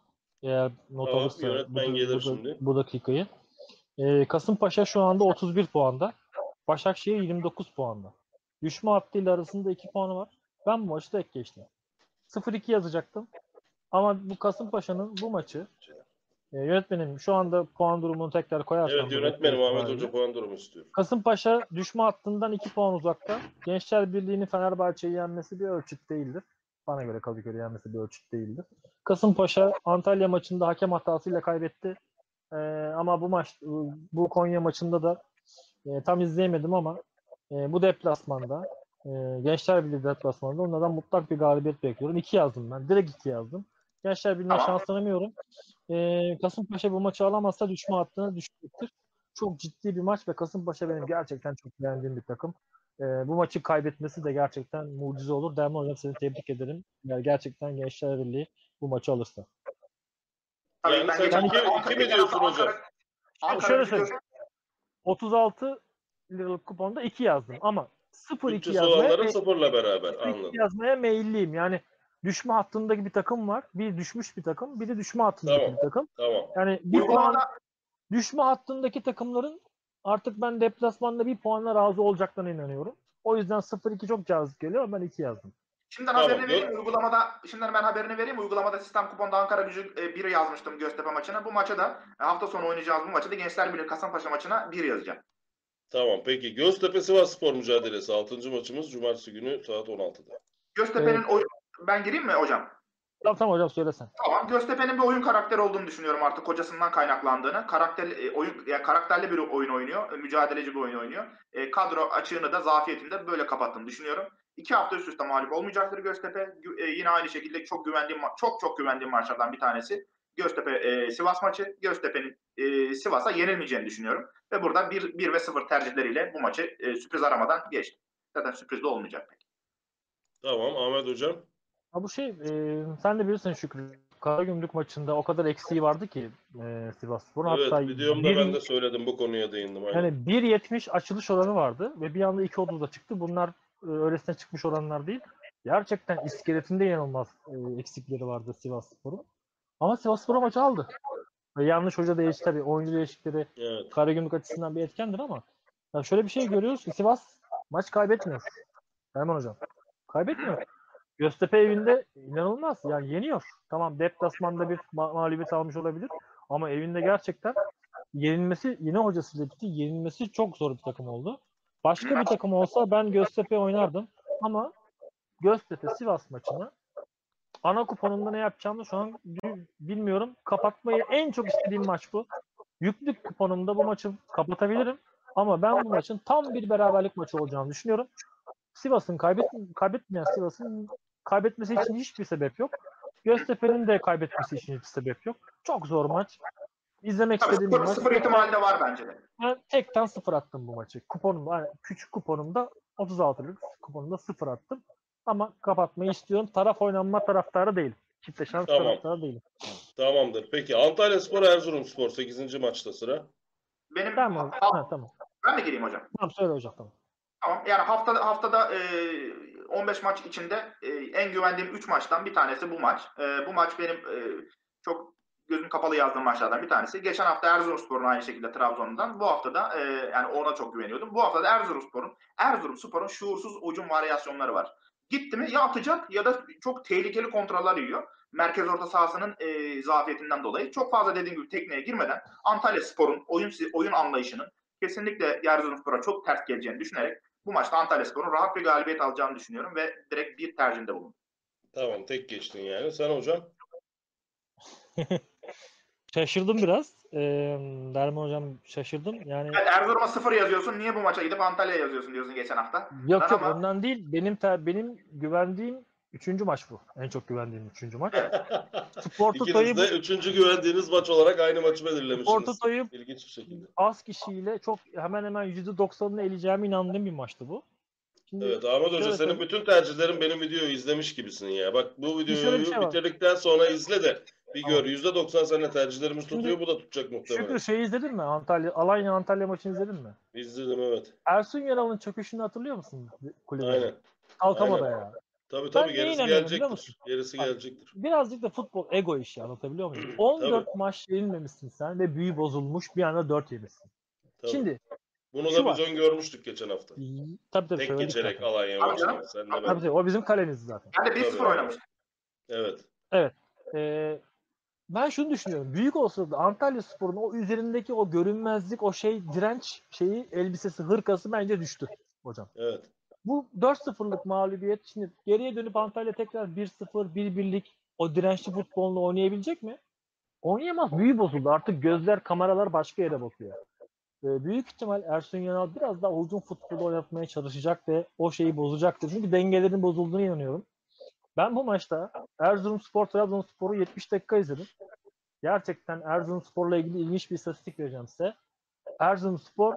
Eğer not Tamam, alırsa yönetmen bu, gelir bu- şimdi. bu dakikayı. Ee, Kasımpaşa şu anda 31 puanda. Başakşehir 29 puanda. Düşme hattıyla arasında 2 puanı var. Ben bu maçı tek geçtim. 0-2 yazacaktım. Ama bu Kasımpaşa'nın bu maçı e, yönetmenim şu anda puan durumunu tekrar koyarsam. Evet yönetmenim Ahmet. Hoca puan durumu istiyor. Kasımpaşa düşme hattından 2 puan uzakta. Gençler Birliği'nin Fenerbahçe'yi yenmesi bir ölçüt değildir. Bana göre Kadıköy'ü yenmesi bir ölçüt değildir. Kasımpaşa Antalya maçında hakem hatasıyla kaybetti. Ee, ama bu maç bu Konya maçında da e, tam izleyemedim ama e, bu deplasmanda e, Gençler Birliği deplasmanında onlardan mutlak bir galibiyet bekliyorum. 2 yazdım ben. Direkt 2 yazdım. Gençler Birliği'ne Tamam. şans tanımıyorum. E, Kasımpaşa bu maçı alamazsa düşme hattına düşecektir çok ciddi bir maç ve Kasımpaşa benim gerçekten çok beğendiğim bir takım. Ee, bu maçı kaybetmesi de gerçekten mucize olur. Derman Hocam seni tebrik ederim. Yani gerçekten Gençler Birliği bu maçı alırsa. Tabii Yani ben sen geçen iki- hafta iki mi geçen diyorsun hafta hocam? Ankara- Şöyle söyleyeyim. 36 liralık kuponda 2 yazdım ama 0-2 Bütçesi yazmaya, olanların me- sıfırla beraber 0-2 anladım. yazmaya meyilliyim. Yani düşme hattındaki bir takım var. Bir düşmüş bir takım, bir de düşme hattındaki Tamam. bir takım. Tamam. Yani bir puan Uygulamada düşme hattındaki takımların artık ben deplasmanda bir puanla razı olacaklarına inanıyorum. O yüzden 0-2 çok cazip geliyor. Ben 2 yazdım. Şimdiden Tamam, haberini yok. vereyim. Uygulamada şimdiden ben haberini vereyim. Uygulamada sistem kuponda Ankara gücü e, 1 yazmıştım Göztepe maçına. Bu maça da e, hafta sonu oynayacağımız bu maçta da Gençler Birliği Kasımpaşa maçına 1 yazacağım. Tamam peki. Göztepe Sivas Spor mücadelesi 6. maçımız Cumartesi günü saat 16'da. Göztepe'nin oyun ben gireyim mi hocam? Tamam tamam hocam söylesen. Tamam. Göztepe'nin bir oyun karakteri olduğunu düşünüyorum artık hocasından kaynaklandığını. Karakter e, oyun yani karakterli bir oyun oynuyor. e, Mücadeleci bir oyun oynuyor. E, kadro açığını da zafiyetini de böyle kapattığını düşünüyorum. İki hafta üst üste mağlup olmayacaktır Göztepe. E, yine aynı şekilde çok güvendiğim çok çok güvendiğim maçlardan bir tanesi. Göztepe e, Sivas maçı. Göztepe'nin e, Sivas'a yenilmeyeceğini düşünüyorum. Ve burada 1 1 ve 0 tercihleriyle bu maçı e, sürpriz aramadan geçtim. Zaten sürpriz de olmayacak pek. Tamam Ahmet Hocam. Ha bu şey e, sen de bilirsin Şükrü. Karagümrük maçında o kadar eksiği vardı ki e, Sivasspor'un. Evet Hatta videomda bir- ben de söyledim bu konuya değindim. Aynen. yani 1.70 açılış oranı vardı ve bir anda 2.30'a çıktı. Bunlar e, öylesine çıkmış oranlar değil. Gerçekten iskeletinde inanılmaz e, eksikleri vardı Sivasspor'un. Ama Sivasspor o maçı aldı. Ve yanlış hoca değişti tabii. Oyuncu değişikleri Evet. Karagümrük açısından bir etkendir ama ya şöyle bir şey görüyoruz ki Sivas maç kaybetmiyor. Erman hocam. Kaybetmiyor. Göztepe evinde inanılmaz. Yani yeniyor. Tamam deplasmanda bir ma- mağlubiyet almış olabilir ama evinde gerçekten yenilmesi yine hocasıyla bitti. Yenilmesi çok zor bir takım oldu. Başka bir takım olsa ben Göztepe oynardım ama Göztepe Sivas maçını ana kuponumda ne yapacağımı şu an bi- bilmiyorum. Kapatmayı en çok istediğim maç bu. Yüklük kuponumda bu maçı kapatabilirim. Ama ben bu maçın tam bir beraberlik maçı olacağını düşünüyorum. Sivas'ın kaybet kaybetmeyen Sivas'ın kaybetmesi için hiçbir sebep yok. Göztepe'nin de kaybetmesi için hiçbir sebep yok. Çok zor maç. İzlemek Tabii istediğim bir sıfır, maç. sıfır ihtimali de var bence de. Ben tekten sıfır attım bu maçı. Kuponumda, yani küçük kuponumda 36'lık kuponumda sıfır attım. Ama kapatmayı istiyorum. Taraf oynanma taraftarı değilim. Çifte şans Tamam. taraftarı değilim. Tamamdır. Peki Antalya Spor Erzurum Spor 8. maçta sıra. Benim Tamam. ha- tamam. ben mi gireyim hocam? Tamam söyle hocam tamam. Tamam. Yani haftada haftada e, 15 maç içinde e, en güvendiğim 3 maçtan bir tanesi bu maç. E, bu maç benim e, çok gözüm kapalı yazdığım maçlardan bir tanesi. Geçen hafta Erzurumspor'un aynı şekilde Trabzon'dan. Bu hafta da yani ona çok güveniyordum. Bu hafta da Erzurumspor'un Erzurumspor'un şuursuz ucum varyasyonları var. Gitti mi ya atacak ya da çok tehlikeli kontroller yiyor. Merkez orta sahasının e, zafiyetinden dolayı. Çok fazla dediğim gibi tekneye girmeden Antalya Spor'un oyun oyun anlayışının kesinlikle Erzurumspor'a çok ters geleceğini düşünerek bu maçta Antalya Spor'un rahat bir galibiyet alacağını düşünüyorum ve direkt bir tercihinde bulundum. Tamam tek geçtin yani. Sen hocam? *laughs* Şaşırdım biraz. Ee, Derman hocam şaşırdım. Yani Evet, Erzurum'a sıfır yazıyorsun. Niye bu maça gidip Antalya'ya yazıyorsun diyorsun geçen hafta. yok Ben yok ama- ondan değil. Benim ter, benim güvendiğim üçüncü maç bu. En çok güvendiğim üçüncü maç. *laughs* Spor Toto'yu İkiniz de üçüncü güvendiğiniz maç olarak aynı maçı belirlemişsiniz. Toto'yu İlginç bir şekilde. az kişiyle çok hemen hemen %90'ını eleyeceğime inandığım bir maçtı bu. Şimdi Evet Ahmet Hoca senin söyleyeyim. bütün tercihlerin benim videoyu izlemiş gibisin ya. Bak bu şöyle bir videoyu şey var. bitirdikten sonra izle de bir Tamam. gör. %90 seninle tercihlerimiz Şimdi- tutuyor. Bu da tutacak muhtemelen. Şükrü şeyi izledin mi? Antalya Alanya Antalya maçını izledin mi? İzledim evet. Ersun Yanal'ın çöküşünü hatırlıyor musun kulübe? Aynen. Kalkamadı Aynen. ya. Tabii tabii neye gerisi gelecektir. musun? Gerisi Bak, gelecektir. Birazcık da futbol ego işi anlatabiliyor muyum? 14 maç yenilmemişsin sen ve büyü bozulmuş bir anda 4 yemişsin. Tabii. Şimdi Bunu da biz öngörmüştük geçen hafta. tabii tabii Tek geçerek zaten. Alanya Tabii maçını. Sen de Tabii, ben. Tabii tabii o bizim kalemizdi zaten. Ben de 1-0 Tabii. oynamıştım. Evet. Ee, ben şunu düşünüyorum. Büyük olasılıkla Antalya Spor'un o üzerindeki o görünmezlik, o şey direnç şeyi, elbisesi, hırkası bence düştü hocam. Evet. Bu 4-0'lık mağlubiyet şimdi geriye dönüp Antalya tekrar 1-0, 1-1'lik o dirençli futbolunu oynayabilecek mi? Oynayamaz. Büyü bozuldu. Artık gözler, kameralar başka yere bakıyor. Ee, büyük ihtimal Ersun Yanal biraz daha uzun futbolu oynatmaya çalışacak ve o şeyi bozacaktır. Çünkü dengelerin bozulduğuna inanıyorum. Ben bu maçta Erzurumspor Trabzonspor'u 70 dakika izledim. Gerçekten Erzurumspor'la ilgili ilginç bir istatistik vereceğim size. Erzurumspor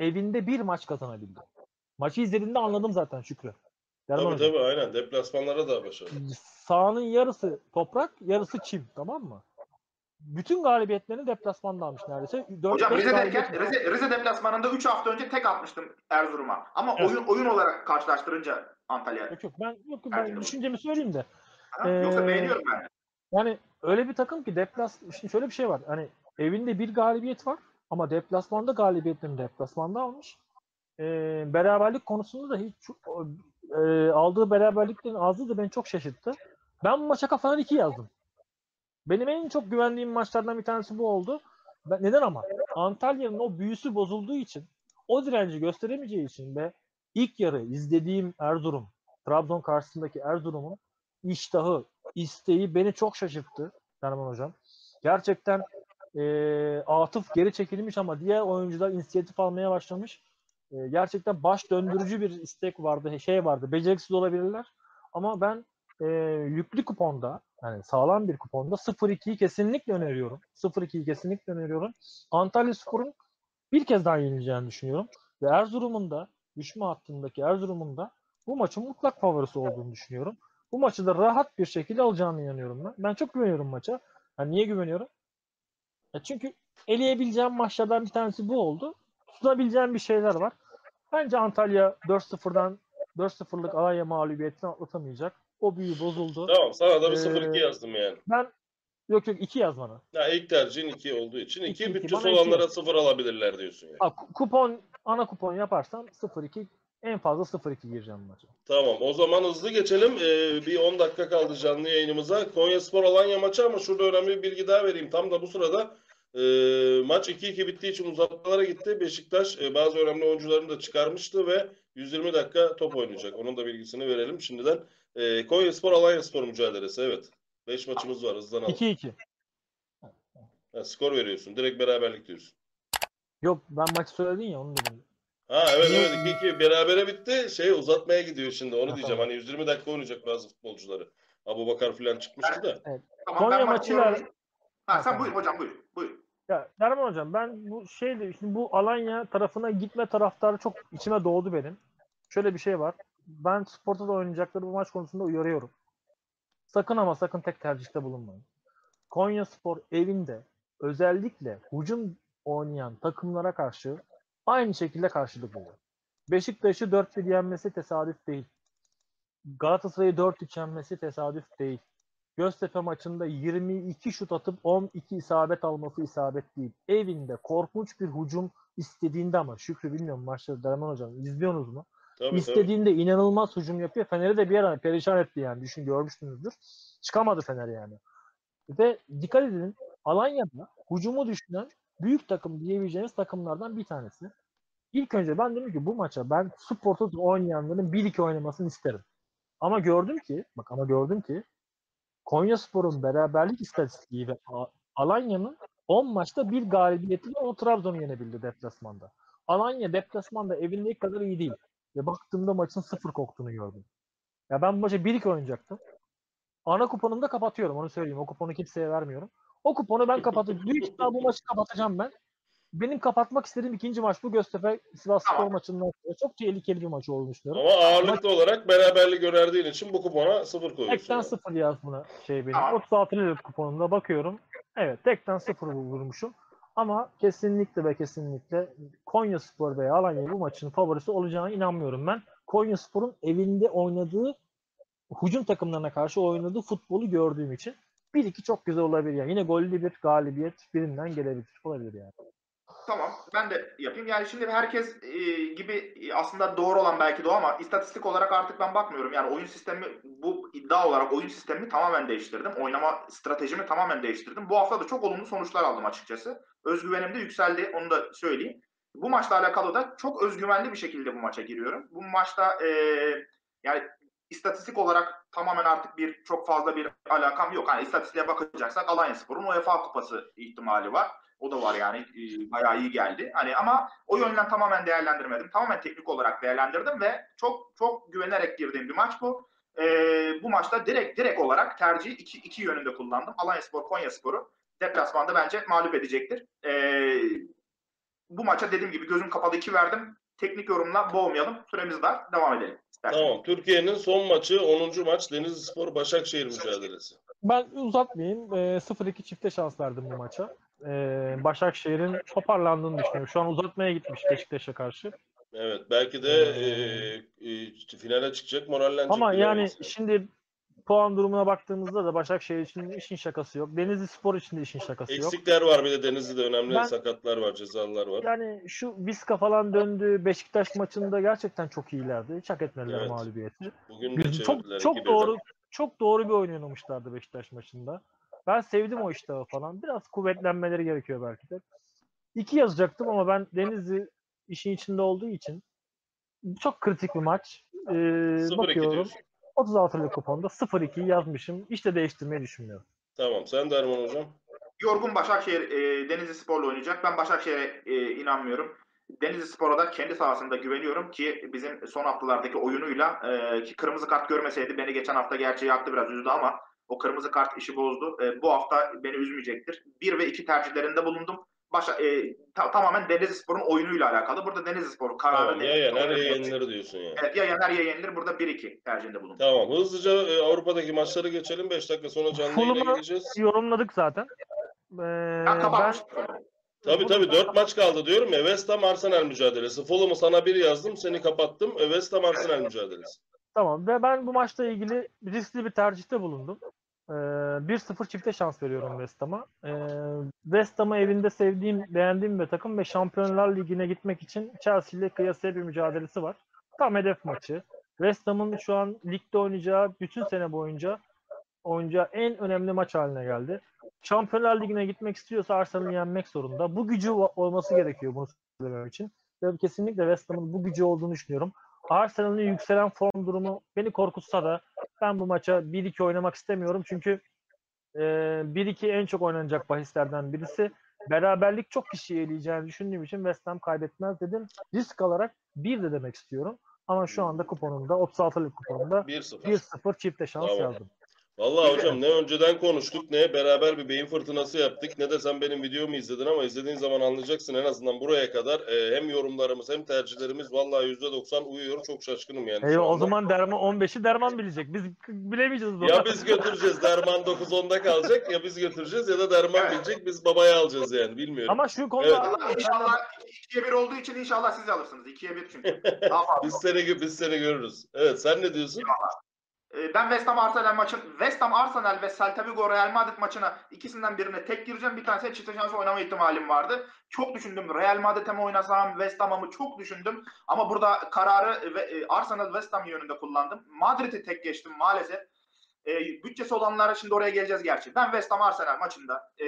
evinde bir maç kazanabildi. Maçı izlediğinde anladım zaten Şükrü. Derman Tabii hocam. tabii aynen. Deplasmanlara da başarılı. Sahanın yarısı toprak, yarısı çim. Tamam mı? Bütün galibiyetlerini deplasmanda almış neredeyse. 4 Hocam Rize'deyken Rize, Rize deplasmanında 3 hafta önce tek atmıştım Erzurum'a. Ama Evet. oyun oyun olarak karşılaştırınca Antalya. Yok yok ben yok ben düşüncemi söyleyeyim de. Ha? Yoksa Ee, beğeniyorum ben. Yani öyle bir takım ki deplas şimdi şöyle bir şey var. Hani evinde bir galibiyet var ama deplasmanda galibiyetlerini deplasmanda almış. Ee, beraberlik konusunda da hiç e, aldığı beraberliklerin azlığı da beni çok şaşırttı. Ben bu maça kafadan iki yazdım. Benim en çok güvendiğim maçlardan bir tanesi bu oldu. Ben, neden ama? Antalya'nın o büyüsü bozulduğu için, o direnci gösteremeyeceği için ve ilk yarı izlediğim Erzurum, Trabzon karşısındaki Erzurum'un iştahı, isteği beni çok şaşırttı Derman Hocam. Gerçekten eee Atıf geri çekilmiş ama diğer oyuncular inisiyatif almaya başlamış. Eee, gerçekten baş döndürücü bir istek vardı, şey vardı. Beceriksiz olabilirler. Ama ben eee, yüklü kuponda, yani sağlam bir kuponda 0-2'yi kesinlikle öneriyorum. 0-2'yi kesinlikle öneriyorum. Antalya Spor'un bir kez daha yenileceğini düşünüyorum. Ve Erzurum'un da, düşme hattındaki Erzurum'un da bu maçın mutlak favorisi olduğunu düşünüyorum. Bu maçı da rahat bir şekilde alacağını inanıyorum ben. Ben çok güveniyorum maça. Yani niye güveniyorum? Ya çünkü eleyebileceğim maçlardan bir tanesi bu oldu. Tutunabileceğim bir şeyler var. Bence Antalya 4-0'dan 4-0'lık Alanya mağlubiyetini atlatamayacak. O büyü bozuldu. Tamam sana da bir Ee, 0-2 yazdım yani. Ben yok yok 2 yaz bana. Ya ilk tercihin 2 olduğu için 2 İki, iki. bütçesi olanlara yaz. 0 alabilirler diyorsun yani. Ha, ku- kupon ana kupon yaparsam 0-2 en fazla 0-2 gireceğim maça. Tamam o zaman hızlı geçelim. Ee, bir 10 dakika kaldı canlı yayınımıza. Konyaspor Alanya maçı ama şurada önemli bir bilgi daha vereyim. Tam da bu sırada e, maç 2-2 bittiği için uzatmalara gitti. Beşiktaş e, bazı önemli oyuncularını da çıkarmıştı ve 120 dakika top oynayacak. Onun da bilgisini verelim şimdiden. E, Konyaspor Alanyaspor mücadelesi evet. 5 maçımız var hızlanalım. 2-2. Ha, skor veriyorsun. Direkt beraberlik diyorsun. Yok ben maçı söyledin ya onu dedim. Ha evet evet 2-2 berabere bitti. Şey uzatmaya gidiyor şimdi. Onu diyeceğim. Hani 120 dakika oynayacak bazı futbolcuları. Abu Bakar falan çıkmıştı da. Tamam, Konya maçıyla-. Ha, sen buyur hocam buyur. Ya Derman hocam ben bu şeyle şimdi bu Alanya tarafına gitme taraftarı çok içime doğdu benim. Şöyle bir şey var. Ben Spor'da da oynayacakları bu maç konusunda uyarıyorum. sakın ama sakın tek tercihte bulunmayın. Konya Spor evinde özellikle hücum oynayan takımlara karşı aynı şekilde karşılık buluyor. Beşiktaş'ı 4-1 yenmesi tesadüf değil. Galatasaray'ı 4-3 yenmesi tesadüf değil. Göztepe maçında 22 şut atıp 12 isabet alması isabet değil. Evinde korkunç bir hücum istediğinde ama Şükrü bilmiyorum maçları Derman Hocam izliyorsunuz mu? Tabii, tabii. İstediğinde inanılmaz hücum yapıyor. Fener'i de bir ara perişan etti yani. Düşün görmüşsünüzdür. Çıkamadı Fener yani. Ve dikkat edin Alanya'da hücumu düşünen büyük takım diyebileceğiniz takımlardan bir tanesi. İlk önce ben dedim ki bu maça ben Sport'ta oynayanların 1-2 oynamasını isterim. Ama gördüm ki bak ama gördüm ki Konya Spor'un beraberlik istatistiği ve Alanya'nın 10 maçta bir galibiyetiyle o Trabzon'u yenebildi deplasmanda. Alanya deplasmanda evindeki kadar iyi değil. Ve baktığımda maçın sıfır koktuğunu gördüm. Ya ben bu maça 1-2 oynayacaktım. Ana kuponumu da kapatıyorum onu söyleyeyim. O kuponu kimseye vermiyorum. O kuponu ben kapatacağım. Büyük ihtimal bu maçı kapatacağım ben. Benim kapatmak istediğim ikinci maç bu Göztepe Sivas Spor Tamam. maçından sonra. Çok tehlikeli bir maç düşünüyorum. Ama ağırlıklı olarak beraberlik önerdiğin için bu kupona sıfır koyuyorsun. Tekten yani. sıfır yaz buna şey benim. Tamam. 36 liralık kuponumda bakıyorum. Evet tekten sıfır vurmuşum. Ama kesinlikle ve kesinlikle Konya Spor veya Alanya bu maçın favorisi olacağına inanmıyorum ben. Konya Spor'un evinde oynadığı hücum takımlarına karşı oynadığı futbolu gördüğüm için 1-2 çok güzel olabilir. Yani yine gollü bir galibiyet birinden gelebilir. Olabilir yani. Tamam ben de yapayım. Yani şimdi herkes e, gibi e, aslında doğru olan belki de o ama istatistik olarak artık ben bakmıyorum. Yani oyun sistemi bu iddia olarak oyun sistemini tamamen değiştirdim. Oynama stratejimi tamamen değiştirdim. Bu hafta da çok olumlu sonuçlar aldım açıkçası. Özgüvenim de yükseldi onu da söyleyeyim. Bu maçla alakalı da çok özgüvenli bir şekilde bu maça giriyorum. Bu maçta e, yani istatistik olarak tamamen artık bir çok fazla bir alakam yok. Hani istatistiğe bakacaksak Alanya Spor'un UEFA Kupası ihtimali var. O da var yani e, bayağı iyi geldi. Hani ama o yönden tamamen değerlendirmedim. Tamamen teknik olarak değerlendirdim ve çok çok güvenerek girdiğim bir maç bu. E, bu maçta direkt direkt olarak tercihi iki, iki yönünde kullandım. Alanya Spor, Konya Spor'u deplasmanda bence mağlup edecektir. E, bu maça dediğim gibi gözüm kapalı iki verdim. Teknik yorumla boğmayalım. Süremiz var. Devam edelim. Tamam. Türkiye'nin son maçı 10. maç Denizli Spor Başakşehir mücadelesi. Ben uzatmayayım. E, 0-2 çifte şans verdim bu maça. E, Başakşehir'in toparlandığını düşünüyorum. Şu an uzatmaya gitmiş Beşiktaş'a karşı. Evet. Belki de e, e, finale çıkacak morallenecek. Ama yani olmasa. şimdi puan durumuna baktığımızda da Başakşehir için işin şakası yok. Denizli Spor için de işin şakası yok. Eksikler var bir de Denizli'de önemli Ben- sakatlar var, cezalılar var. Yani şu Viska falan döndü. Beşiktaş maçında gerçekten çok iyilerdi. Hiç hak etmediler Evet. mağlubiyeti. Bugün de çevirdiler çok çok 2-1'den. doğru çok doğru bir oyun oynamışlardı Beşiktaş maçında. Ben sevdim o iştahı falan. Biraz kuvvetlenmeleri gerekiyor belki de. İki yazacaktım ama ben Denizli işin içinde olduğu için çok kritik bir maç. Ee, 0-2 bakıyorum. diyorsun. 36'lık kuponda 0-2 yazmışım. İşte değiştirmeyi düşünmüyorum. Tamam. Sen Derman Hocam. Yorgun Başakşehir e, Denizli Spor'la oynayacak. Ben Başakşehir'e e, inanmıyorum. Denizli Spor'a da kendi sahasında güveniyorum ki bizim son haftalardaki oyunuyla e, ki kırmızı kart görmeseydi beni geçen hafta gerçi yaktı biraz üzdü ama o kırmızı kart işi bozdu. E, bu hafta beni üzmeyecektir. 1 ve 2 tercihlerinde bulundum. Başa, e, ta- tamamen Denizli Spor'un oyunuyla alakalı. Burada Denizli Spor kararı Tamam. Ya yener ya yenilir diyorsun yani. Evet ya yener ya yenilir. Burada 1-2 tercihinde bulundum. Tamam. Hızlıca e, Avrupa'daki maçları geçelim. 5 dakika sonra canlı yayına Fulham'ı- gideceğiz. Yorumladık zaten. Ee, Ben ben. Tabii tabii 4 maç kaldı diyorum ya. West Ham Arsenal mücadelesi. Fulham'ı sana bir yazdım. Seni kapattım. E, West Ham Arsenal mücadelesi. Tamam ve ben bu maçla ilgili riskli bir tercihte bulundum. Ee, 1-0 çifte şans veriyorum West Ham'a. Ee, West Ham'ı evinde sevdiğim, beğendiğim bir takım ve Şampiyonlar Ligi'ne gitmek için Chelsea ile kıyasıya bir mücadelesi var. Tam hedef maçı. West Ham'ın şu an ligde oynayacağı bütün sene boyunca oynayacağı en önemli maç haline geldi. Şampiyonlar Ligi'ne gitmek istiyorsa Arsenal'ı yenmek zorunda. Bu gücü olması gerekiyor bunu söylemem için. Ve kesinlikle West Ham'ın bu gücü olduğunu düşünüyorum. Arsenal'ın yükselen form durumu beni korkutsa da ben bu maça 1-2 oynamak istemiyorum. Çünkü e, 1-2 en çok oynanacak bahislerden birisi. Beraberlik çok kişiyi eleyeceğini düşündüğüm için West Ham kaybetmez dedim. Risk alarak 1 de demek istiyorum. Ama şu anda kuponumda 36'lık kuponumda 1-0. 1-0 çifte şans Tamam. yazdım. Vallahi hocam ne önceden konuştuk ne beraber bir beyin fırtınası yaptık ne de sen benim videomu izledin ama izlediğin zaman anlayacaksın en azından buraya kadar e, hem yorumlarımız hem tercihlerimiz vallahi %90 uyuyor. Çok şaşkınım yani Eyvah, o zaman derman 15'i derman bilecek. Biz bilemeyeceğiz bunu. Ya biz götüreceğiz Derman 9-10'da kalacak ya biz götüreceğiz ya da Derman Evet. bilecek biz babaya alacağız yani bilmiyorum. Ama şu konuda Evet. İnşallah, inşallah 2'ye 1 olduğu için inşallah siz alırsınız. 2'ye 1 çünkü. *laughs* Daha fazla. Biz seni biz seni görürüz. Evet sen ne diyorsun? Ee, Ben West Ham Arsenal maçın West Ham Arsenal ve Celta Vigo Real Madrid maçına ikisinden birine tek gireceğim. Bir tanesine çift şans oynama ihtimalim vardı. Çok düşündüm. Real Madrid'e mi oynasam, West Ham'a mı çok düşündüm. Ama burada kararı e, Arsenal West Ham yönünde kullandım. Madrid'i tek geçtim maalesef. E, bütçesi olanlara şimdi oraya geleceğiz gerçi. Ben West Ham Arsenal maçında e,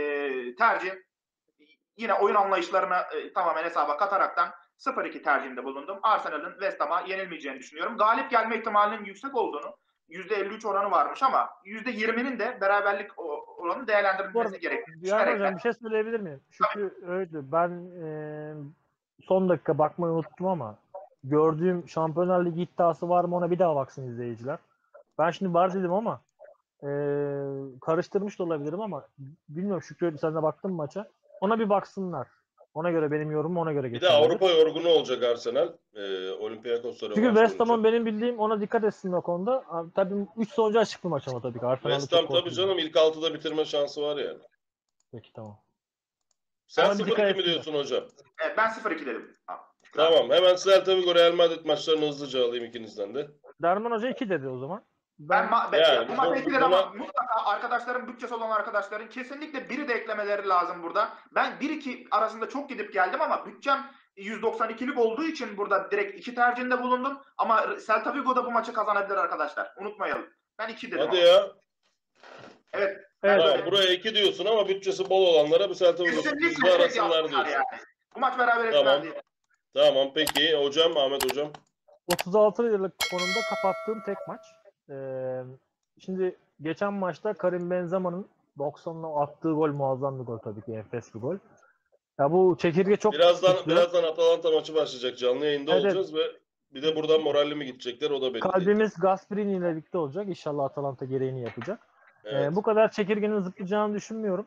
tercih yine oyun anlayışlarını e, tamamen hesaba kataraktan 0-2 tercihinde bulundum. Arsenal'ın West Ham'a yenilmeyeceğini düşünüyorum. Galip gelme ihtimalinin yüksek olduğunu %53 oranı varmış ama %20'nin de beraberlik oranı değerlendirilmesi düşünerekten- hocam bir şey söyleyebilir miyim? Çünkü öyle ben e, son dakika bakmayı unuttum ama gördüğüm Şampiyonlar Ligi iddiası var mı ona bir daha baksın izleyiciler. Ben şimdi var dedim ama e, karıştırmış da olabilirim ama bilmiyorum Şükrü sen de baktın mı maça? Ona bir baksınlar. Ona göre benim yorumum ona göre Bir de. Avrupa yorgunu olacak Arsenal. Ee, Olympiakos'lara Çünkü West Ham'ın benim bildiğim ona dikkat etsin o konuda. Abi, tabii 3 sonucu açık bir maç ama tabii ki. Arsenal'da West Ham tabii canım ilk altıda bitirme şansı var yani. Peki tamam. Sen Ama bir dikkat 0-2 mi diyorsun hocam? Evet, ben 0-2 dedim. Ha, Tamam hemen Celta Vigo Real Madrid maçlarını hızlıca alayım ikinizden de. Derman Hoca 2 dedi o zaman. Ben, ma- ben Yani bu ekilir ama buna- mutlaka arkadaşların bütçesi olan arkadaşların kesinlikle biri de eklemeleri lazım burada. Ben 1-2 arasında çok gidip geldim ama bütçem 192'lik olduğu için burada direkt iki tercihinde bulundum. Ama Celta Vigo da bu maçı kazanabilir arkadaşlar. Unutmayalım. Ben 2 dedim. Hadi ama. ya. Evet. Evet. Tamam, buraya 2 diyorsun ama bütçesi bol olanlara bu Celta Vigo Kesinlikle sürprizle tek arasınlar diyorsun. yani. Bu maç beraber Tamam. ettiler diye. Tamam peki hocam Ahmet hocam. 36 liralık kuponumda kapattığım tek maç. Ee, şimdi geçen maçta Karim Benzema'nın 90'la attığı gol muazzam bir gol tabii ki enfes bir gol. Ya bu çekirge çok Birazdan güçlü. birazdan Atalanta maçı başlayacak. Canlı yayında Evet. olacağız ve bir de buradan moralli mi gidecekler o da belli. Kalbimiz Gasperini ile birlikte olacak. İnşallah Atalanta gereğini yapacak. Evet. Ee, bu kadar çekirgenin zıplayacağını düşünmüyorum.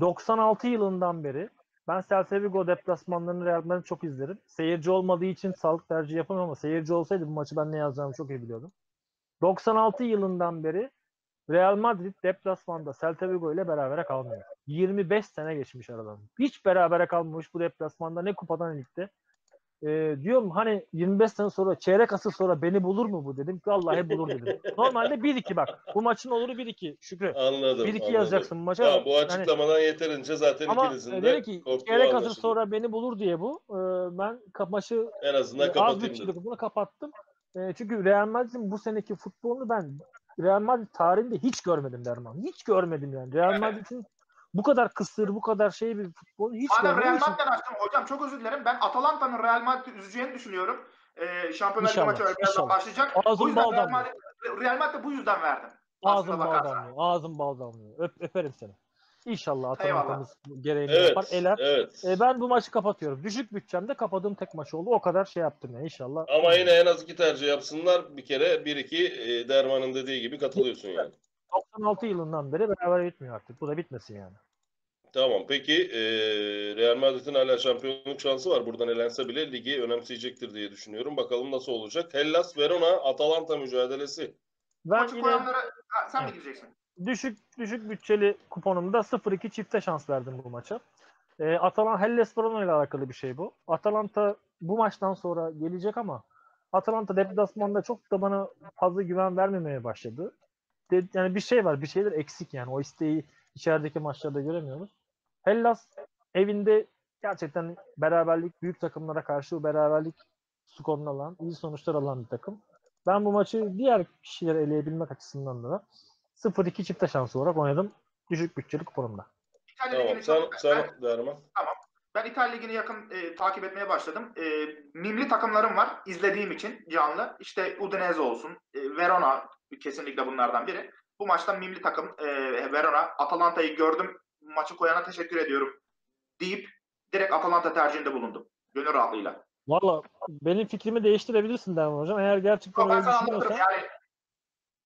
96 yılından beri ben Celta Vigo deplasmanlarını Real Madrid çok izlerim. Seyirci olmadığı için sağlık tercihi yapamam ama seyirci olsaydı bu maçı ben ne yazacağımı çok iyi biliyordum. 96 yılından beri Real Madrid deplasmanda Celta Vigo ile berabere kalmıyor. 25 sene geçmiş aradan. Hiç berabere kalmamış bu deplasmanda ne kupadan ligde. Ee, diyorum hani 25 sene sonra çeyrek asır sonra beni bulur mu bu dedim. Vallahi bulur dedim. *laughs* Normalde 1-2 bak. Bu maçın oluru 1-2 Şükrü. Anladım. 1-2 anladım. yazacaksın bu maça. Tamam, bu açıklamadan yeterince zaten ama ikinizin de ki çeyrek asır anlaşıldı. sonra beni bulur diye bu. Ee, ben maçı En azından e, az kapatayım bütçeli dedim. bunu kapattım. E, çünkü Real Madrid'in bu seneki futbolunu ben Real Madrid tarihinde hiç görmedim Derman. Hiç görmedim yani. Real Madrid'in bu kadar kısır, bu kadar şey bir futbolu hiç Madem. Real Madrid'den açtım. Hocam çok özür dilerim. Ben Atalanta'nın Real Madrid'i üzeceğini düşünüyorum. Ee, Şampiyonlar Ligi maçı birazdan başlayacak. Ağzım bu yüzden Real. Madrid, Real Madrid'e bu yüzden verdim. Ağzım bal damlıyor. Ağzım bal damlıyor. Öp, öperim seni. İnşallah Atalanta'mız gereğini Evet. yapar. Eler. Evet. E, ben bu maçı kapatıyorum. Düşük bütçemde kapadığım tek maç oldu. O kadar şey yaptım ya inşallah. Ama yine en az iki tercih yapsınlar. Bir kere bir iki e, Derman'ın dediği gibi katılıyorsun yani. 96 yılından beri beraber bitmiyor artık. Bu da bitmesin yani. Tamam peki e, Real Madrid'in hala şampiyonluk şansı var. Buradan elense bile ligi önemseyecektir diye düşünüyorum. Bakalım nasıl olacak. Hellas Verona Atalanta mücadelesi. Ben Maçı yine koyanlara ha, sen mi gireceksin? Düşük düşük bütçeli kuponumda 0-2 çifte şans verdim bu maça. E, Hellas Verona ile alakalı bir şey bu. Atalanta bu maçtan sonra gelecek ama Atalanta deplasmanda çok da bana fazla güven vermemeye başladı. De- yani bir şey var, bir şeyler eksik yani. O isteği içerideki maçlarda göremiyoruz. Hellas evinde gerçekten beraberlik büyük takımlara karşı beraberlik skorunu alan, iyi sonuçlar alan bir takım. Ben bu maçı diğer kişileri eleyebilmek açısından da 0-2 çifte şansı olarak oynadım. Düşük bütçeli kuponumda. İtalya Tamam Ligi'ni sen, çok- sen ben, Derman. ben İtalya Ligi'ni yakın e, takip etmeye başladım. E, mimli takımlarım var izlediğim için canlı. İşte Udinese olsun, e, Verona kesinlikle bunlardan biri. Bu maçta mimli takım e, Verona. Atalanta'yı gördüm. Maçı koyana teşekkür ediyorum deyip direkt Atalanta tercihinde bulundum. Gönül rahatlığıyla. Valla benim fikrimi değiştirebilirsin Derman Hocam. Eğer gerçekten Yok, öyle düşünüyorsan Yani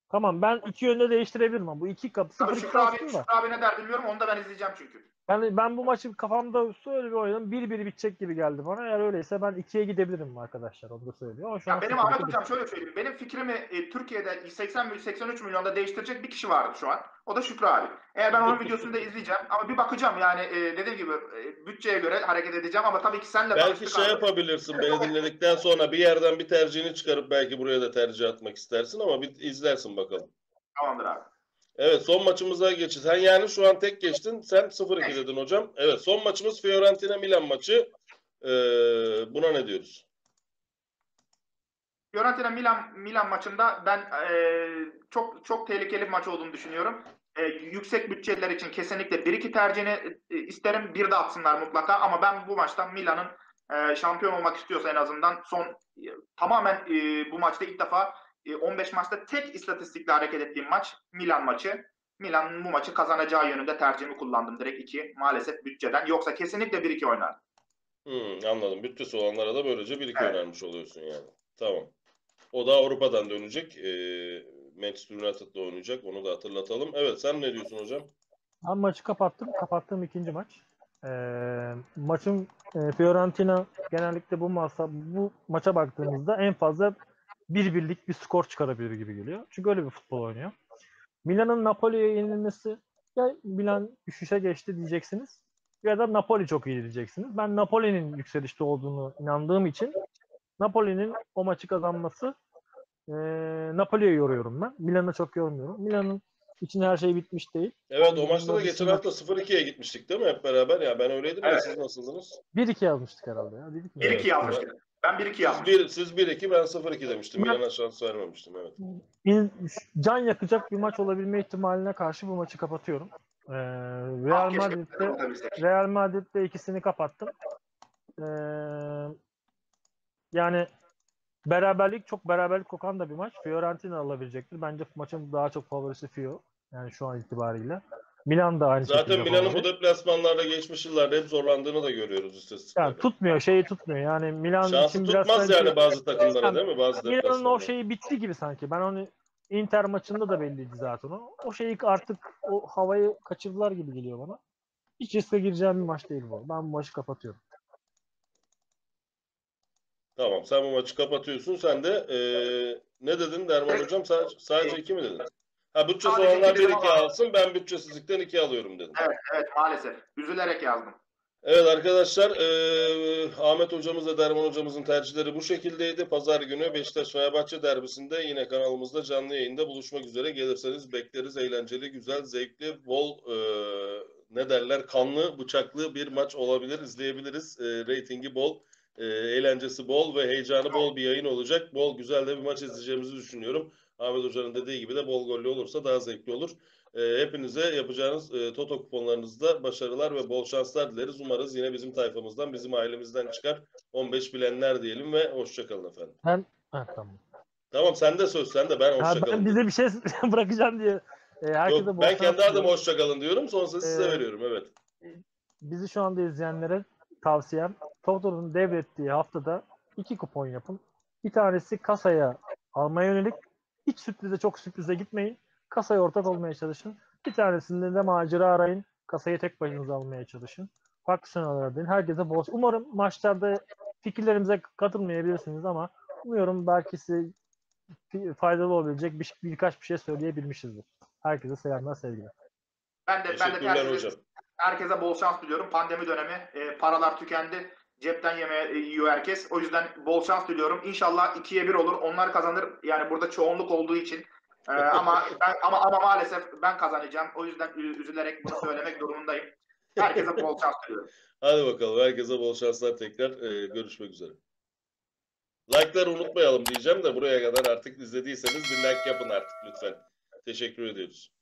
Tamam ben iki yönde değiştirebilirim ama bu iki kapı Tabii sıfır Şükrü abi. Şükrü abi ne der bilmiyorum. Onu da ben izleyeceğim çünkü. Ben, ben bu maçı kafamda öyle bir oynadım. 1-1 bitecek gibi geldi bana. Eğer öyleyse ben 2'ye gidebilirim arkadaşlar. Onu da söylüyor. Ama şu Ya an benim 0-2 Ahmet Hocam şöyle söyleyeyim. Benim fikrimi e, Türkiye'de 80 mil- 83 milyonda değiştirecek bir kişi vardı şu an. O da Şükrü abi. Eğer ben onun videosunu da izleyeceğim ama bir bakacağım yani e, dediğim gibi e, bütçeye göre hareket edeceğim ama tabii ki senle Belki şey abi. yapabilirsin beni dinledikten sonra bir yerden bir tercihini çıkarıp belki buraya da tercih atmak istersin ama bir izlersin bakalım. Tamamdır abi. Evet son maçımıza geçeceğiz. Sen yani şu an tek geçtin. Sen 0-2 dedin hocam. Evet son maçımız Fiorentina Milan maçı. Ee, buna ne diyoruz? Fiorentina Milan Milan maçında ben e, çok çok tehlikeli bir maç olduğunu düşünüyorum. E, yüksek bütçeler için kesinlikle 1-2 tercihini e, isterim. Bir de atsınlar mutlaka ama ben bu maçta Milan'ın e, şampiyon olmak istiyorsa en azından son e, tamamen e, bu maçta ilk defa 15 maçta tek istatistikle hareket ettiğim maç Milan maçı. Milan bu maçı kazanacağı yönünde tercihimi kullandım direkt 2 maalesef bütçeden. Yoksa kesinlikle 1-2 oynar. Hmm, anladım. Bütçesi olanlara da böylece 1-2 Evet. önermiş oluyorsun yani. Tamam. O da Avrupa'dan dönecek. Ee, Manchester United'la oynayacak. Onu da hatırlatalım. Evet sen ne diyorsun hocam? Ben maçı kapattım. Kapattığım ikinci maç. Ee, maçın e, Fiorentina genellikle bu masa bu maça baktığımızda en fazla bir birlik bir skor çıkarabilir gibi geliyor. Çünkü öyle bir futbol oynuyor. Milan'ın Napoli'ye yenilmesi ya Milan düşüşe geçti diyeceksiniz ya da Napoli çok iyi diyeceksiniz. Ben Napoli'nin yükselişte olduğunu inandığım için Napoli'nin o maçı kazanması e, Napoli'ye yoruyorum ben. Milan'a çok yormuyorum. Milan'ın için her şey bitmiş değil. Evet o maçta da geçen hafta 0-2'ye gitmiştik değil mi hep beraber? Ya ben öyleydim ya Evet. siz nasıldınız? 1-2 yazmıştık herhalde ya. Dedik mi? 1-2 Evet. yazmıştık. Ben 1-2 Siz, yazmıştım. bir, siz 1-2 ben 0-2 demiştim. Ben- Milan'a şans vermemiştim evet. İn- can yakacak bir maç olabilme ihtimaline karşı bu maçı kapatıyorum. Ee, Real Ah, keşke Madrid'de kazanabilsek. Real Madrid'de ikisini kapattım. Ee, yani beraberlik çok beraberlik kokan da bir maç. Fiorentina alabilecektir. Bence maçın daha çok favorisi Fio. Yani şu an itibariyle. Milan da aynı Zaten Milan'ın bu deplasmanlarda geçmiş yıllarda hep zorlandığını da görüyoruz istatistiklerde. yani tutmuyor, şeyi tutmuyor. Yani Milan Şansı için biraz tutmaz yani bazı takımlara değil mi? Bazı Milan'ın o şeyi bitti gibi sanki. Ben onu Inter maçında da belliydi zaten o. O şeyi artık o havayı kaçırdılar gibi geliyor bana. Hiç riske gireceğim bir maç değil bu. Ben bu maçı kapatıyorum. Tamam sen bu maçı kapatıyorsun. Sen de eee, ne dedin Derman. Hocam? Sadece, sadece 2 mi dedin? Ha bütçesi Sadece olanlar iki dedim 1-2 ama- alsın. Ben bütçesizlikten 2 alıyorum dedim. Evet maalesef. Üzülerek yazdım. Evet arkadaşlar eee, Ahmet hocamızla Derman hocamızın tercihleri bu şekildeydi. Pazar günü Beşiktaş-Fenerbahçe derbisinde yine kanalımızda canlı yayında buluşmak üzere. Gelirseniz bekleriz. Eğlenceli, güzel, zevkli, bol eee, ne derler kanlı, bıçaklı bir maç olabilir. İzleyebiliriz. Eee reytingi bol, eee, eğlencesi bol ve heyecanı bol bir yayın olacak. Bol güzel de bir maç izleyeceğimizi düşünüyorum. Ahmet Hoca'nın dediği gibi de bol gollü olursa daha zevkli olur. E, hepinize yapacağınız e, Toto kuponlarınızda başarılar ve bol şanslar dileriz. Umarız yine bizim tayfamızdan, bizim ailemizden çıkar 15 bilenler diyelim ve hoşçakalın efendim. Ha, tamam. Tamam sende söz sende ben Ha, hoşçakalın. ben bize bir şey *laughs* bırakacağım diye e, herkese Yok, ben kendi adıma hoşçakalın diyorum. Sonrasında size Ee, veriyorum evet. Bizi şu anda izleyenlere tavsiyem Toto'nun devrettiği haftada iki kupon yapın. Bir tanesi kasaya almaya yönelik. Hiç sürprize çok sürprize gitmeyin. Kasaya ortak olmaya çalışın. Bir tanesinde de macera arayın. Kasayı tek başınıza almaya çalışın. Farklı senaryolar deyin. Herkese bol. Umarım maçlarda fikirlerimize katılmayabilirsiniz ama umuyorum belki size faydalı olabilecek bir, birkaç bir şey söyleyebilmişizdir. Herkese selamlar, sevgiler. Ben de ben de hocam. herkese bol şans diliyorum. Pandemi dönemi e, paralar tükendi. Cepten yeme e, yiyor herkes. O yüzden bol şans diliyorum. İnşallah 2'ye 1 olur. Onlar kazanır. Yani burada çoğunluk olduğu için. E, ama ben, ama ama maalesef ben kazanacağım. O yüzden üzülerek bunu söylemek durumundayım. Herkese bol şans diliyorum. *laughs* Hadi bakalım herkese bol şanslar tekrar e, görüşmek üzere. Like'ları unutmayalım diyeceğim de buraya kadar artık izlediyseniz bir like yapın artık lütfen. Teşekkür ediyoruz.